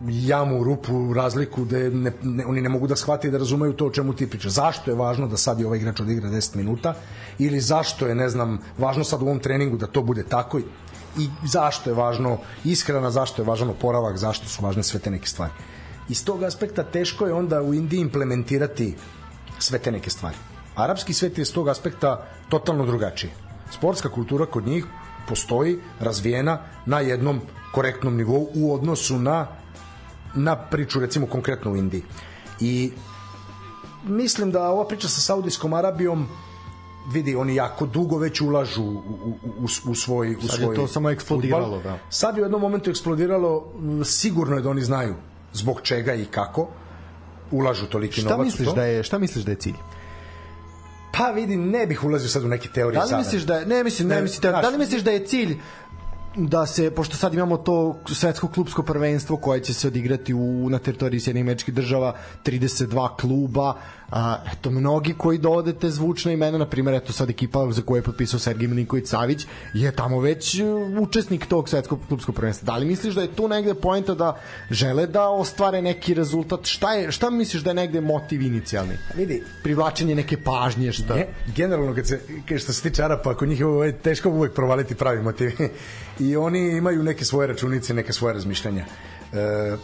jamu, rupu, razliku da ne, ne, oni ne mogu da shvate i da razumeju to o čemu ti pričaš. Zašto je važno da sad i ovaj igrač odigra 10 minuta ili zašto je, ne znam, važno sad u ovom treningu da to bude tako zašto je važno ishrana, zašto je važan oporavak, zašto su važne sve te neke stvari. Iz tog aspekta teško je onda u Indiji implementirati sve te neke stvari. Arapski svet je iz tog aspekta totalno drugačiji. Sportska kultura kod njih postoji razvijena na jednom korektnom nivou u odnosu na na priču recimo konkretno u Indiji. I mislim da ova priča sa Saudijskom Arabijom vidi, oni jako dugo već ulažu u, u, u, u svoj u Sad svoj je to samo eksplodiralo, fudbal. da. Sad je u jednom momentu eksplodiralo, sigurno je da oni znaju zbog čega i kako ulažu toliki Šta novac u misliš to. da je šta misliš da je cilj? Pa vidi, ne bih ulazio sad u neke teorije Da li misliš da je, ne mislim, ne, Ne, mislim, da, da li misliš da je cilj da se, pošto sad imamo to svetsko klubsko prvenstvo koje će se odigrati u, na teritoriji Sjednih američkih država, 32 kluba, a, eto, mnogi koji dovode te zvučne imena, na primjer, eto sad ekipa za koju je potpisao Sergij Milinković Savić, je tamo već uh, učesnik tog svetskog klubskog prvenstva. Da li misliš da je tu negde poenta da žele da ostvare neki rezultat? Šta, je, šta misliš da je negde motiv inicijalni? Vidi, Privlačenje neke pažnje, šta? Ge, generalno kad se kad što se tiče Arapa, kod njih je ovo teško uvek provaliti pravi motiv. I oni imaju neke svoje računice, neke svoje razmišljanja. E,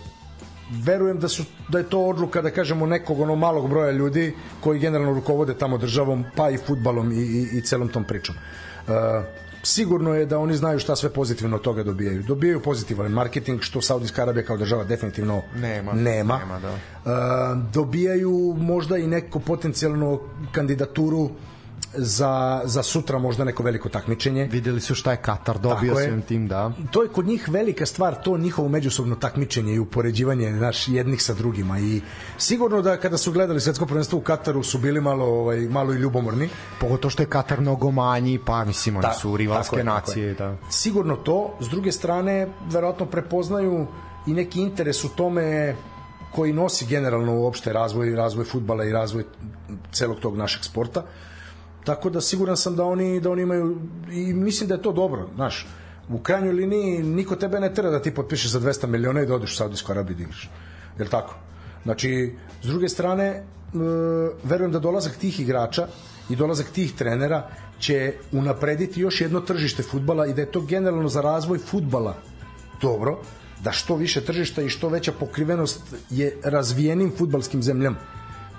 verujem da su da je to odluka da kažemo nekog ono malog broja ljudi koji generalno rukovode tamo državom pa i futbalom i, i, i celom tom pričom. E, sigurno je da oni znaju šta sve pozitivno od toga dobijaju. Dobijaju pozitivan marketing što Saudijska Arabija kao država definitivno Nema. nema. Nema, da. E, dobijaju možda i neko potencijalno kandidaturu za, za sutra možda neko veliko takmičenje. Videli su šta je Katar dobio svim tim, da. To je kod njih velika stvar, to njihovo međusobno takmičenje i upoređivanje naš jednih sa drugima i sigurno da kada su gledali svetsko prvenstvo u Kataru su bili malo ovaj malo i ljubomorni. Pogotovo što je Katar mnogo manji, pa mislim, oni Da, su rivalske je, nacije, je. da. Sigurno to, s druge strane verovatno prepoznaju i neki interes u tome koji nosi generalno uopšte razvoj razvoj fudbala i razvoj celog tog našeg sporta. Tako da siguran sam da oni da oni imaju i mislim da je to dobro, znaš. U krajnjoj liniji niko tebe ne tera da ti potpišeš za 200 miliona i da odeš u Saudijsku Arabiju da igraš. Jel tako? Znači, s druge strane, e, verujem da dolazak tih igrača i dolazak tih trenera će unaprediti još jedno tržište futbala i da je to generalno za razvoj futbala dobro, da što više tržišta i što veća pokrivenost je razvijenim futbalskim zemljama.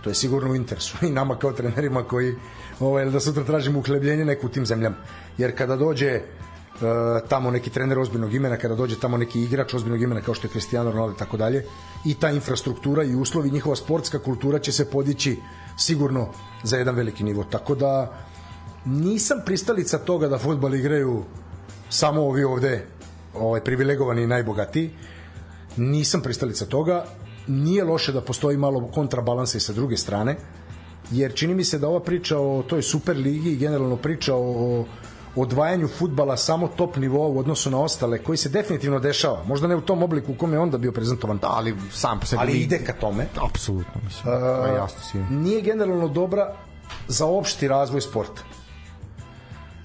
To je sigurno u interesu i nama kao trenerima koji ovaj, da sutra tražimo uhlebljenje neku u tim zemljama. Jer kada dođe e, tamo neki trener ozbiljnog imena, kada dođe tamo neki igrač ozbiljnog imena kao što je Cristiano Ronaldo i tako dalje, i ta infrastruktura i uslovi, njihova sportska kultura će se podići sigurno za jedan veliki nivo. Tako da nisam pristalica toga da fudbal igraju samo ovi ovde ovaj, privilegovani i najbogatiji. Nisam pristalica toga. Nije loše da postoji malo kontrabalansa i sa druge strane, jer čini mi se da ova priča o toj super ligi i generalno priča o odvajanju futbala samo top nivoa u odnosu na ostale, koji se definitivno dešava. Možda ne u tom obliku u kom je onda bio prezentovan, Da, ali sam po sebi... ali ide ka tome. Apsolutno, mislim. to je jasno svima. Nije generalno dobra za opšti razvoj sporta.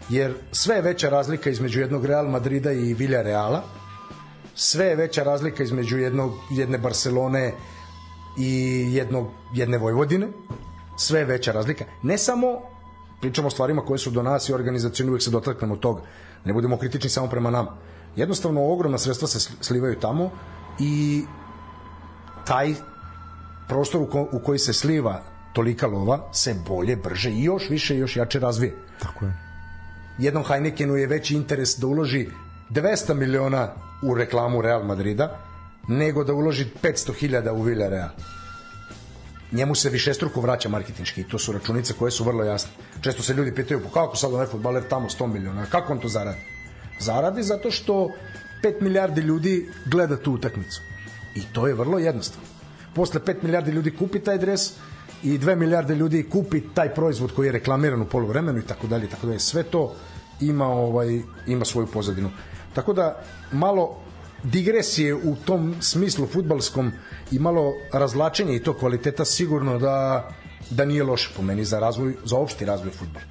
Jer sve je veća razlika između jednog Real Madrida i Villarreala, sve je veća razlika između jednog, jedne Barcelone i jednog, jedne Vojvodine, sve veća razlika. Ne samo pričamo o stvarima koje su do nas i organizacijoni uvek se dotaknemo toga. Ne budemo kritični samo prema nama. Jednostavno ogromna sredstva se slivaju tamo i taj prostor u, ko, u koji se sliva tolika lova se bolje, brže i još više i još jače razvije. Tako je. Jednom Heinekenu je veći interes da uloži 200 miliona u reklamu Real Madrida nego da uloži 500.000 u Villarreal. Njemu se višestruko vraća marketinški i to su računice koje su vrlo jasne. Često se ljudi pitaju pa kako sad onaj futbaler tamo 100 miliona, kako on to zaradi? Zaradi zato što 5 milijardi ljudi gleda tu utakmicu. I to je vrlo jednostavno. Posle 5 milijardi ljudi kupi taj dres i 2 milijarde ljudi kupi taj proizvod koji je reklamiran u poluvremenu i tako dalje tako dalje. Sve to ima ovaj ima svoju pozadinu. Tako da malo digresije u tom smislu futbalskom i malo razlačenje i to kvaliteta sigurno da da nije loše po meni za razvoj za opšti razvoj fudbala.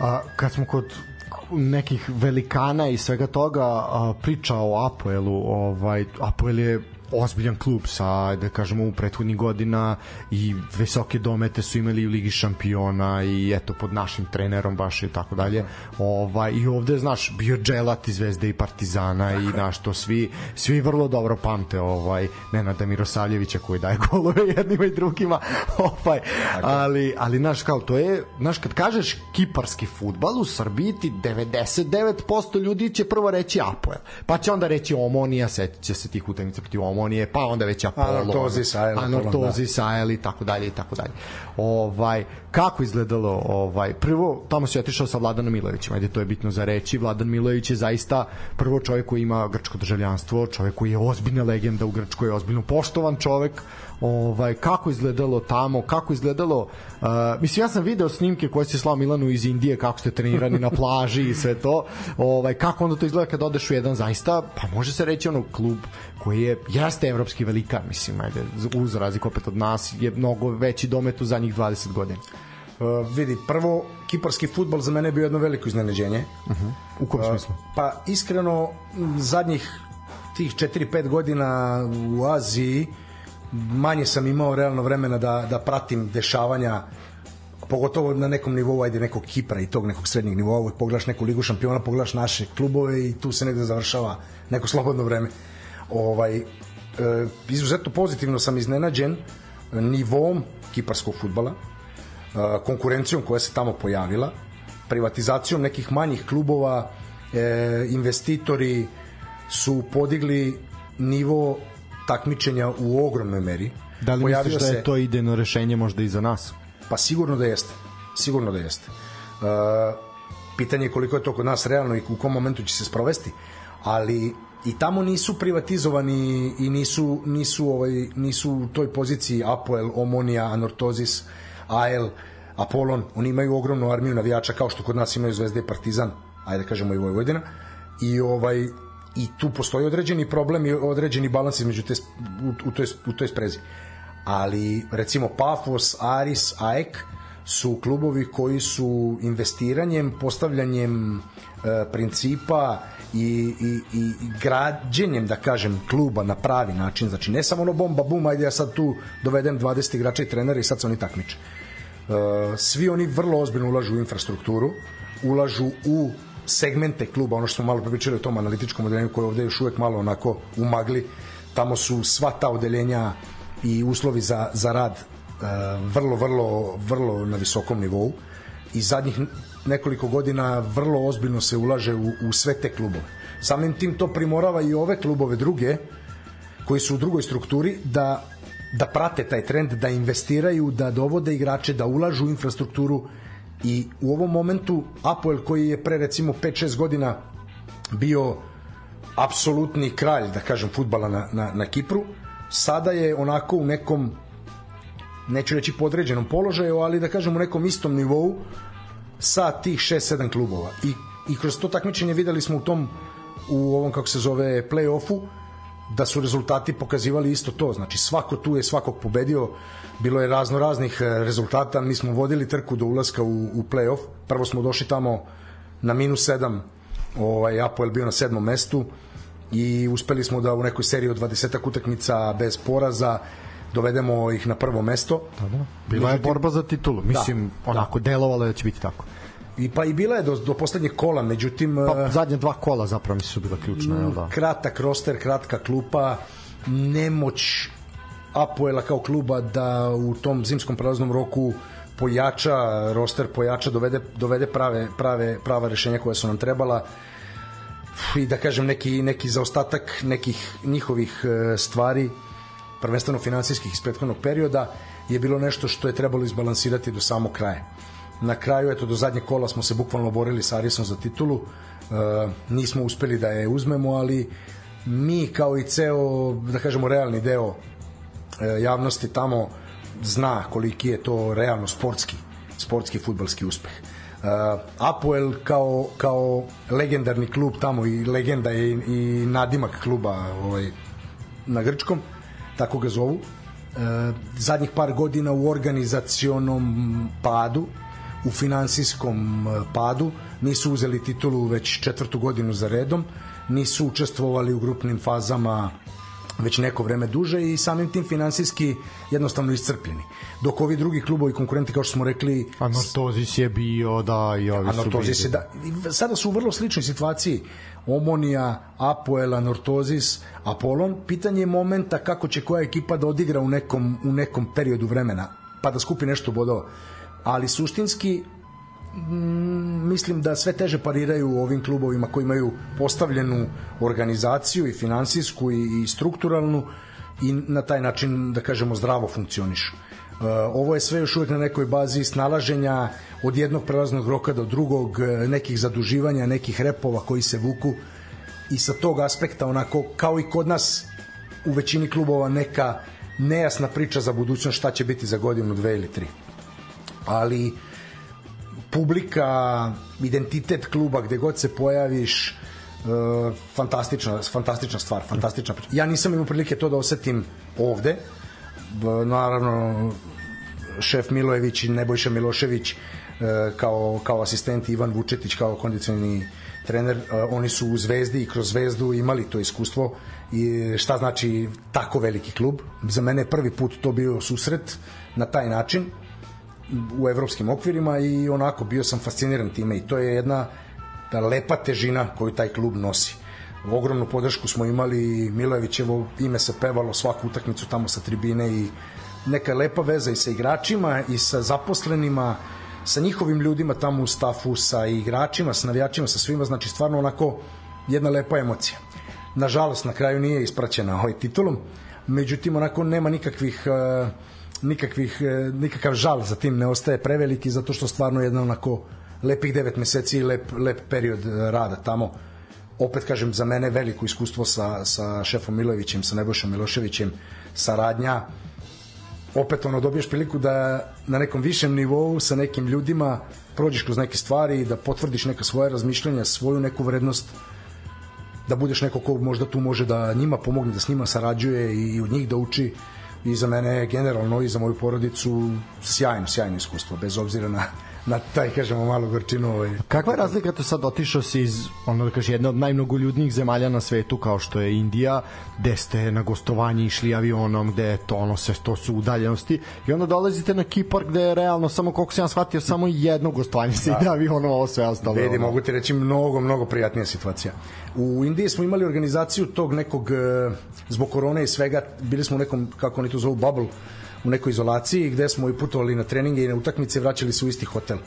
A, kad smo kod nekih velikana i svega toga a, priča o Apoelu ovaj Apoel je ozbiljan klub sa da kažemo u prethodnih godina i visoke domete su imali u ligi šampiona i eto pod našim trenerom baš i tako dalje. Ovaj i ovde znaš bio Dželat iz Zvezde i Partizana i naš to svi svi vrlo dobro pamte ovaj Nenada Mirosavljevića koji daje golove jednima i drugima. Ovaj ali ali naš kao to je znaš kad kažeš kiparski fudbal u Srbiji ti 99% ljudi će prvo reći Apoel. Pa će onda reći Omonija, setit će se tih utakmica protiv Omonije Omonije, pa onda već Apollo. Anortozis, Ael, Anortozis, da. Ael i tako dalje i tako dalje. Ovaj, kako izgledalo ovaj prvo tamo se otišao sa Vladanom Milojevićem ajde to je bitno za reći Vladan Milojević je zaista prvo čovjek koji ima grčko državljanstvo čovjek koji je ozbiljna legenda u Grčkoj ozbiljno poštovan čovjek ovaj kako izgledalo tamo, kako izgledalo uh, mislim ja sam video snimke koje se slao Milanu iz Indije kako ste trenirani na plaži i sve to. Ovaj kako onda to izgleda kad odeš u jedan zaista pa može se reći ono klub koji je jeste evropski velikan, mislim, ajde, uz razliku opet od nas je mnogo veći domet u zadnjih 20 godina. Uh, vidi, prvo, kiparski futbol za mene je bio jedno veliko iznenađenje. Uh -huh. U kom uh, smislu? Pa, iskreno, zadnjih tih 4-5 godina u Aziji manje sam imao realno vremena da, da pratim dešavanja pogotovo na nekom nivou ajde nekog Kipra i tog nekog srednjeg nivoa pogledaš neku ligu šampiona, pogledaš naše klubove i tu se negde završava neko slobodno vreme ovaj e, izuzetno pozitivno sam iznenađen nivom kiparskog futbala e, konkurencijom koja se tamo pojavila privatizacijom nekih manjih klubova e, investitori su podigli nivo takmičenja u ogromnoj meri. Da li Pojavio misliš da je to idejno rešenje možda i za nas? Pa sigurno da jeste. Sigurno da jeste. Uh, pitanje je koliko je to kod nas realno i u kom momentu će se sprovesti, ali i tamo nisu privatizovani i nisu nisu ovaj nisu u toj poziciji Apoel, Omonia, Anortozis, AL, Apolon, oni imaju ogromnu armiju navijača kao što kod nas imaju Zvezda i Partizan, ajde da kažemo i Vojvodina. I ovaj i tu postoji određeni problem i određeni balans između te u, u toj u toj sprezi. Ali recimo Pafos, Aris, AEK su klubovi koji su investiranjem, postavljanjem e, principa i, i, i građenjem, da kažem, kluba na pravi način, znači ne samo ono bomba bum, ajde ja sad tu dovedem 20 igrača i trenera i sad se oni takmiče. Uh, svi oni vrlo ozbiljno ulažu u infrastrukturu, ulažu u segmente kluba, ono što smo malo pričali o tom analitičkom odeljenju koje ovde još uvek malo onako umagli, tamo su sva ta odeljenja i uslovi za, za rad uh, vrlo, vrlo, vrlo na visokom nivou. I zadnjih nekoliko godina vrlo ozbiljno se ulaže u, u sve te klubove. Samim tim to primorava i ove klubove druge koji su u drugoj strukturi da da prate taj trend, da investiraju, da dovode igrače, da ulažu u infrastrukturu i u ovom momentu Apoel koji je pre recimo 5-6 godina bio apsolutni kralj, da kažem, futbala na, na, na Kipru, sada je onako u nekom neću reći podređenom položaju, ali da kažem u nekom istom nivou sa tih 6-7 klubova. I, I kroz to takmičenje videli smo u tom u ovom kako se zove play-offu da su rezultati pokazivali isto to. Znači svako tu je svakog pobedio. Bilo je razno raznih e, rezultata. Mi smo vodili trku do ulaska u, u play-off. Prvo smo došli tamo na minus 7. Ovaj, Apoel bio na sedmom mestu i uspeli smo da u nekoj seriji od 20 utakmica bez poraza dovedemo ih na prvo mesto. Da, da. Bila je borba za titulu. Da. Mislim, da, onako, da. delovalo je da će biti tako. I pa i bila je do, do poslednjeg kola, međutim... Pa, e, zadnje dva kola zapravo mi su bila ključna, jel da? Kratak roster, kratka klupa, nemoć Apoela kao kluba da u tom zimskom prelaznom roku pojača roster, pojača, dovede, dovede prave, prave, prava rešenja koja su nam trebala i da kažem neki, neki zaostatak nekih njihovih e, stvari prvenstveno finansijskih iz prethodnog perioda, je bilo nešto što je trebalo izbalansirati do samog kraja. Na kraju, eto, do zadnje kola smo se bukvalno borili sa Arisom za titulu, e, nismo uspeli da je uzmemo, ali mi kao i ceo, da kažemo, realni deo e, javnosti tamo zna koliki je to realno sportski, sportski futbalski uspeh. Uh, Apoel kao, kao legendarni klub tamo i legenda je i, i nadimak kluba ovaj, na grčkom tako ga zovu, e, zadnjih par godina u organizacionom padu, u finansijskom e, padu, nisu uzeli titulu već četvrtu godinu za redom, nisu učestvovali u grupnim fazama već neko vreme duže i samim tim finansijski jednostavno iscrpljeni. Dok ovi drugi klubovi konkurenti kao što smo rekli Anortozis je bio da i ovi Anortozis su bili. je da sada su u vrlo sličnoj situaciji Omonija, Apoel, Anortozis, Apolon. Pitanje je momenta kako će koja ekipa da odigra u nekom, u nekom periodu vremena, pa da skupi nešto bodova. Ali suštinski, mislim da sve teže pariraju u ovim klubovima koji imaju postavljenu organizaciju i finansijsku i, i strukturalnu i na taj način, da kažemo, zdravo funkcionišu. Uh, ovo je sve još uvek na nekoj bazi snalaženja od jednog prelaznog roka do drugog, nekih zaduživanja, nekih repova koji se vuku i sa tog aspekta onako kao i kod nas u većini klubova neka nejasna priča za budućnost šta će biti za godinu, dve ili tri. Ali publika, identitet kluba gde god se pojaviš, uh, fantastična, fantastična stvar, fantastična priča. Ja nisam imao prilike to da osetim ovde, naravno šef Milojević i Nebojša Milošević uh, kao, kao asistent Ivan Vučetić kao kondicioni trener, uh, oni su u Zvezdi i kroz Zvezdu imali to iskustvo i šta znači tako veliki klub. Za mene prvi put to bio susret na taj način u evropskim okvirima i onako bio sam fasciniran time i to je jedna ta lepa težina koju taj klub nosi. Ogromnu podršku smo imali, Milojevićevo ime se pevalo svaku utakmicu tamo sa tribine i neka lepa veza i sa igračima i sa zaposlenima, sa njihovim ljudima tamo u stafu, sa igračima, sa navijačima, sa svima, znači stvarno onako jedna lepa emocija. Nažalost, na kraju nije ispraćena ovaj titulom, međutim, onako nema nikakvih uh, nikakvih, e, nikakav žal za tim ne ostaje preveliki zato što stvarno jedna onako lepih devet meseci i lep, lep period e, rada tamo. Opet kažem za mene veliko iskustvo sa, sa šefom Milojevićem, sa Nebojšom Miloševićem saradnja. Opet ono dobiješ priliku da na nekom višem nivou sa nekim ljudima prođeš kroz neke stvari i da potvrdiš neka svoje razmišljanja, svoju neku vrednost da budeš neko ko možda tu može da njima pomogne, da s njima sarađuje i od njih da uči i za mene generalno i za moju porodicu sjajno, sjajno iskustvo, bez obzira na, na taj, kažemo, malo gorčinu. Ovaj. Kakva je razlika to sad otišao si iz, ono da kaže, jedne od najmnogoljudnijih zemalja na svetu kao što je Indija, gde ste na gostovanje išli avionom, gde je to, ono, sve to su udaljenosti i onda dolazite na Kipar gde je realno, samo koliko sam ja shvatio, samo jedno gostovanje se da. ide avionom, ovo sve ostalo. Vidi, mogu ti reći mnogo, mnogo prijatnija situacija. U Indiji smo imali organizaciju tog nekog, e, zbog korone i svega, bili smo u nekom, kako oni to zovu, bubble, u nekoj izolaciji gde smo i putovali na treninge i na utakmice vraćali se u isti hotel.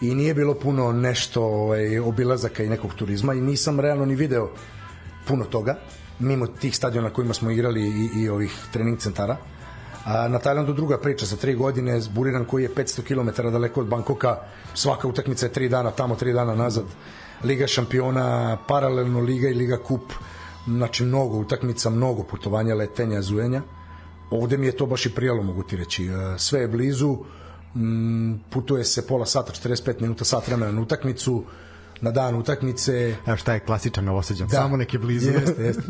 I nije bilo puno nešto ovaj, obilazaka i nekog turizma i nisam realno ni video puno toga mimo tih stadiona kojima smo igrali i, i ovih trening centara. A na Tajlandu druga priča za tri godine Buriran koji je 500 km daleko od Bankoka svaka utakmica je tri dana tamo tri dana nazad. Liga šampiona paralelno Liga i Liga kup znači mnogo utakmica mnogo putovanja letenja zujenja ovde mi je to baš i prijalo, mogu ti reći. E, sve je blizu, putuje se pola sata, 45 minuta, sat vremena na utakmicu, na dan utakmice. Evo šta je klasičan novoseđan, da. samo neke blizu. Jeste, jeste.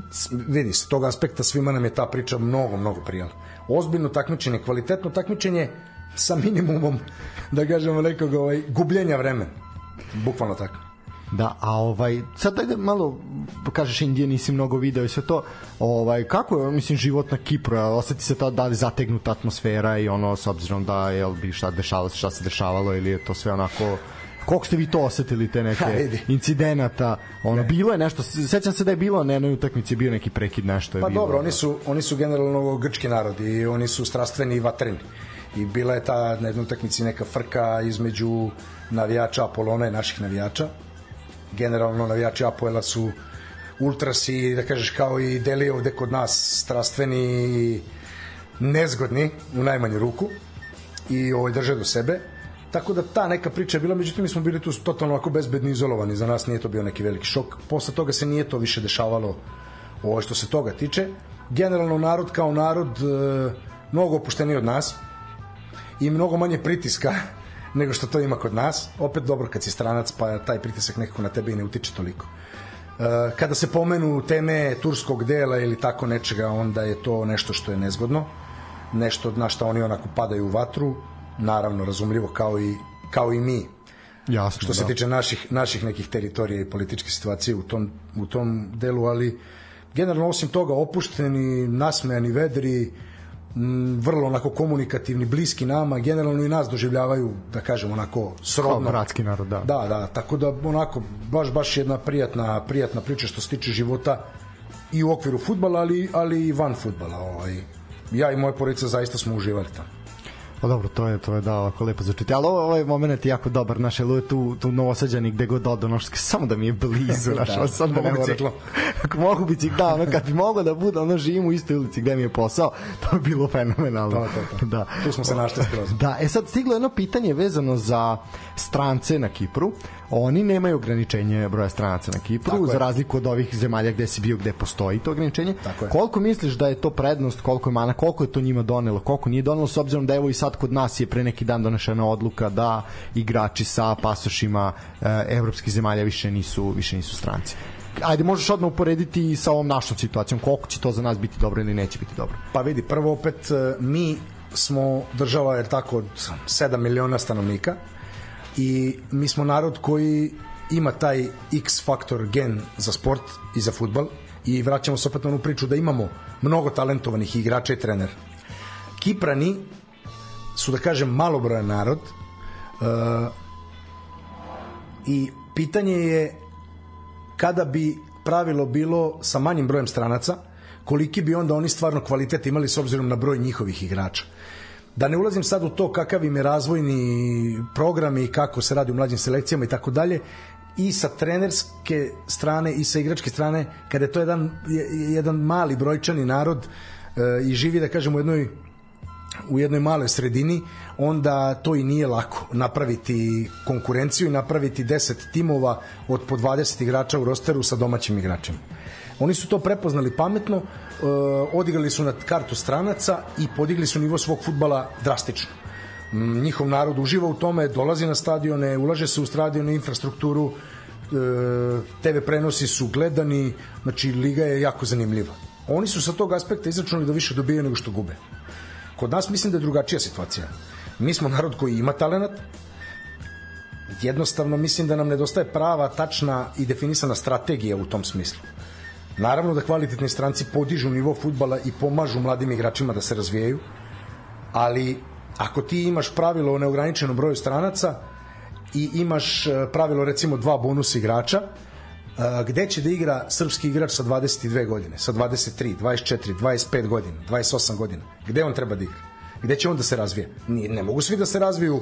Vidi, s tog aspekta svima nam je ta priča mnogo, mnogo prijala. Ozbiljno takmičenje, kvalitetno takmičenje sa minimumom, da kažemo, nekog ovaj, gubljenja vremena. Bukvalno tako. Da, a ovaj sad da malo kažeš Indije nisi mnogo video i sve to. Ovaj kako je mislim život na Kipru? Oseti se ta da li zategnuta atmosfera i ono s obzirom da je bi šta dešavalo, šta se dešavalo ili je to sve onako koliko ste vi to osetili te neke ha, incidenata ono ne. bilo je nešto sećam se da je bilo na jednoj utakmici bio neki prekid nešto je pa bilo, dobro oni su oni su generalno grčki narod i oni su strastveni i vatreni i bila je ta na jednoj utakmici neka frka između navijača Apolona i naših navijača generalno navijači Apoela su ultrasi, da kažeš kao i deli ovde kod nas strastveni i nezgodni u najmanju ruku i ovaj drže do sebe. Tako da ta neka priča je bila međutim mi smo bili tu totalno ovako bezbedni izolovani. Za nas nije to bio neki veliki šok. Posle toga se nije to više dešavalo ovo što se toga tiče. Generalno narod kao narod e, mnogo opušteniji od nas i mnogo manje pritiska nego što to ima kod nas. Opet dobro kad si stranac, pa taj pritisak nekako na tebe i ne utiče toliko. E, kada se pomenu teme turskog dela ili tako nečega, onda je to nešto što je nezgodno, nešto na što oni onako padaju u vatru, naravno razumljivo kao i, kao i mi. Jasno, što se da. tiče naših, naših nekih teritorija i političke situacije u tom, u tom delu, ali generalno osim toga opušteni, nasmejani, vedri, m, vrlo onako komunikativni, bliski nama, generalno i nas doživljavaju, da kažem, onako srodno. Kao bratski narod, da. Da, da, tako da onako baš baš jedna prijatna prijatna priča što se tiče života i u okviru fudbala, ali ali i van fudbala, ovaj. Ja i moja porodica zaista smo uživali tamo. Pa dobro, to je to je da ovako lepo zvuči. Ali ovo, ovaj moment je jako dobar, naše lu tu tu novosađani gde god odo, ono samo da mi je blizu, naš, da, sad da ne mogu biciklom. Ako mogu bicikl, da, ono kad bi mogao da bude, ono živim u istoj ulici gde mi je posao, to bi bilo fenomenalno. To, to, to. Da. Tu smo se našli skroz. Da, e sad stiglo jedno pitanje vezano za strance na Kipru oni nemaju ograničenje broja stranaca na Kipru, Tako za je. razliku od ovih zemalja gde si bio, gde postoji to ograničenje. Tako je. Koliko misliš da je to prednost, koliko je mana, koliko je to njima donelo, koliko nije donelo, s obzirom da evo i sad kod nas je pre neki dan donešena odluka da igrači sa pasošima e, evropskih zemalja više nisu, više nisu stranci. Ajde možeš odmah uporediti sa ovom našom situacijom. Koliko će to za nas biti dobro ili neće biti dobro? Pa vidi prvo opet e, mi smo država jer tako od 7 miliona stanovnika i mi smo narod koji ima taj X faktor gen za sport i za futbal i vraćamo se opet na onu priču da imamo mnogo talentovanih igrača i trenera. Kiprani su da kažem malobrojan narod uh, i pitanje je kada bi pravilo bilo sa manjim brojem stranaca koliki bi onda oni stvarno kvalitet imali s obzirom na broj njihovih igrača? Da ne ulazim sad u to kakav im je razvojni program i kako se radi u mlađim selekcijama i tako dalje, i sa trenerske strane i sa igračke strane, kada je to jedan, jedan mali brojčani narod e, i živi, da kažem, u jednoj u jednoj maloj sredini, onda to i nije lako napraviti konkurenciju i napraviti 10 timova od po 20 igrača u rosteru sa domaćim igračima. Oni su to prepoznali pametno, uh, odigrali su na kartu stranaca i podigli su nivo svog futbala drastično. Njihov narod uživa u tome, dolazi na stadione, ulaže se u stadione infrastrukturu, uh, TV prenosi su gledani, znači liga je jako zanimljiva. Oni su sa tog aspekta izračunali da više dobijaju nego što gube. Kod nas mislim da je drugačija situacija. Mi smo narod koji ima talenat, jednostavno mislim da nam nedostaje prava, tačna i definisana strategija u tom smislu. Naravno da kvalitetni stranci podižu nivo futbala i pomažu mladim igračima da se razvijaju, ali ako ti imaš pravilo o neograničenom broju stranaca i imaš e, pravilo recimo dva bonus igrača, gde će da igra srpski igrač sa 22 godine, sa 23, 24, 25 godina, 28 godina? Gde on treba da igra? Gde će on da se razvije? Ne, ne mogu svi da se razviju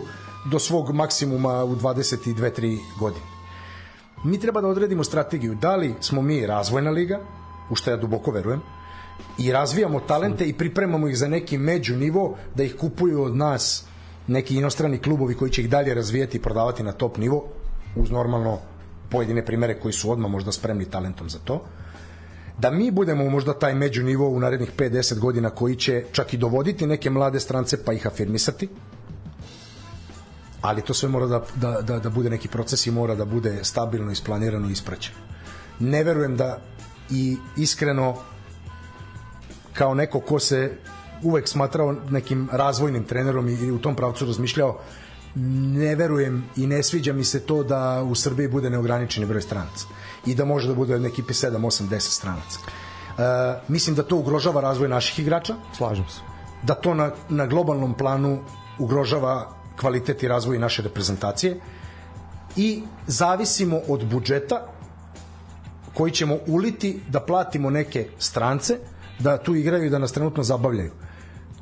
do svog maksimuma u 22-3 godine mi treba da odredimo strategiju da li smo mi razvojna liga, u što ja duboko verujem, i razvijamo talente i pripremamo ih za neki među nivo da ih kupuju od nas neki inostrani klubovi koji će ih dalje razvijati i prodavati na top nivo uz normalno pojedine primere koji su odmah možda spremni talentom za to da mi budemo možda taj među nivo u narednih 5-10 godina koji će čak i dovoditi neke mlade strance pa ih afirmisati ali to sve mora da, da, da, da bude neki proces i mora da bude stabilno, isplanirano i ispraćeno. Ne verujem da i iskreno kao neko ko se uvek smatrao nekim razvojnim trenerom i u tom pravcu razmišljao ne verujem i ne sviđa mi se to da u Srbiji bude neograničeni broj stranaca i da može da bude na ekipi 7, 8, 10 stranaca. E, mislim da to ugrožava razvoj naših igrača. Slažem se. Da to na, na globalnom planu ugrožava kvalitet i razvoj naše reprezentacije i zavisimo od budžeta koji ćemo uliti da platimo neke strance da tu igraju i da nas trenutno zabavljaju.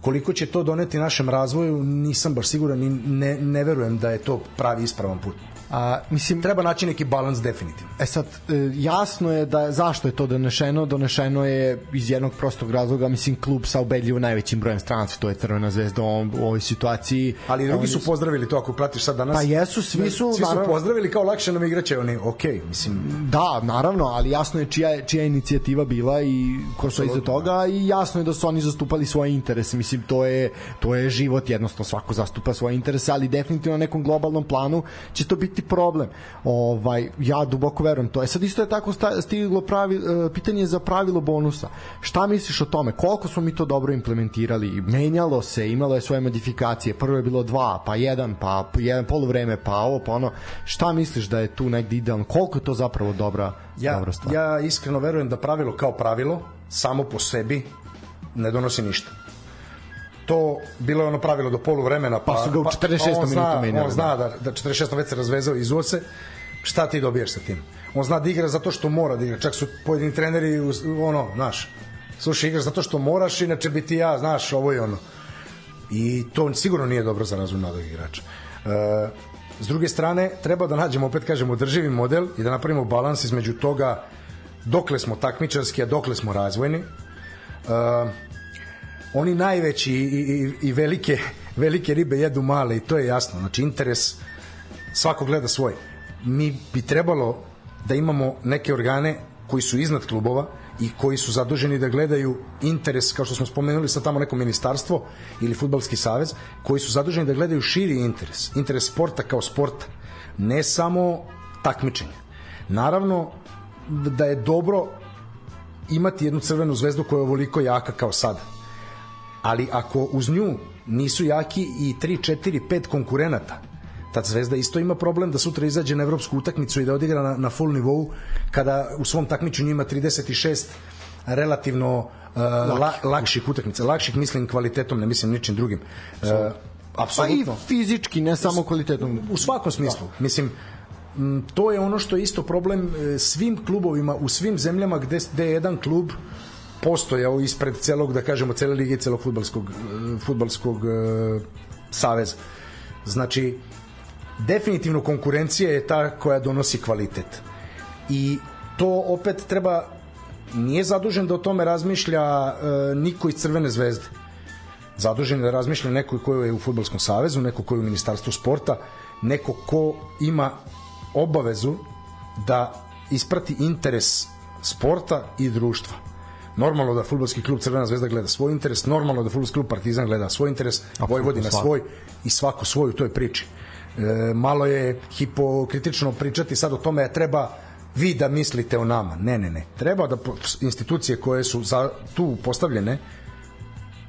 Koliko će to doneti našem razvoju, nisam baš siguran i ne, ne verujem da je to pravi ispravan put. A, mislim, treba naći neki balans definitivno. E sad, e, jasno je da zašto je to donešeno, donešeno je iz jednog prostog razloga, mislim, klub sa ubedljivo najvećim brojem stranaca, to je Crvena zvezda u, u ovoj situaciji. Ali drugi su pozdravili to, ako pratiš sad danas. Pa jesu, svi su... Svi su naravno, pozdravili kao lakše nam igraće, oni, ok, mislim... Da, naravno, ali jasno je čija, čija inicijativa bila i ko su iza toga i jasno je da su oni zastupali svoje interese, mislim, to je, to je život, jednostavno svako zastupa svoje interese, ali definitivno na nekom globalnom planu će to biti problem. Ovaj ja duboko verujem to. E sad isto je tako stiglo pravi e, pitanje za pravilo bonusa. Šta misliš o tome? Koliko smo mi to dobro implementirali? Menjalo se, imalo je svoje modifikacije. Prvo je bilo dva, pa jedan, pa jedan poluvreme, pa ovo, pa ono. Šta misliš da je tu negde idealno? Koliko je to zapravo dobra, ja, dobra stvar? Ja iskreno verujem da pravilo kao pravilo samo po sebi ne donosi ništa to bilo je ono pravilo do polu vremena pa, pa su ga u 46. Pa, minutu menjali. On zna da, da 46. već se razvezao iz ose šta ti dobijaš sa tim? On zna da igra zato što mora da igra. Čak su pojedini treneri, ono, znaš, slušaj, igraš zato što moraš, inače bi ti ja, znaš, ovo i ono. I to sigurno nije dobro za razvoj mladog igrača. E, s druge strane, treba da nađemo, opet kažemo, održivi model i da napravimo balans između toga dokle smo takmičarski, a dokle smo razvojni. Uh, oni najveći i, i, i velike, velike ribe jedu male i to je jasno. Znači, interes svako gleda svoj. Mi bi trebalo da imamo neke organe koji su iznad klubova i koji su zaduženi da gledaju interes, kao što smo spomenuli sa tamo neko ministarstvo ili futbalski savez, koji su zaduženi da gledaju širi interes, interes sporta kao sporta, ne samo takmičenje. Naravno da je dobro imati jednu crvenu zvezdu koja je ovoliko jaka kao sada. Ali ako uz nju nisu jaki i 3, 4, 5 konkurenata, ta zvezda isto ima problem da sutra izađe na evropsku utakmicu i da odigra na, na full nivou kada u svom takmičenju ima 36 relativno uh, la, lakših utakmica. Lakših mislim kvalitetom, ne mislim ničim drugim. Uh, apsolutno. Pa i fizički, ne samo kvalitetom. U svakom smislu. Da. Mislim, to je ono što je isto problem e, svim klubovima u svim zemljama gde, gde je jedan klub postojao ispred celog, da kažemo, cele lige celog futbalskog, e, futbalskog uh, saveza. Znači, definitivno konkurencija je ta koja donosi kvalitet. I to opet treba nije zadužen da o tome razmišlja uh, niko iz Crvene zvezde. Zadužen je da razmišlja neko ko je u Futbolskom savezu, neko ko je u Ministarstvu sporta, neko ko ima obavezu da isprati interes sporta i društva. Normalno da futbolski klub Crvena zvezda gleda svoj interes, normalno da futbolski klub Partizan gleda svoj interes, Vojvodina svoj i svako svoj u toj priči. E, malo je hipokritično pričati sad o tome treba vi da mislite o nama. Ne, ne, ne. Treba da institucije koje su za tu postavljene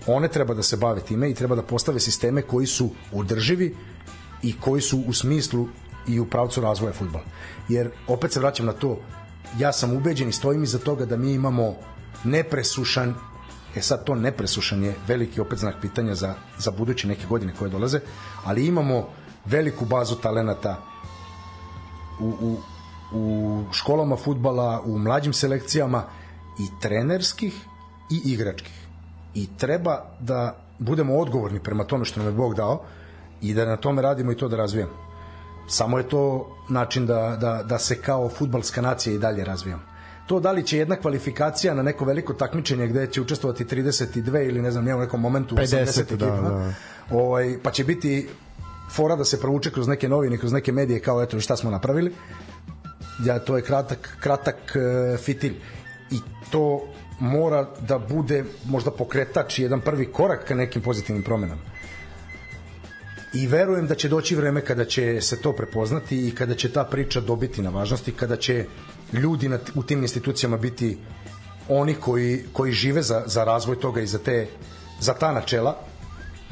one treba da se bave time i treba da postave sisteme koji su održivi i koji su u smislu i u pravcu razvoja futbola. Jer opet se vraćam na to, ja sam ubeđen i stojim iza toga da mi imamo nepresušan E sad to nepresušan je veliki opet znak pitanja za, za buduće neke godine koje dolaze, ali imamo veliku bazu talenata u, u, u školama futbala, u mlađim selekcijama i trenerskih i igračkih. I treba da budemo odgovorni prema tome što nam je Bog dao i da na tome radimo i to da razvijamo. Samo je to način da, da, da se kao futbalska nacija i dalje razvijamo. To da li će jedna kvalifikacija na neko veliko takmičenje gde će učestvovati 32 ili ne znam, u nekom momentu 50, 80 ekipa, da, da. Ovaj, pa će biti fora da se provuče kroz neke novine, kroz neke medije kao eto šta smo napravili. Ja, to je kratak, kratak uh, fitilj i to mora da bude možda pokretač jedan prvi korak ka nekim pozitivnim promenama i verujem da će doći vreme kada će se to prepoznati i kada će ta priča dobiti na važnosti, kada će ljudi na, u tim institucijama biti oni koji, koji žive za, za razvoj toga i za, te, za ta načela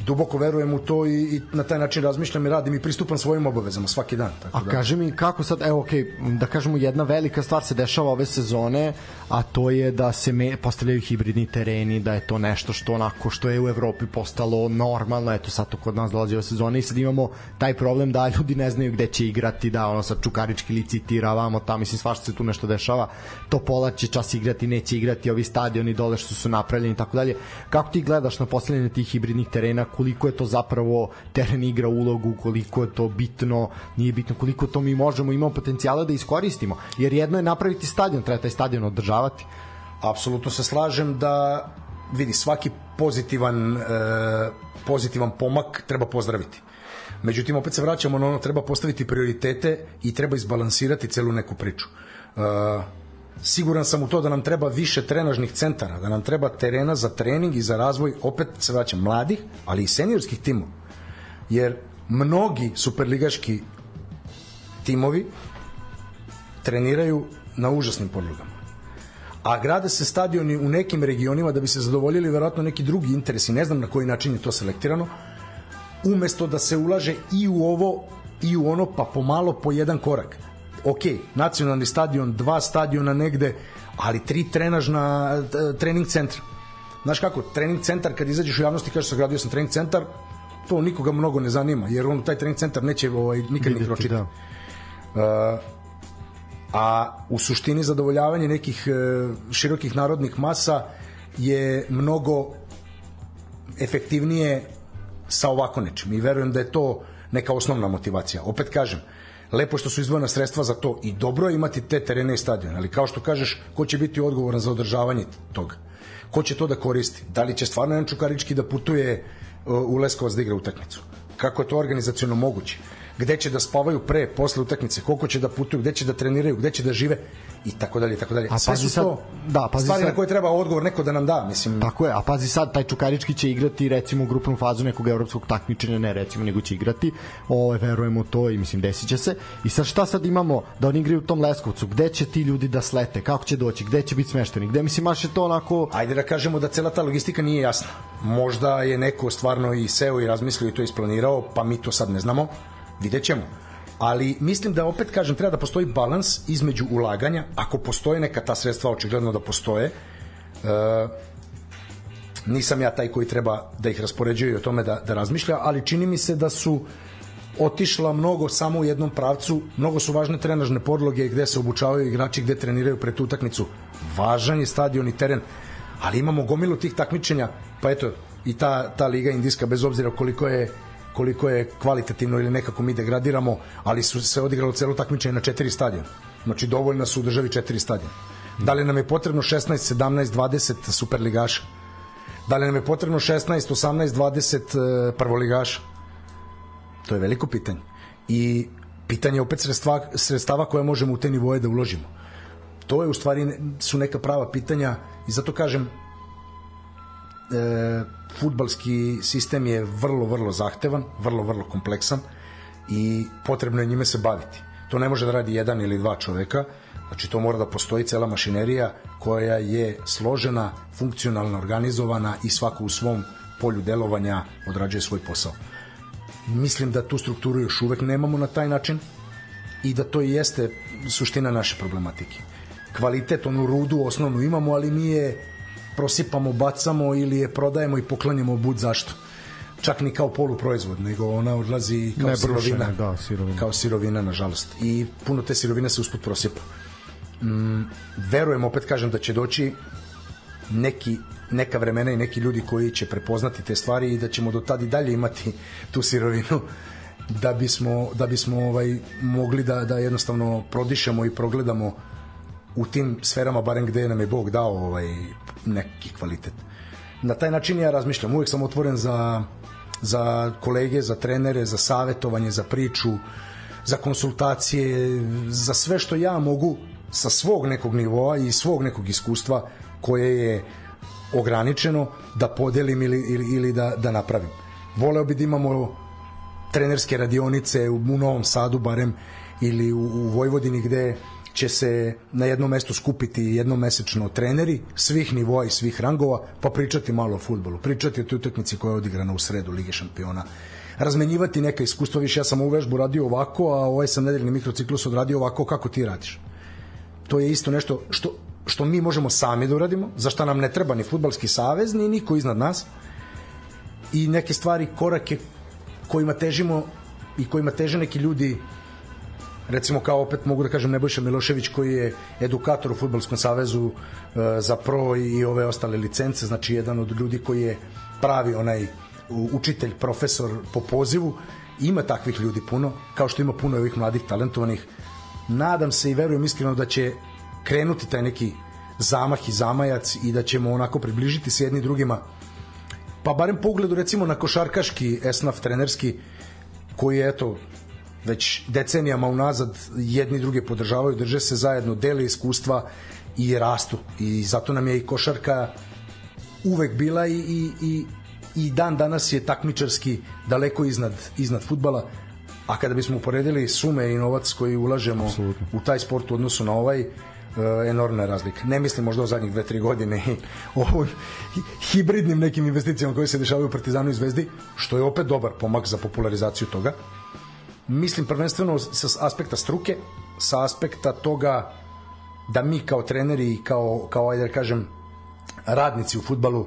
duboko verujem u to i, i na taj način razmišljam i radim i pristupam svojim obavezama svaki dan. Tako a da. kaži mi kako sad, evo okay, da kažemo jedna velika stvar se dešava ove sezone, a to je da se me, postavljaju hibridni tereni, da je to nešto što onako što je u Evropi postalo normalno, eto sad to kod nas dolazi ove sezone i sad imamo taj problem da ljudi ne znaju gde će igrati, da ono sad čukarički licitira vamo tamo, mislim svašta se tu nešto dešava, to pola će čas igrati, neće igrati, ovi stadioni dole što su napravljeni i tako dalje. Kako ti gledaš na postavljanje tih hibridnih terena, koliko je to zapravo teren igra ulogu, koliko je to bitno, nije bitno, koliko to mi možemo, imamo potencijala da iskoristimo. Jer jedno je napraviti stadion, treba taj stadion održavati. Apsolutno se slažem da vidi svaki pozitivan e, pozitivan pomak treba pozdraviti. Međutim, opet se vraćamo na ono, treba postaviti prioritete i treba izbalansirati celu neku priču. E, siguran sam u to da nam treba više trenažnih centara, da nam treba terena za trening i za razvoj, opet se vraćam, mladih, ali i seniorskih timova. Jer mnogi superligaški timovi treniraju na užasnim podlogama. A grade se stadioni u nekim regionima da bi se zadovoljili verovatno neki drugi interesi, ne znam na koji način je to selektirano, umesto da se ulaže i u ovo i u ono, pa pomalo po jedan korak ok, nacionalni stadion, dva stadiona negde, ali tri trenažna trening centra. Znaš kako, trening centar kad izađeš u javnosti kažeš sagradio sam trening centar, to nikoga mnogo ne zanima, jer on taj trening centar neće ovaj, nikad ni kročiti. Da. Uh, a u suštini zadovoljavanje nekih uh, širokih narodnih masa je mnogo efektivnije sa ovako nečim i verujem da je to neka osnovna motivacija. Opet kažem, lepo što su izdvojena sredstva za to i dobro je imati te terene i stadione, ali kao što kažeš, ko će biti odgovoran za održavanje toga? Ko će to da koristi? Da li će stvarno jedan Čukarički da putuje uh, u Leskovac da igra utakmicu? Kako je to organizaciono moguće? Gde će da spavaju pre, posle utakmice? Koliko će da putuju? Gde će da treniraju? Gde će da žive? i tako dalje tako dalje. A Sve pazi su sad- to da, pazi stvari sad- na koje treba odgovor neko da nam da, mislim. Tako je, a pazi sad, taj Čukarički će igrati recimo u grupnu fazu nekog evropskog takmičenja, ne recimo, nego će igrati, ovo, verujemo to i mislim desit će se. I sad šta sad imamo da oni igraju u tom Leskovcu, gde će ti ljudi da slete, kako će doći, gde će biti smešteni, gde mislim, maš je to onako... Ajde da kažemo da cela ta logistika nije jasna. Možda je neko stvarno i seo i razmislio i to isplanirao, pa mi to sad ne znamo. Vidjet ćemo. Ali mislim da opet kažem treba da postoji balans između ulaganja, ako postoje neka ta sredstva očigledno da postoje. E, nisam ja taj koji treba da ih raspoređuje i o tome da, da razmišlja, ali čini mi se da su otišla mnogo samo u jednom pravcu, mnogo su važne trenažne podloge gde se obučavaju igrači, gde treniraju pred utakmicu. Važan je stadion i teren, ali imamo gomilu tih takmičenja, pa eto, i ta, ta liga indijska, bez obzira koliko je koliko je kvalitativno ili nekako mi degradiramo, ali su se odigralo celo takmičenje na četiri stadiona. Znači dovoljna su u državi četiri stadiona. Da li nam je potrebno 16, 17, 20 superligaša? Da li nam je potrebno 16, 18, 20 e, prvoligaša? To je veliko pitanje. I pitanje je opet sredstva, sredstava koje možemo u te nivoje da uložimo. To je u stvari su neka prava pitanja i zato kažem e, futbalski sistem je vrlo, vrlo zahtevan, vrlo, vrlo kompleksan i potrebno je njime se baviti. To ne može da radi jedan ili dva čoveka, znači to mora da postoji cela mašinerija koja je složena, funkcionalna, organizovana i svako u svom polju delovanja odrađuje svoj posao. Mislim da tu strukturu još uvek nemamo na taj način i da to jeste suština naše problematike. Kvalitet, onu rudu osnovnu imamo, ali mi je prosipamo, bacamo ili je prodajemo i poklanjamo bud zašto. Čak ni kao poluproizvod, nego ona odlazi kao Ne, sirovina. da, sirovina. Kao sirovina, nažalost. I puno te sirovine se usput prosipa. Mm, verujem, opet kažem, da će doći neki neka vremena i neki ljudi koji će prepoznati te stvari i da ćemo do tad i dalje imati tu sirovinu da bismo, da bismo ovaj, mogli da, da jednostavno prodišemo i progledamo u tim sferama, barem gde nam je Bog dao ovaj, neki kvalitet. Na taj način ja razmišljam, uvek sam otvoren za, za kolege, za trenere, za savetovanje, za priču, za konsultacije, za sve što ja mogu sa svog nekog nivoa i svog nekog iskustva koje je ograničeno da podelim ili, ili, ili da, da napravim. Voleo bi da imamo trenerske radionice u, u Novom Sadu barem ili u, u Vojvodini gde će se na jednom mestu skupiti jednomesečno treneri svih nivoa i svih rangova pa pričati malo o futbolu, pričati o toj utakmici koja je odigrana u sredu Lige šampiona razmenjivati neka iskustva, više ja sam ovu vežbu radio ovako, a ovaj sam nedeljni mikrociklus odradio ovako kako ti radiš. To je isto nešto što, što mi možemo sami da uradimo, za šta nam ne treba ni futbalski savez, ni niko iznad nas, i neke stvari, korake kojima težimo i kojima teže neki ljudi recimo kao opet mogu da kažem Nebojša Milošević koji je edukator u Futbolskom savezu e, za pro i ove ostale licence, znači jedan od ljudi koji je pravi onaj učitelj, profesor po pozivu. Ima takvih ljudi puno, kao što ima puno ovih mladih talentovanih. Nadam se i verujem iskreno da će krenuti taj neki zamah i zamajac i da ćemo onako približiti se jedni drugima. Pa barem po ugledu recimo na košarkaški esnaf trenerski koji je eto već decenijama unazad jedni druge podržavaju, drže se zajedno, dele iskustva i rastu. I zato nam je i košarka uvek bila i, i, i, i dan danas je takmičarski daleko iznad, iznad futbala. A kada bismo uporedili sume i novac koji ulažemo Apsolutno. u taj sport u odnosu na ovaj, e, enormna razlika. Ne mislim možda o zadnjih 2-3 godine i o hibridnim nekim investicijama koje se dešavaju u Partizanu i Zvezdi, što je opet dobar pomak za popularizaciju toga mislim prvenstveno sa aspekta struke, sa aspekta toga da mi kao treneri i kao, kao ajde da kažem, radnici u futbalu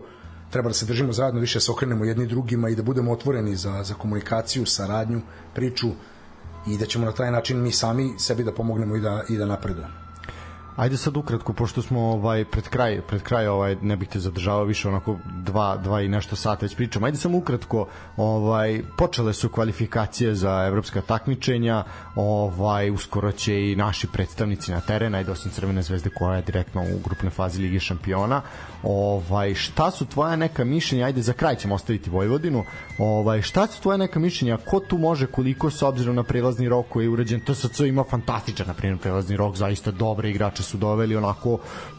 treba da se držimo zajedno, više se okrenemo jedni drugima i da budemo otvoreni za, za komunikaciju, saradnju, priču i da ćemo na taj način mi sami sebi da pomognemo i da, i da napredujemo. Ajde sad ukratko, pošto smo ovaj, pred kraj, pred kraj ovaj, ne bih te zadržavao više, onako dva, dva i nešto sata već pričam. Ajde samo ukratko, ovaj, počele su kvalifikacije za evropska takmičenja, ovaj, uskoro će i naši predstavnici na teren, ajde osim Crvene zvezde koja je direktno u grupnoj fazi Lige šampiona. Ovaj, šta su tvoja neka mišljenja, ajde za kraj ćemo ostaviti Vojvodinu, ovaj, šta su tvoja neka mišljenja, ko tu može, koliko s obzirom na prelazni rok koji je urađen, TSC ima fantastičan, na primjer, prelazni rok, zaista dobre igrače su doveli onako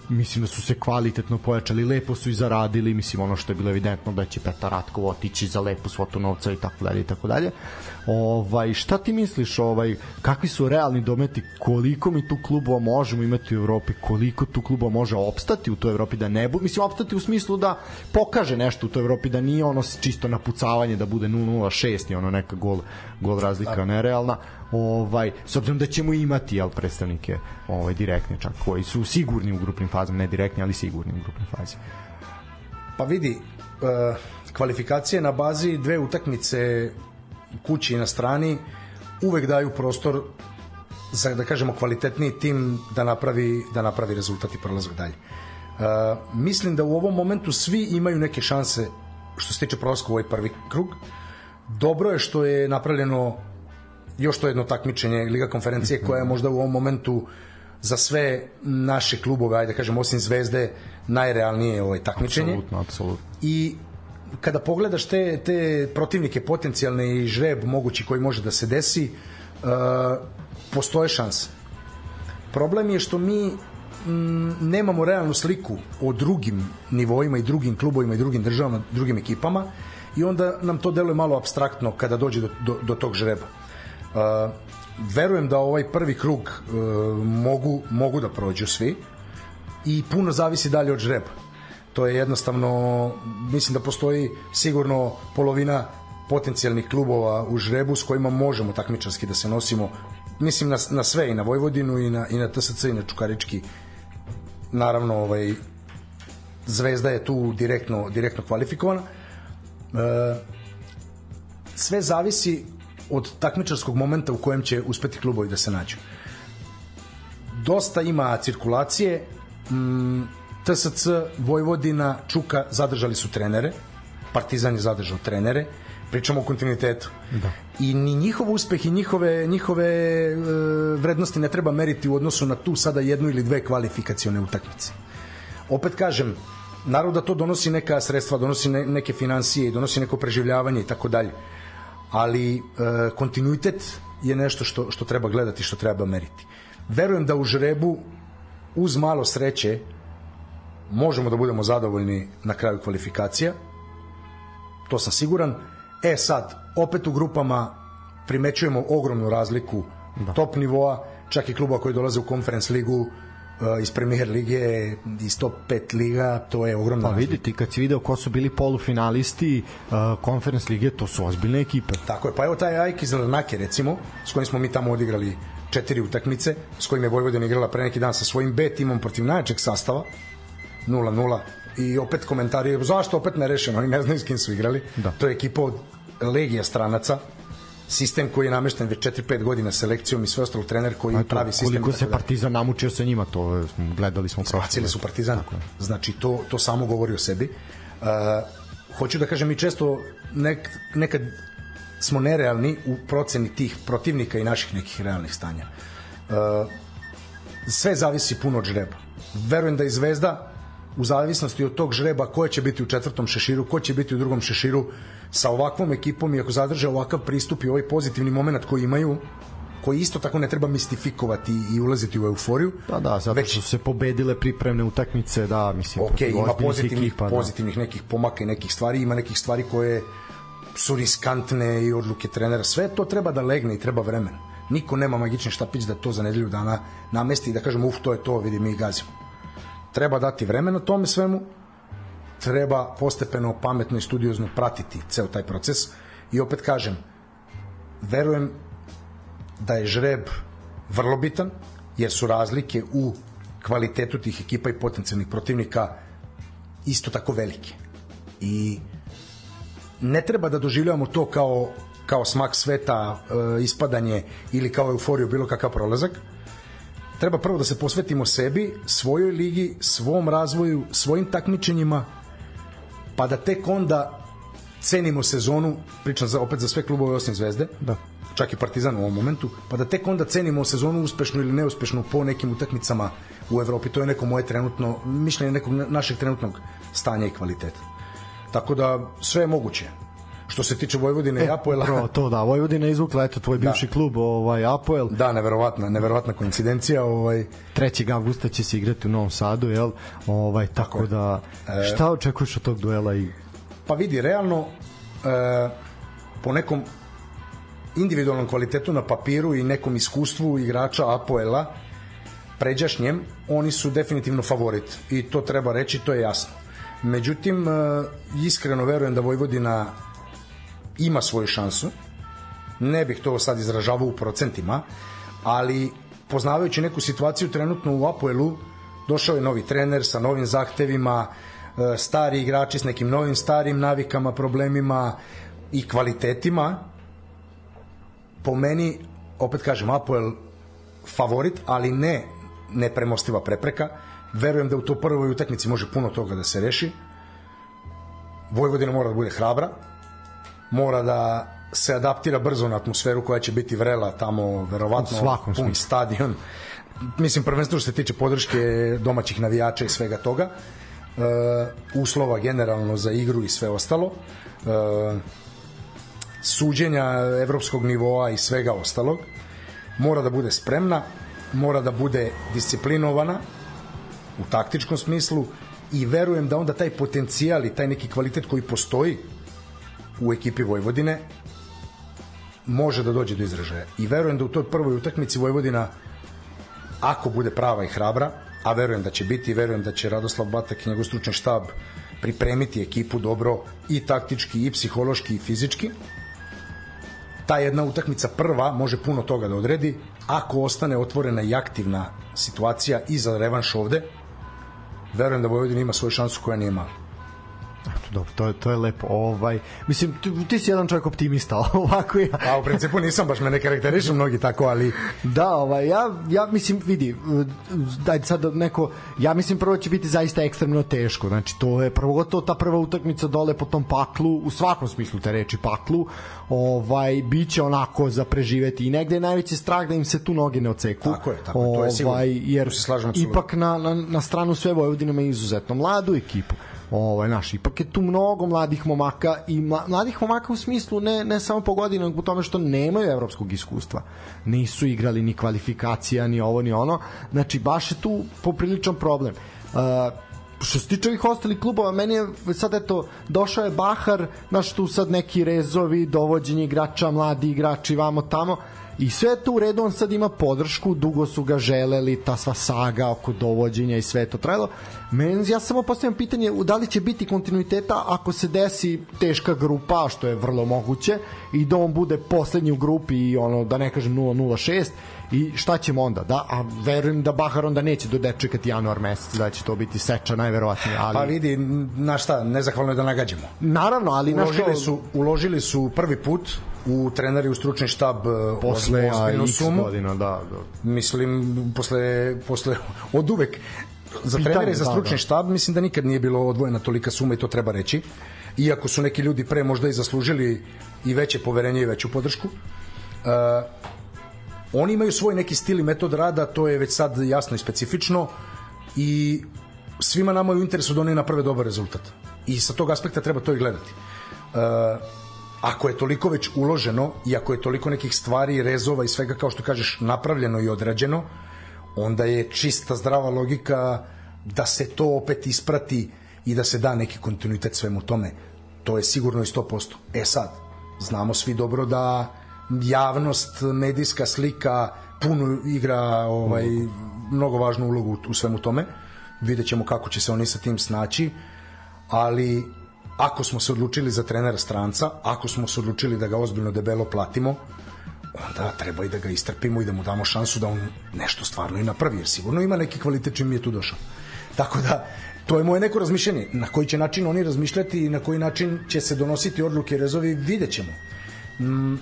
mislim da su se kvalitetno pojačali, lepo su i zaradili, mislim ono što je bilo evidentno da će Petar Ratkov otići za lepu svotu novca i tako dalje i tako dalje. Ovaj šta ti misliš, ovaj kakvi su realni dometi, koliko mi tu klubova možemo imati u Evropi, koliko tu klubova može opstati u toj Evropi da ne bude, mislim opstati u smislu da pokaže nešto u toj Evropi da nije ono čisto napucavanje da bude 0-0-6 i ono neka gol gol razlika nerealna ovaj s obzirom da ćemo imati jel predstavnike ovaj direktne čak koji su sigurni u grupnim fazama, ne direktni, ali sigurni u grupnoj fazi. Pa vidi, uh, kvalifikacije na bazi dve utakmice kući i na strani uvek daju prostor za da kažemo kvalitetniji tim da napravi da napravi rezultat i prolazak dalje. Uh, mislim da u ovom momentu svi imaju neke šanse što se tiče prolaska u ovaj prvi krug. Dobro je što je napravljeno još to jedno takmičenje Liga konferencije koja je možda u ovom momentu za sve naše klubove, ajde da kažem, osim Zvezde, najrealnije ovaj takmičenje. Apsolutno, apsolutno. I kada pogledaš te, te protivnike potencijalne i žreb mogući koji može da se desi, uh, postoje šanse. Problem je što mi m, nemamo realnu sliku o drugim nivoima i drugim klubovima i drugim državama, drugim ekipama i onda nam to deluje malo abstraktno kada dođe do, do, do tog žreba. Uh, verujem da ovaj prvi krug uh, mogu, mogu da prođu svi i puno zavisi dalje od žreba. To je jednostavno, mislim da postoji sigurno polovina potencijalnih klubova u žrebu s kojima možemo takmičarski da se nosimo mislim na, na sve i na Vojvodinu i na, i na TSC i na Čukarički naravno ovaj Zvezda je tu direktno, direktno kvalifikovana e, sve zavisi od takmičarskog momenta u kojem će uspeti klubovi da se nađu. Dosta ima cirkulacije, mm, TSC, Vojvodina, Čuka zadržali su trenere, Partizan je zadržao trenere, pričamo o kontinuitetu. Da. I ni njihov uspeh i njihove, njihove e, vrednosti ne treba meriti u odnosu na tu sada jednu ili dve kvalifikacione utakmice. Opet kažem, naravno da to donosi neka sredstva, donosi ne, neke financije, donosi neko preživljavanje i tako dalje ali e, kontinuitet je nešto što, što treba gledati, što treba meriti. Verujem da u žrebu uz malo sreće možemo da budemo zadovoljni na kraju kvalifikacija. To sam siguran. E sad, opet u grupama primećujemo ogromnu razliku da. top nivoa, čak i kluba koji dolaze u Conference ligu iz Premier lige, iz top 5 liga, to je ogromno. Pa vidite, kad si video ko su bili polufinalisti uh, Conference lige, to su ozbiljne ekipe. Tako je, pa evo taj Ajk iz Larnake, recimo, s kojim smo mi tamo odigrali četiri utakmice, s kojim je Vojvodina igrala pre neki dan sa svojim B timom protiv najjačeg sastava, 0-0, i opet komentari, zašto opet nerešeno, oni ne znaju s kim su igrali. Da. To je ekipa od legija stranaca, sistem koji je namešten već 4-5 godina selekcijom i sve ostalo trener koji to, pravi sistem koliko se Partizan namučio sa njima to gledali smo spacili su Partizan. Znači to to samo govori o sebi. Uh, hoću da kažem i često nek, nekad smo nerealni u proceni tih protivnika i naših nekih realnih stanja. Uh, sve zavisi puno od žreba. Verujem da i Zvezda u zavisnosti od tog žreba ko će biti u četvrtom šeširu, ko će biti u drugom šeširu, sa ovakvom ekipom i ako zadrže ovakav pristup i ovaj pozitivni moment koji imaju, koji isto tako ne treba mistifikovati i ulaziti u euforiju. Da, da, zato već... su se pobedile pripremne utakmice, da, mislim, ok, ima pozitivnih, ekipa, da. pozitivnih nekih pomaka i nekih stvari, ima nekih stvari koje su riskantne i odluke trenera, sve to treba da legne i treba vremena. Niko nema magični štapić da to za nedelju dana namesti i da kažemo, uf, to je to, vidi, mi gazimo. Treba dati vremena tome svemu, treba postepeno, pametno i studiozno pratiti ceo taj proces i opet kažem, verujem da je žreb vrlo bitan, jer su razlike u kvalitetu tih ekipa i potencijalnih protivnika isto tako velike. I ne treba da doživljavamo to kao, kao smak sveta, e, ispadanje ili kao euforiju, bilo kakav prolazak. treba prvo da se posvetimo sebi, svojoj ligi, svom razvoju, svojim takmičenjima, pa da tek onda cenimo sezonu, pričam za, opet za sve klubove osim Zvezde, Da. čak i Partizan u ovom momentu, pa da tek onda cenimo sezonu uspešnu ili neuspešnu po nekim utakmicama u Evropi. To je neko moje trenutno, mišljenje nekog našeg trenutnog stanja i kvaliteta. Tako da sve je moguće. Što se tiče Vojvodine i Apoela, Pro, to da, Vojvodina je izvukla, eto, tvoj bivši klub, ovaj, Apoel, da, neverovatna, neverovatna koincidencija, ovaj 3. avgusta će se igrati u Novom Sadu, jel? Ovaj, tako je. da, šta očekuješ od tog duela i Pa vidi, realno e, po nekom individualnom kvalitetu na papiru i nekom iskustvu igrača Apoela pređašnjem, oni su definitivno favorit i to treba reći, to je jasno. Međutim, e, iskreno verujem da Vojvodina ima svoju šansu, ne bih to sad izražavao u procentima, ali poznavajući neku situaciju trenutno u Apoelu, došao je novi trener sa novim zahtevima, e, stari igrači s nekim novim starim navikama, problemima i kvalitetima. Po meni, opet kažem, Apoel favorit, ali ne nepremostiva prepreka. Verujem da u to prvoj utakmici može puno toga da se reši. Vojvodina mora da bude hrabra, mora da se adaptira brzo na atmosferu koja će biti vrela tamo, verovatno U svakom pun smislu. stadion. Mislim, prvenstveno što se tiče podrške domaćih navijača i svega toga. E, uslova generalno za igru i sve ostalo. E, suđenja evropskog nivoa i svega ostalog. Mora da bude spremna, mora da bude disciplinovana u taktičkom smislu i verujem da onda taj potencijal i taj neki kvalitet koji postoji u ekipi Vojvodine može da dođe do izražaja. I verujem da u toj prvoj utakmici Vojvodina ako bude prava i hrabra, a verujem da će biti, verujem da će Radoslav Batak i njegov stručni štab pripremiti ekipu dobro i taktički i psihološki i fizički. Ta jedna utakmica prva može puno toga da odredi. Ako ostane otvorena i aktivna situacija i za revanš ovde, verujem da Vojvodina ima svoju šansu koja nije mala. Dobro, to je, to je lepo. Ovaj, mislim, ti, ti si jedan čovjek optimista, ovako ja. Pa u principu nisam, baš me ne karakterišu mnogi tako, ali Da, ovaj, ja, ja mislim, vidi, daj sad neko, ja mislim prvo će biti zaista ekstremno teško, znači to je prvo to ta prva utakmica dole po tom paklu, u svakom smislu te reči paklu, ovaj, biće onako za preživeti i negde je najveći strah da im se tu noge ne oceku. Tako je, tako je, to je sigurno. jer Tu se ipak na, na, na stranu sve Vojvodina ima izuzetno mladu ekipu ovaj naš ipak je tu mnogo mladih momaka i mla, mladih momaka u smislu ne ne samo po godinama po tome što nemaju evropskog iskustva. Nisu igrali ni kvalifikacija ni ovo ni ono. Znači baš je tu popriličan problem. Uh, što se tiče ovih ostalih klubova, meni je sad eto, došao je Bahar, znaš tu sad neki rezovi, dovođenje igrača, mladi igrači, vamo tamo, i sve to u redu, on sad ima podršku, dugo su ga želeli, ta sva saga oko dovođenja i sve to trajalo. Men, ja samo postavljam pitanje, da li će biti kontinuiteta ako se desi teška grupa, što je vrlo moguće, i da on bude poslednji u grupi i ono, da ne kažem 0-0-6, i šta ćemo onda? Da, a verujem da Bahar onda neće do čekati januar mesec, da će to biti seča najverovatnije, ali pa vidi, na šta, nezahvalno je da nagađamo. naravno, ali Uložili kao- su, uložili su prvi put u treneri u stručni štab e, posle ozbiljnu x sumu. godina, da, da. Mislim, posle, posle od uvek za Pitanje, trenere i za da, stručni da. štab mislim da nikad nije bilo odvojena tolika suma i to treba reći. Iako su neki ljudi pre možda i zaslužili i veće poverenje i veću podršku. E, oni imaju svoj neki stil i metod rada, to je već sad jasno i specifično i svima nama je u interesu da oni naprave dobar rezultat. I sa tog aspekta treba to i gledati. E, ako je toliko već uloženo i ako je toliko nekih stvari, rezova i svega kao što kažeš napravljeno i odrađeno, onda je čista zdrava logika da se to opet isprati i da se da neki kontinuitet svemu tome. To je sigurno i 100%. E sad, znamo svi dobro da javnost, medijska slika puno igra ovaj, mnogo važnu ulogu u- svemu tome. Vidjet ćemo kako će se oni sa tim snaći, ali ako smo se odlučili za trenera stranca, ako smo se odlučili da ga ozbiljno debelo platimo, onda treba i da ga istrpimo i da mu damo šansu da on nešto stvarno i napravi, jer sigurno ima neki kvalitet čim je tu došao. Tako da, to je moje neko razmišljanje. Na koji će način oni razmišljati i na koji način će se donositi odluke i rezovi, vidjet ćemo. Mm,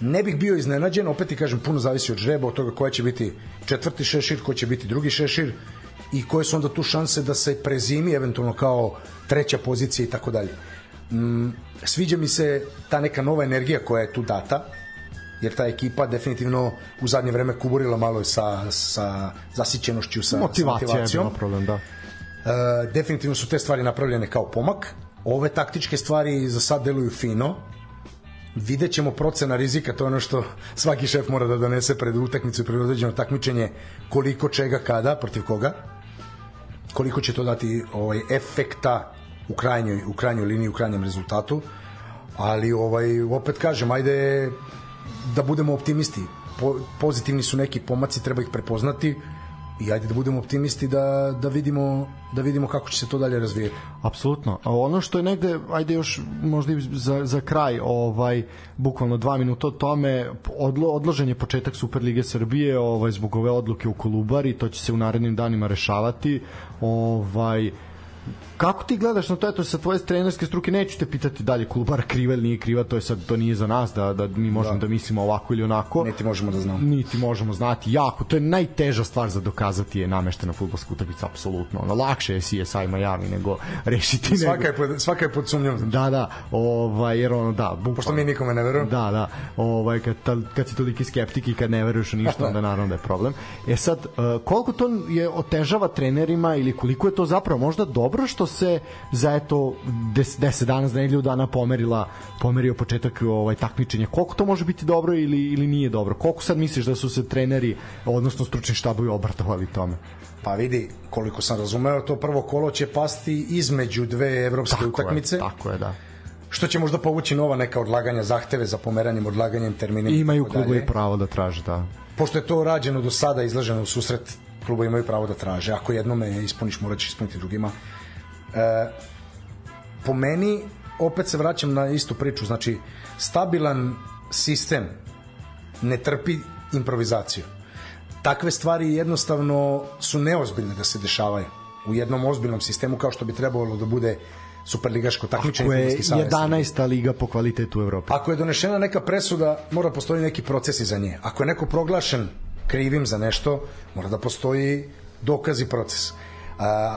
ne bih bio iznenađen, opet ti kažem, puno zavisi od žreba, od toga koja će biti četvrti šešir, ko će biti drugi šešir i koje su onda tu šanse da se prezimi eventualno kao treća pozicija i tako dalje. Mm, sviđa mi se ta neka nova energija koja je tu data, jer ta ekipa definitivno u zadnje vreme kuburila malo sa, sa zasićenošću, sa, Motivacija motivacijom. je bila problem, da. E, definitivno su te stvari napravljene kao pomak. Ove taktičke stvari za sad deluju fino. Vidjet ćemo procena rizika, to je ono što svaki šef mora da donese pred utakmicu i pred određeno takmičenje, koliko čega kada, protiv koga, koliko će to dati ovaj efekta u krajnjoj, u krajnjoj liniji, u krajnjem rezultatu. Ali ovaj opet kažem, ajde da budemo optimisti. Po, pozitivni su neki pomaci, treba ih prepoznati i ajde da budemo optimisti da, da vidimo da vidimo kako će se to dalje razvijati. Apsolutno. Ono što je negde, ajde još možda i za, za kraj, ovaj, bukvalno dva minuta o tome, odlo, odložen je početak Superlige Srbije ovaj, zbog ove odluke u Kolubari, to će se u narednim danima rešavati. Ovaj, kako ti gledaš na to? Eto sa tvoje trenerske struke neću te pitati da li je Kolubara kriva ili nije kriva to je sad to nije za nas da da mi možemo da, da mislimo ovako ili onako. Niti možemo da znamo. Niti možemo znati jako. To je najteža stvar za dokazati je nameštena fudbalska utakmica apsolutno. Ono lakše je CSI Miami nego rešiti svaka je pod, svaka je pod sumnjom da da ovaj jer ono da bukvalno pošto mi nikome ne verujemo. Da da ovaj kad kad si toliki skeptik i kad ne veruješ u ništa onda naravno da je problem. E sad koliko to je otežava trenerima ili koliko je to zapravo možda dobro što se za eto 10 dana za nedelju dana pomerila pomerio početak ovaj takmičenja. Koliko to može biti dobro ili ili nije dobro? Koliko sad misliš da su se treneri odnosno stručni štabovi obratovali tome? Pa vidi, koliko sam razumeo, to prvo kolo će pasti između dve evropske tako utakmice. Je, tako je, da što će možda povući nova neka odlaganja zahteve za pomeranjem, odlaganjem termina. Imaju klubovi pravo da traže, da. Pošto je to rađeno do sada, izlaženo u susret, klubovi imaju pravo da traže. Ako jednome ispuniš, morat ćeš ispuniti drugima. E, po meni, opet se vraćam na istu priču, znači stabilan sistem ne trpi improvizaciju. Takve stvari jednostavno su neozbiljne da se dešavaju u jednom ozbiljnom sistemu kao što bi trebalo da bude superligaško takmičenje. Ako je 11. liga po kvalitetu u Evropi. Ako je donešena neka presuda, mora postoji neki proces iza nje. Ako je neko proglašen krivim za nešto, mora da postoji dokaz i proces.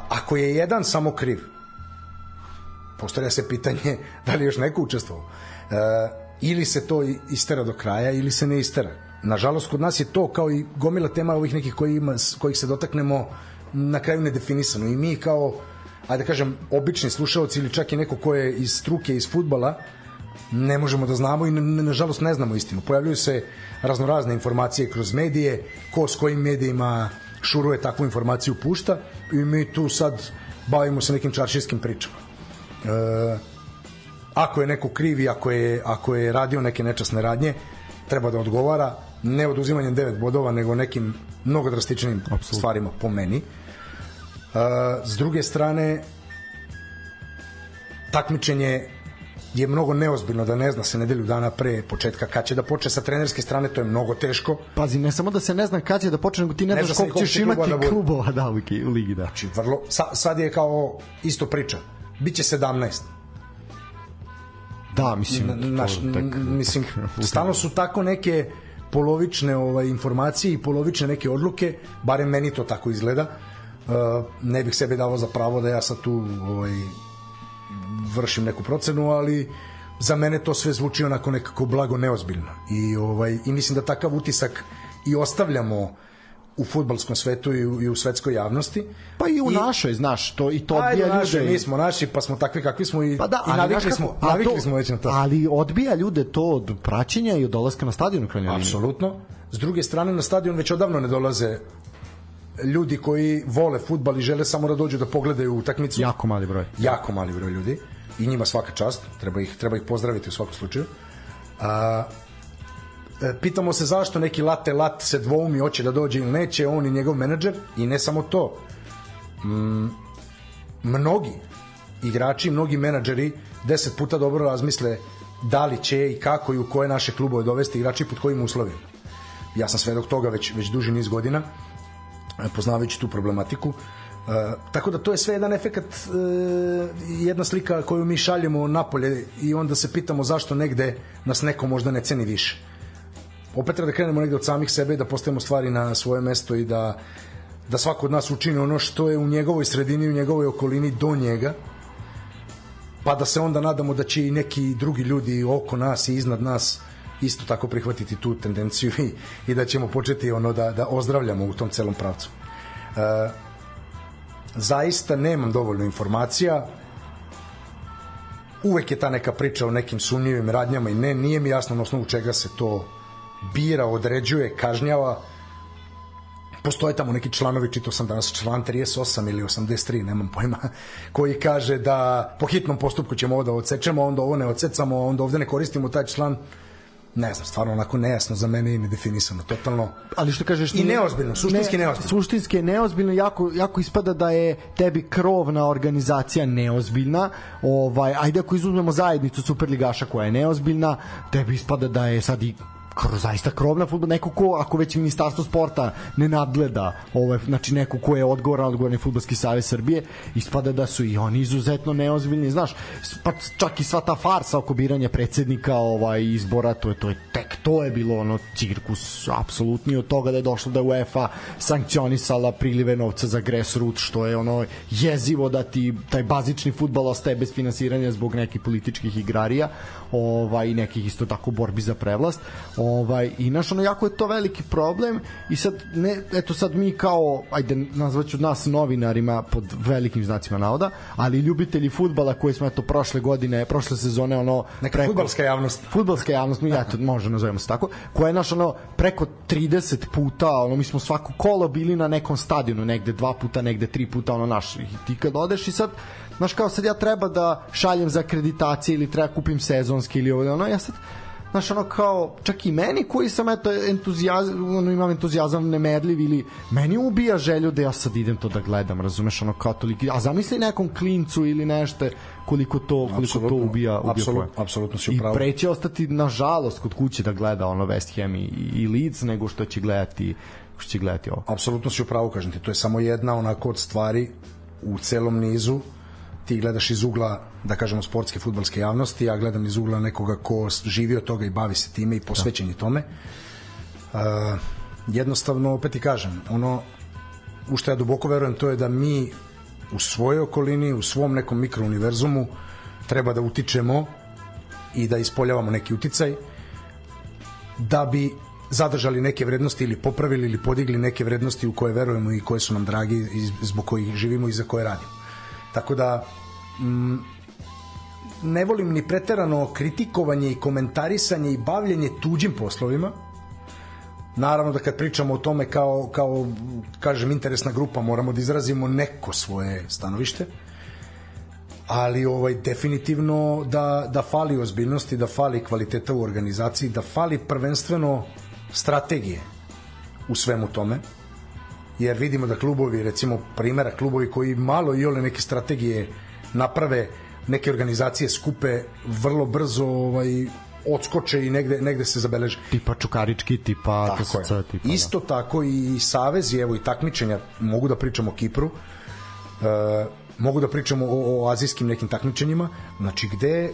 Ako je jedan samo kriv, postavlja se pitanje da li još neko učestvovao. E, ili se to istera do kraja ili se ne istera. Nažalost, kod nas je to kao i gomila tema ovih nekih koji ima, kojih se dotaknemo na kraju nedefinisano. I mi kao, ajde da kažem, obični slušalci ili čak i neko ko je iz struke, iz futbala, ne možemo da znamo i nažalost ne znamo istinu. Pojavljuju se raznorazne informacije kroz medije, ko s kojim medijima šuruje takvu informaciju pušta i mi tu sad bavimo se nekim čaršijskim pričama. E, ako je neko krivi, ako je, ako je radio neke nečasne radnje, treba da odgovara ne oduzimanjem 9 bodova, nego nekim mnogo drastičnim Absolut. stvarima po meni. E, s druge strane, takmičenje je mnogo neozbiljno da ne zna se nedelju dana pre početka kad će da počne sa trenerske strane, to je mnogo teško. Pazi, ne samo da se ne zna kad će da počne, nego ti ne, ne znaš koliko ćeš imati da klubova da, u, u ligi. Da. Znači, vrlo, sa, sad je kao isto priča. Biće 17. Da, mislim, naš, tek, mislim stalno su tako neke polovične ovaj informacije i polovične neke odluke, barem meni to tako izgleda. Uh, ne bih sebe dao za pravo da ja sad tu ovaj vršim neku procenu, ali za mene to sve zvuči onako nekako blago neozbiljno. I ovaj i mislim da takav utisak i ostavljamo u fudbalskom svetu i u, i u svetskoj javnosti. Pa i u I, našoj, znaš, to i to odbija naše, ljude. Mi smo naši, pa smo takvi kakvi smo i, pa da, i navikli, smo, navikli to, smo već na to. Ali odbija ljude to od praćenja i od dolaska na stadion u krajnjoj Apsolutno. S druge strane, na stadion već odavno ne dolaze ljudi koji vole fudbal i žele samo da dođu da pogledaju utakmicu. Jako mali broj. Jako mali broj ljudi i njima svaka čast, treba ih, treba ih pozdraviti u svakom slučaju. A, e, pitamo se zašto neki late lat se dvoumi hoće da dođe ili neće, on i njegov menadžer i ne samo to. Mm, mnogi igrači, mnogi menadžeri deset puta dobro razmisle da li će i kako i u koje naše klubove dovesti igrači pod kojim uslovima. Ja sam svedok toga već, već duži niz godina, e, poznavajući tu problematiku. Uh, tako da to je sve jedan efekat, uh, jedna slika koju mi šaljemo napolje i onda se pitamo zašto negde nas neko možda ne ceni više. opet treba da krenemo negde od samih sebe i da postavimo stvari na svoje mesto i da da svako od nas učini ono što je u njegovoj sredini, u njegovoj okolini do njega, pa da se onda nadamo da će i neki drugi ljudi oko nas i iznad nas isto tako prihvatiti tu tendenciju i, i da ćemo početi ono da, da ozdravljamo u tom celom pravcu. E, zaista nemam dovoljno informacija, uvek je ta neka priča o nekim sumnjivim radnjama i ne, nije mi jasno na osnovu čega se to bira, određuje, kažnjava. Postoje tamo neki članovi, čitao sam danas član 38 ili 83, nemam pojma, koji kaže da po hitnom postupku ćemo ovo da odsečemo, onda ovo ne odsecamo, onda ovde ne koristimo taj član ne znam, stvarno onako nejasno za mene i nedefinisano, totalno. Ali što kažeš... I neozbiljno, suštinski ne, neozbiljno. Suštinski je neozbiljno, jako, jako ispada da je tebi krovna organizacija neozbiljna, ovaj, ajde ako izuzmemo zajednicu Superligaša koja je neozbiljna, tebi ispada da je sad i kroz zaista krovna fudbal. Neko ko ako već ministarstvo sporta ne nadgleda ovaj znači neko ko je odgovoran odgovorni fudbalski savez Srbije ispada da su i oni izuzetno neozbiljni. Znaš pa čak i sva ta farsa oko biranja predsednika ovaj izbora to je to je tek to je bilo ono cirkus apsolutni od toga da je došlo da UEFA sankcionisala prilive novca za grassroots što je ono jezivo da ti taj bazični fudbal ostaje bez finansiranja zbog nekih političkih igrarija ovaj nekih isto tako borbi za prevlast Ovaj, I naš ono, jako je to veliki problem i sad, ne, eto sad mi kao, ajde, nazvaću nas novinarima pod velikim znacima navoda, ali ljubitelji futbala koji smo eto prošle godine, prošle sezone ono neka preko, futbalska javnost. Futbalska javnost, mi ja to može nazovemo se tako, koja je naš ono preko 30 puta, ono mi smo svako kolo bili na nekom stadionu, negde dva puta, negde tri puta, ono naš. I ti kad odeš i sad znaš kao sad ja treba da šaljem za akreditacije ili treba kupim sezonski ili ovo, ono, ja sad znaš, ono kao, čak i meni koji sam eto entuzijazam, ono, imam entuzijazam nemerljiv ili meni ubija želju da ja sad idem to da gledam, razumeš, ono kao toliki, a zamisli nekom klincu ili nešto koliko to koliko absolutno, to ubija ubija apsolut, apsolutno si upravo. I preće ostati nažalost kod kuće da gleda ono West Ham i, i Leeds nego što će gledati što će gledati ovo. Apsolutno si upravo kažem ti, to je samo jedna onako od stvari u celom nizu ti gledaš iz ugla da kažemo sportske futbalske javnosti, ja gledam iz ugla nekoga ko živi od toga i bavi se time i posvećen je da. tome. Uh, jednostavno, opet ti kažem, ono u što ja duboko verujem to je da mi u svojoj okolini, u svom nekom mikrouniverzumu treba da utičemo i da ispoljavamo neki uticaj da bi zadržali neke vrednosti ili popravili ili podigli neke vrednosti u koje verujemo i koje su nam dragi i zbog kojih živimo i za koje radimo. Tako da mm, ne volim ni preterano kritikovanje i komentarisanje i bavljenje tuđim poslovima. Naravno da kad pričamo o tome kao, kao kažem, interesna grupa, moramo da izrazimo neko svoje stanovište ali ovaj definitivno da, da fali ozbiljnosti, da fali kvaliteta u organizaciji, da fali prvenstveno strategije u svemu tome jer vidimo da klubovi, recimo primera klubovi koji malo i ole neke strategije naprave, neke organizacije skupe vrlo brzo ovaj, odskoče i negde, negde se zabeleže. Tipa Čukarički, tipa tako TSC, je. tipa, Isto da. tako i savezi, evo i takmičenja, mogu da pričamo o Kipru, e, mogu da pričamo o, o azijskim nekim takmičenjima, znači gde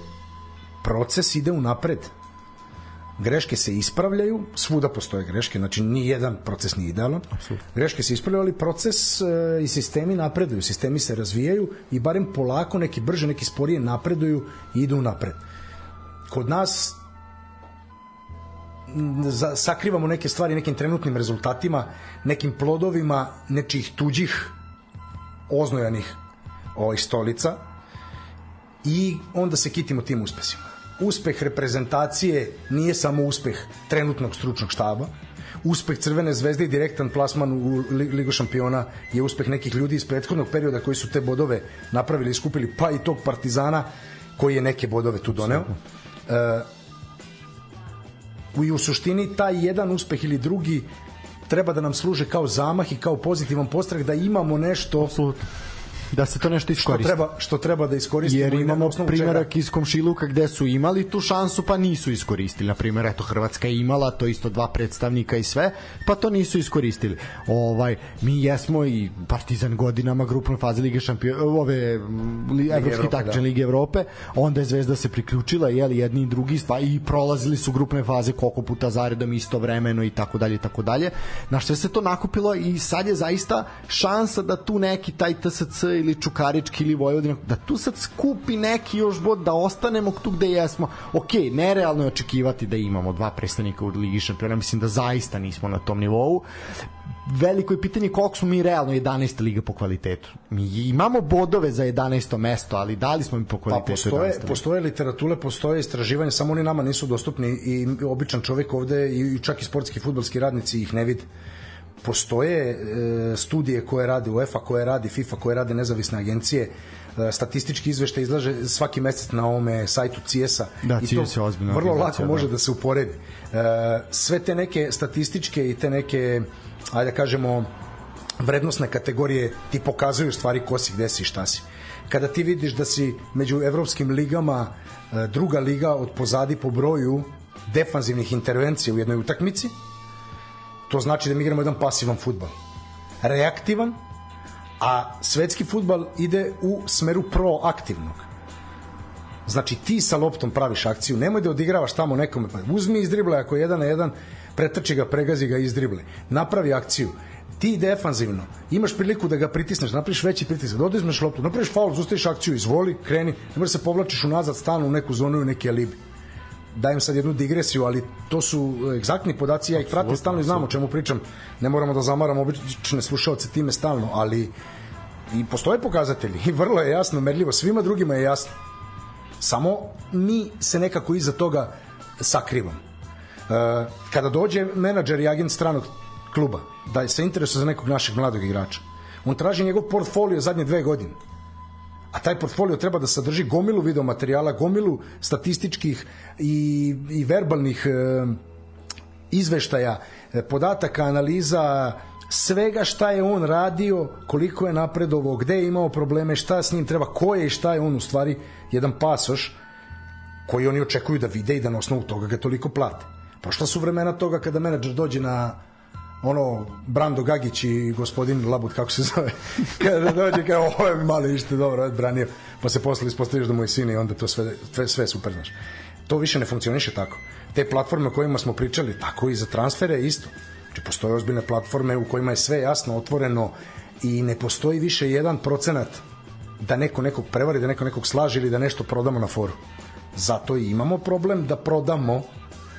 proces ide u napred greške se ispravljaju, svuda postoje greške, znači ni jedan proces nije idealan. Absolutno. Greške se ispravljaju, ali proces e, i sistemi napreduju, sistemi se razvijaju i barem polako neki brže, neki sporije napreduju i idu napred. Kod nas za, sakrivamo neke stvari nekim trenutnim rezultatima, nekim plodovima nečih tuđih oznojanih ovih stolica i onda se kitimo tim uspesima uspeh reprezentacije nije samo uspeh trenutnog stručnog štaba, uspeh Crvene zvezde i direktan plasman u Ligu šampiona je uspeh nekih ljudi iz prethodnog perioda koji su te bodove napravili i skupili, pa i tog Partizana koji je neke bodove tu doneo. E, i u suštini taj jedan uspeh ili drugi treba da nam služe kao zamah i kao pozitivan postrah da imamo nešto Absolutno da se to nešto iskoristi. Što treba, što treba da iskoristimo. Jer imamo primjerak iz Komšiluka gde su imali tu šansu pa nisu iskoristili. Na primjer, eto, Hrvatska je imala to isto dva predstavnika i sve, pa to nisu iskoristili. Ovaj, mi jesmo i Partizan godinama grupnoj fazi Lige šampiona, ove li, Evropske takmične da. Lige Evrope, onda je Zvezda se priključila, jeli, jedni i drugi stva, i prolazili su grupne faze koliko puta zaredom istovremeno i tako dalje i tako dalje. Na što se to nakupilo i sad je zaista šansa da tu neki taj TSC ili Čukarički ili Vojvodina, da tu sad skupi neki još bod da ostanemo tu gde jesmo. Ok, nerealno je očekivati da imamo dva predstavnika u Ligi šampiona, mislim da zaista nismo na tom nivou veliko je pitanje koliko smo mi realno 11. liga po kvalitetu. Mi imamo bodove za 11. mesto, ali da li smo mi po kvalitetu pa postoje, postoje literature, postoje istraživanja, samo oni nama nisu dostupni i običan čovek ovde i čak i sportski futbolski radnici ih ne vide postoje e, studije koje radi UEFA, koje radi FIFA, koje rade nezavisne agencije, e, statistički izveštaj izlaže svaki mesec na ovome sajtu CS-a da, i to je vrlo lako da. može da se uporedi. E, sve te neke statističke i te neke, ajde da kažemo, vrednostne kategorije ti pokazuju stvari ko si, gde si, šta si. Kada ti vidiš da si među evropskim ligama druga liga od pozadi po broju defanzivnih intervencija u jednoj utakmici, To znači da mi igramo jedan pasivan futbal. Reaktivan, a svetski futbal ide u smeru proaktivnog. Znači ti sa loptom praviš akciju, nemoj da odigravaš tamo nekome, pa uzmi iz dribla ako je jedan na jedan, pretrči ga, pregazi ga iz drible. Napravi akciju. Ti defanzivno imaš priliku da ga pritisneš, napraviš veći pritisak, da odizmeš loptu, napraviš faul, zustaviš akciju, izvoli, kreni, ne možeš se povlačiš unazad stalno u neku zonu i neki alibi dajem sad jednu digresiju, ali to su egzaktni podaci, ja ih pratim stalno i znam o čemu pričam. Ne moramo da zamaramo obične slušalce time stalno, ali i postoje pokazatelji i vrlo je jasno, merljivo, svima drugima je jasno. Samo mi se nekako iza toga sakrivamo. E, kada dođe menadžer i agent stranog kluba da se interesuje za nekog našeg mladog igrača, on traži njegov portfolio zadnje dve godine a taj portfolio treba da sadrži gomilu videomaterijala, gomilu statističkih i, i verbalnih e, izveštaja, e, podataka, analiza, svega šta je on radio, koliko je napredovao, gde je imao probleme, šta s njim treba, ko je i šta je on u stvari, jedan pasoš koji oni očekuju da vide i da na osnovu toga ga toliko plate. Pa šta su vremena toga kada menadžer dođe na ono Brando Gagić i gospodin Labut kako se zove. Kada dođe kao ovo je mali ište dobro branio. Pa se posle ispostaviš da mu je sin i onda to sve, sve, sve super znaš. To više ne funkcioniše tako. Te platforme o kojima smo pričali tako i za transfere isto. Znači postoje ozbiljne platforme u kojima je sve jasno otvoreno i ne postoji više jedan procenat da neko nekog prevari, da neko nekog slaži ili da nešto prodamo na foru. Zato i imamo problem da prodamo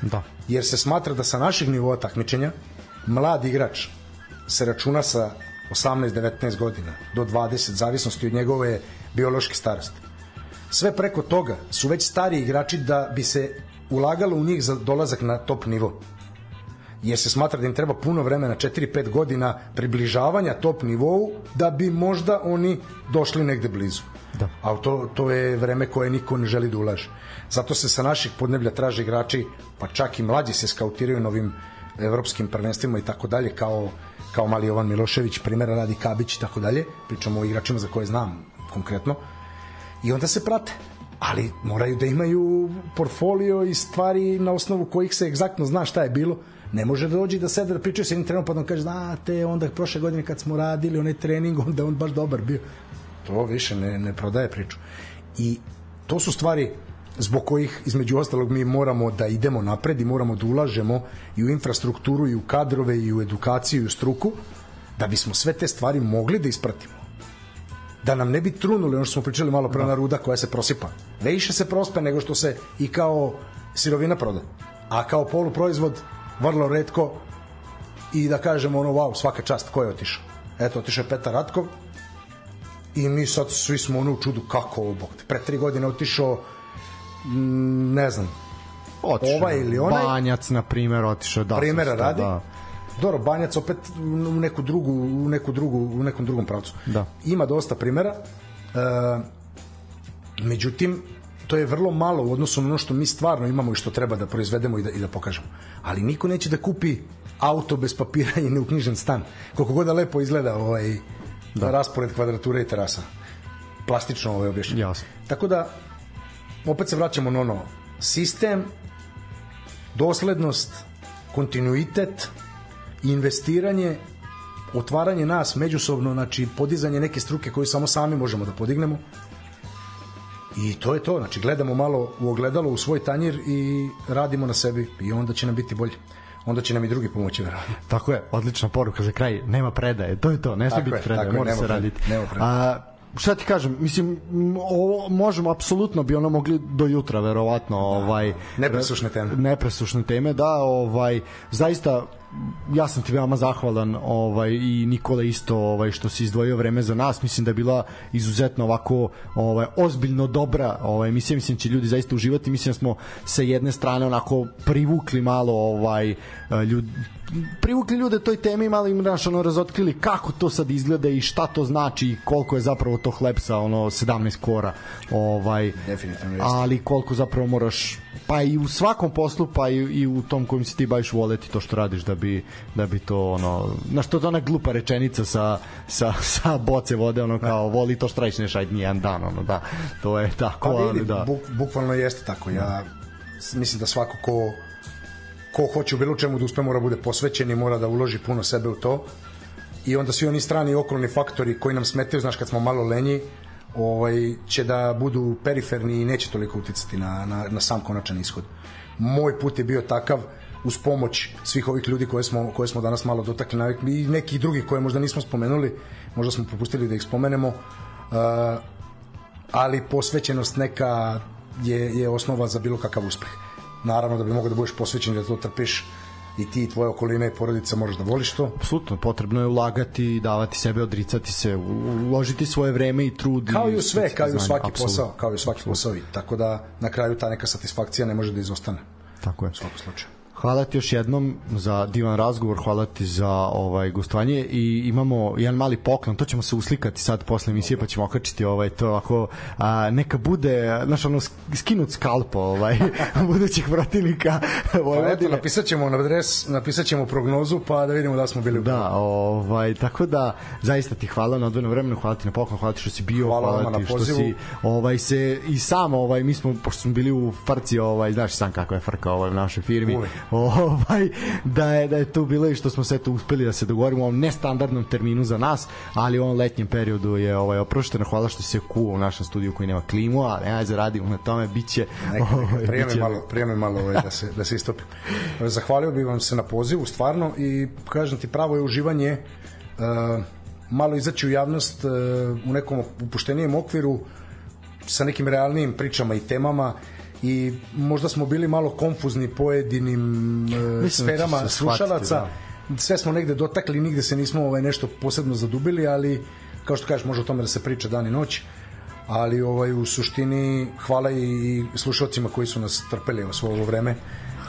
da. jer se smatra da sa naših nivoa takmičenja mlad igrač se računa sa 18-19 godina do 20, zavisnosti od njegove biološke starosti. Sve preko toga su već stari igrači da bi se ulagalo u njih za dolazak na top nivo. Jer se smatra da im treba puno vremena, 4-5 godina približavanja top nivou da bi možda oni došli negde blizu. Da. A to, to je vreme koje niko ne želi da ulaže. Zato se sa naših podneblja traže igrači, pa čak i mlađi se skautiraju novim evropskim prvenstvima i tako dalje kao kao mali Jovan Milošević, primjera radi Kabić i tako dalje, pričamo o igračima za koje znam konkretno, i onda se prate. Ali moraju da imaju portfolio i stvari na osnovu kojih se egzaktno zna šta je bilo. Ne može da dođe da sede da pričaju sa jednim trenerom pa da kaže, znate, onda prošle godine kad smo radili onaj trening, onda on baš dobar bio. To više ne, ne prodaje priču. I to su stvari zbog kojih između ostalog mi moramo da idemo napred i moramo da ulažemo i u infrastrukturu i u kadrove i u edukaciju i u struku da bismo sve te stvari mogli da ispratimo. Da nam ne bi trunuli ono što smo pričali malo pre da. na ruda koja se prosipa. Više se prospe nego što se i kao sirovina proda. A kao poluproizvod vrlo redko i da kažemo ono wow svaka čast ko je otišao? Eto otišao je Petar Ratkov i mi sad svi smo ono u čudu kako ovo bog pre tri godine otišao ne znam, otišao, ovaj ili onaj. Banjac, na primjer, otišao da. Primera radi. Da. Dobro, Banjac opet u neku drugu, u neku drugu, u nekom drugom pravcu. Da. Ima dosta primera. E, međutim, to je vrlo malo u odnosu na ono što mi stvarno imamo i što treba da proizvedemo i da, i da pokažemo. Ali niko neće da kupi auto bez papira i neuknjižen stan. Koliko god da lepo izgleda ovaj, da. raspored kvadrature i terasa plastično ovaj objašnjeno. Jasno. Tako da, opet se vraćamo na ono, sistem, doslednost, kontinuitet, investiranje, otvaranje nas međusobno, znači podizanje neke struke koju samo sami možemo da podignemo. I to je to, znači gledamo malo u ogledalo u svoj tanjir i radimo na sebi i onda će nam biti bolje onda će nam i drugi pomoći verovatno. Tako je, odlična poruka za kraj, nema predaje, to je to, ne sme biti predaje, mora se raditi. Nema predaje. A, šta ti kažem, mislim ovo možemo apsolutno bi ono mogli do jutra verovatno, ovaj nepresušne teme. Nepresušne teme, da, ovaj zaista ja sam ti veoma zahvalan ovaj i Nikola isto ovaj što si izdvojio vreme za nas mislim da je bila izuzetno ovako ovaj ozbiljno dobra ovaj emisija mislim da će ljudi zaista uživati mislim da smo sa jedne strane onako privukli malo ovaj ljudi privukli ljude toj temi malo im naš ono razotkrili kako to sad izgleda i šta to znači i koliko je zapravo to hleb sa ono 17 kora ovaj definitivno ali koliko zapravo moraš pa i u svakom poslu pa i, i u tom kojim se ti baviš voleti to što radiš da bi da bi to ono na što to ona glupa rečenica sa sa sa boce vode ono kao voli to što radiš ne šaj nijedan dan ono da. To je tako pa, ali da. buk, bukvalno jeste tako. Ja mislim da svako ko ko hoće u bilo čemu da uspe mora bude posvećen i mora da uloži puno sebe u to i onda svi oni strani okolni faktori koji nam smetaju, znaš kad smo malo lenji ovaj, će da budu periferni i neće toliko uticati na, na, na sam konačan ishod. Moj put je bio takav uz pomoć svih ovih ljudi koje smo, koje smo danas malo dotakli na i nekih drugih koje možda nismo spomenuli, možda smo propustili da ih spomenemo, uh, ali posvećenost neka je, je osnova za bilo kakav uspeh naravno da bi mogao da budeš posvećen da to trpiš i ti i tvoje okoline i porodica možeš da voliš to. Apsolutno, potrebno je ulagati, davati sebe, odricati se, uložiti svoje vreme i trud. Kao i u sve, kao i u svaki Absolut. posao, kao i u svaki posao. Tako da na kraju ta neka satisfakcija ne može da izostane. Tako je. U svakom slučaju. Hvala ti još jednom za divan razgovor, hvala ti za ovaj gostovanje i imamo jedan mali poklon, to ćemo se uslikati sad posle emisije pa ćemo okačiti ovaj to ako a, neka bude znaš ono skinut skalpo ovaj budućih protivnika ovaj pa eto, napisat ćemo na adres, napisat ćemo prognozu pa da vidimo da smo bili Da, ovaj tako da zaista ti hvala na odvojeno vremenu, hvala ti na poklon, hvala ti što si bio, hvala, hvala ti što si ovaj se i sam ovaj mi smo pošto smo bili u Farci, ovaj znaš sam kako je frka ovaj u našoj firmi. Uvijek ovaj da je da je tu bilo i što smo sve to uspeli da se dogovorimo u ovom nestandardnom terminu za nas, ali u ovom letnjem periodu je ovaj oprošteno. Hvala što se kuo u našem studiju koji nema klimu, ali ajde zaradimo na tome neka, neka, ovaj, prijeme biće... malo, prijeme malo ovaj, da se da se istopim. Zahvalio bih vam se na pozivu stvarno i kažem ti pravo je uživanje uh, malo izaći u javnost uh, u nekom upuštenijem okviru sa nekim realnim pričama i temama i možda smo bili malo konfuzni pojedinim e, da sferama slušalaca. Da. Sve smo negde dotakli, nigde se nismo ovaj nešto posebno zadubili, ali kao što kažeš, može o tome da se priča dan i noć ali ovaj u suštini hvala i slušalcima koji su nas trpeli svo ovo vreme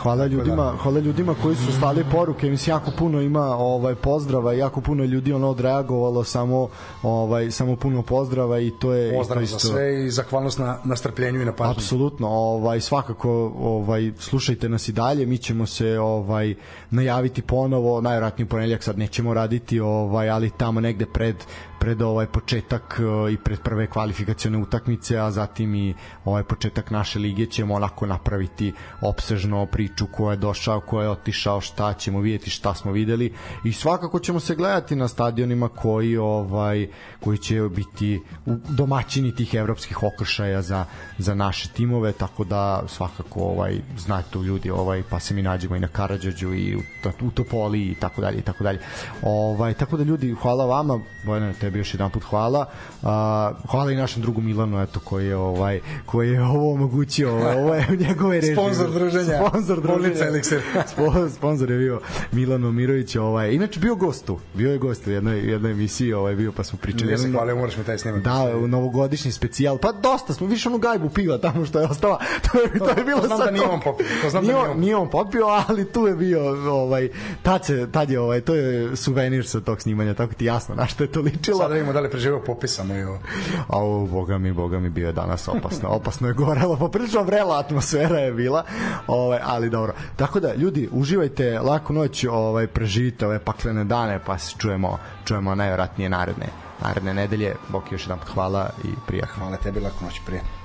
Hvala ljudima, hvala ljudima koji su slali poruke, mislim jako puno ima ovaj pozdrava, jako puno ljudi ono odreagovalo samo ovaj samo puno pozdrava i to je pozdrav isto, za sve i zahvalnost na na strpljenju i na pažnji. Apsolutno, ovaj svakako ovaj slušajte nas i dalje, mi ćemo se ovaj najaviti ponovo, najverovatnije ponedeljak sad nećemo raditi, ovaj ali tamo negde pred pred ovaj početak e, i pred prve kvalifikacione utakmice, a zatim i ovaj početak naše lige ćemo onako napraviti opsežno priču ko je došao, ko je otišao, šta ćemo videti, šta smo videli i svakako ćemo se gledati na stadionima koji ovaj koji će biti domaćini tih evropskih okršaja za, za naše timove, tako da svakako ovaj znate ljudi ovaj pa se mi nađemo i na Karadžođu i u, u Topoli i tako dalje i tako dalje. Ovaj tako da ljudi hvala vama, Bojana tebi još jedan put hvala. A, hvala i našem drugu Milanu eto koji je ovaj koji je ovo omogućio, ovaj, ovo je njegove režije. Sponzor druženja. Sponzor druženja. Elixir. Sponzor je bio Milano Mirović, ovaj inače bio gost tu. Bio je gost u jednoj jednoj emisiji, ovaj bio pa smo pričali. Ja se hvalio, moraš mi taj snimak. Da, u novogodišnji specijal. Pa dosta smo više onu gajbu piva tamo što je ostala. To je to je bilo to znam da nije on popio. To znam nije, da nije on. nije on popio, ali tu je bio ovaj tad se tad je ovaj to je suvenir sa tog snimanja, tako ti jasno na što je to ličilo bilo. Sada vidimo da li preživio popisano i ovo. A o, boga mi, boga mi bio je danas opasno. Opasno je gorelo, poprilično vrela atmosfera je bila. Ovaj, ali dobro. Tako da, ljudi, uživajte laku noć, ovaj, preživite ove paklene dane, pa se čujemo, čujemo najvratnije naredne naredne nedelje. Bok još jedan hvala i prija. Hvala tebi, laku noć, prije.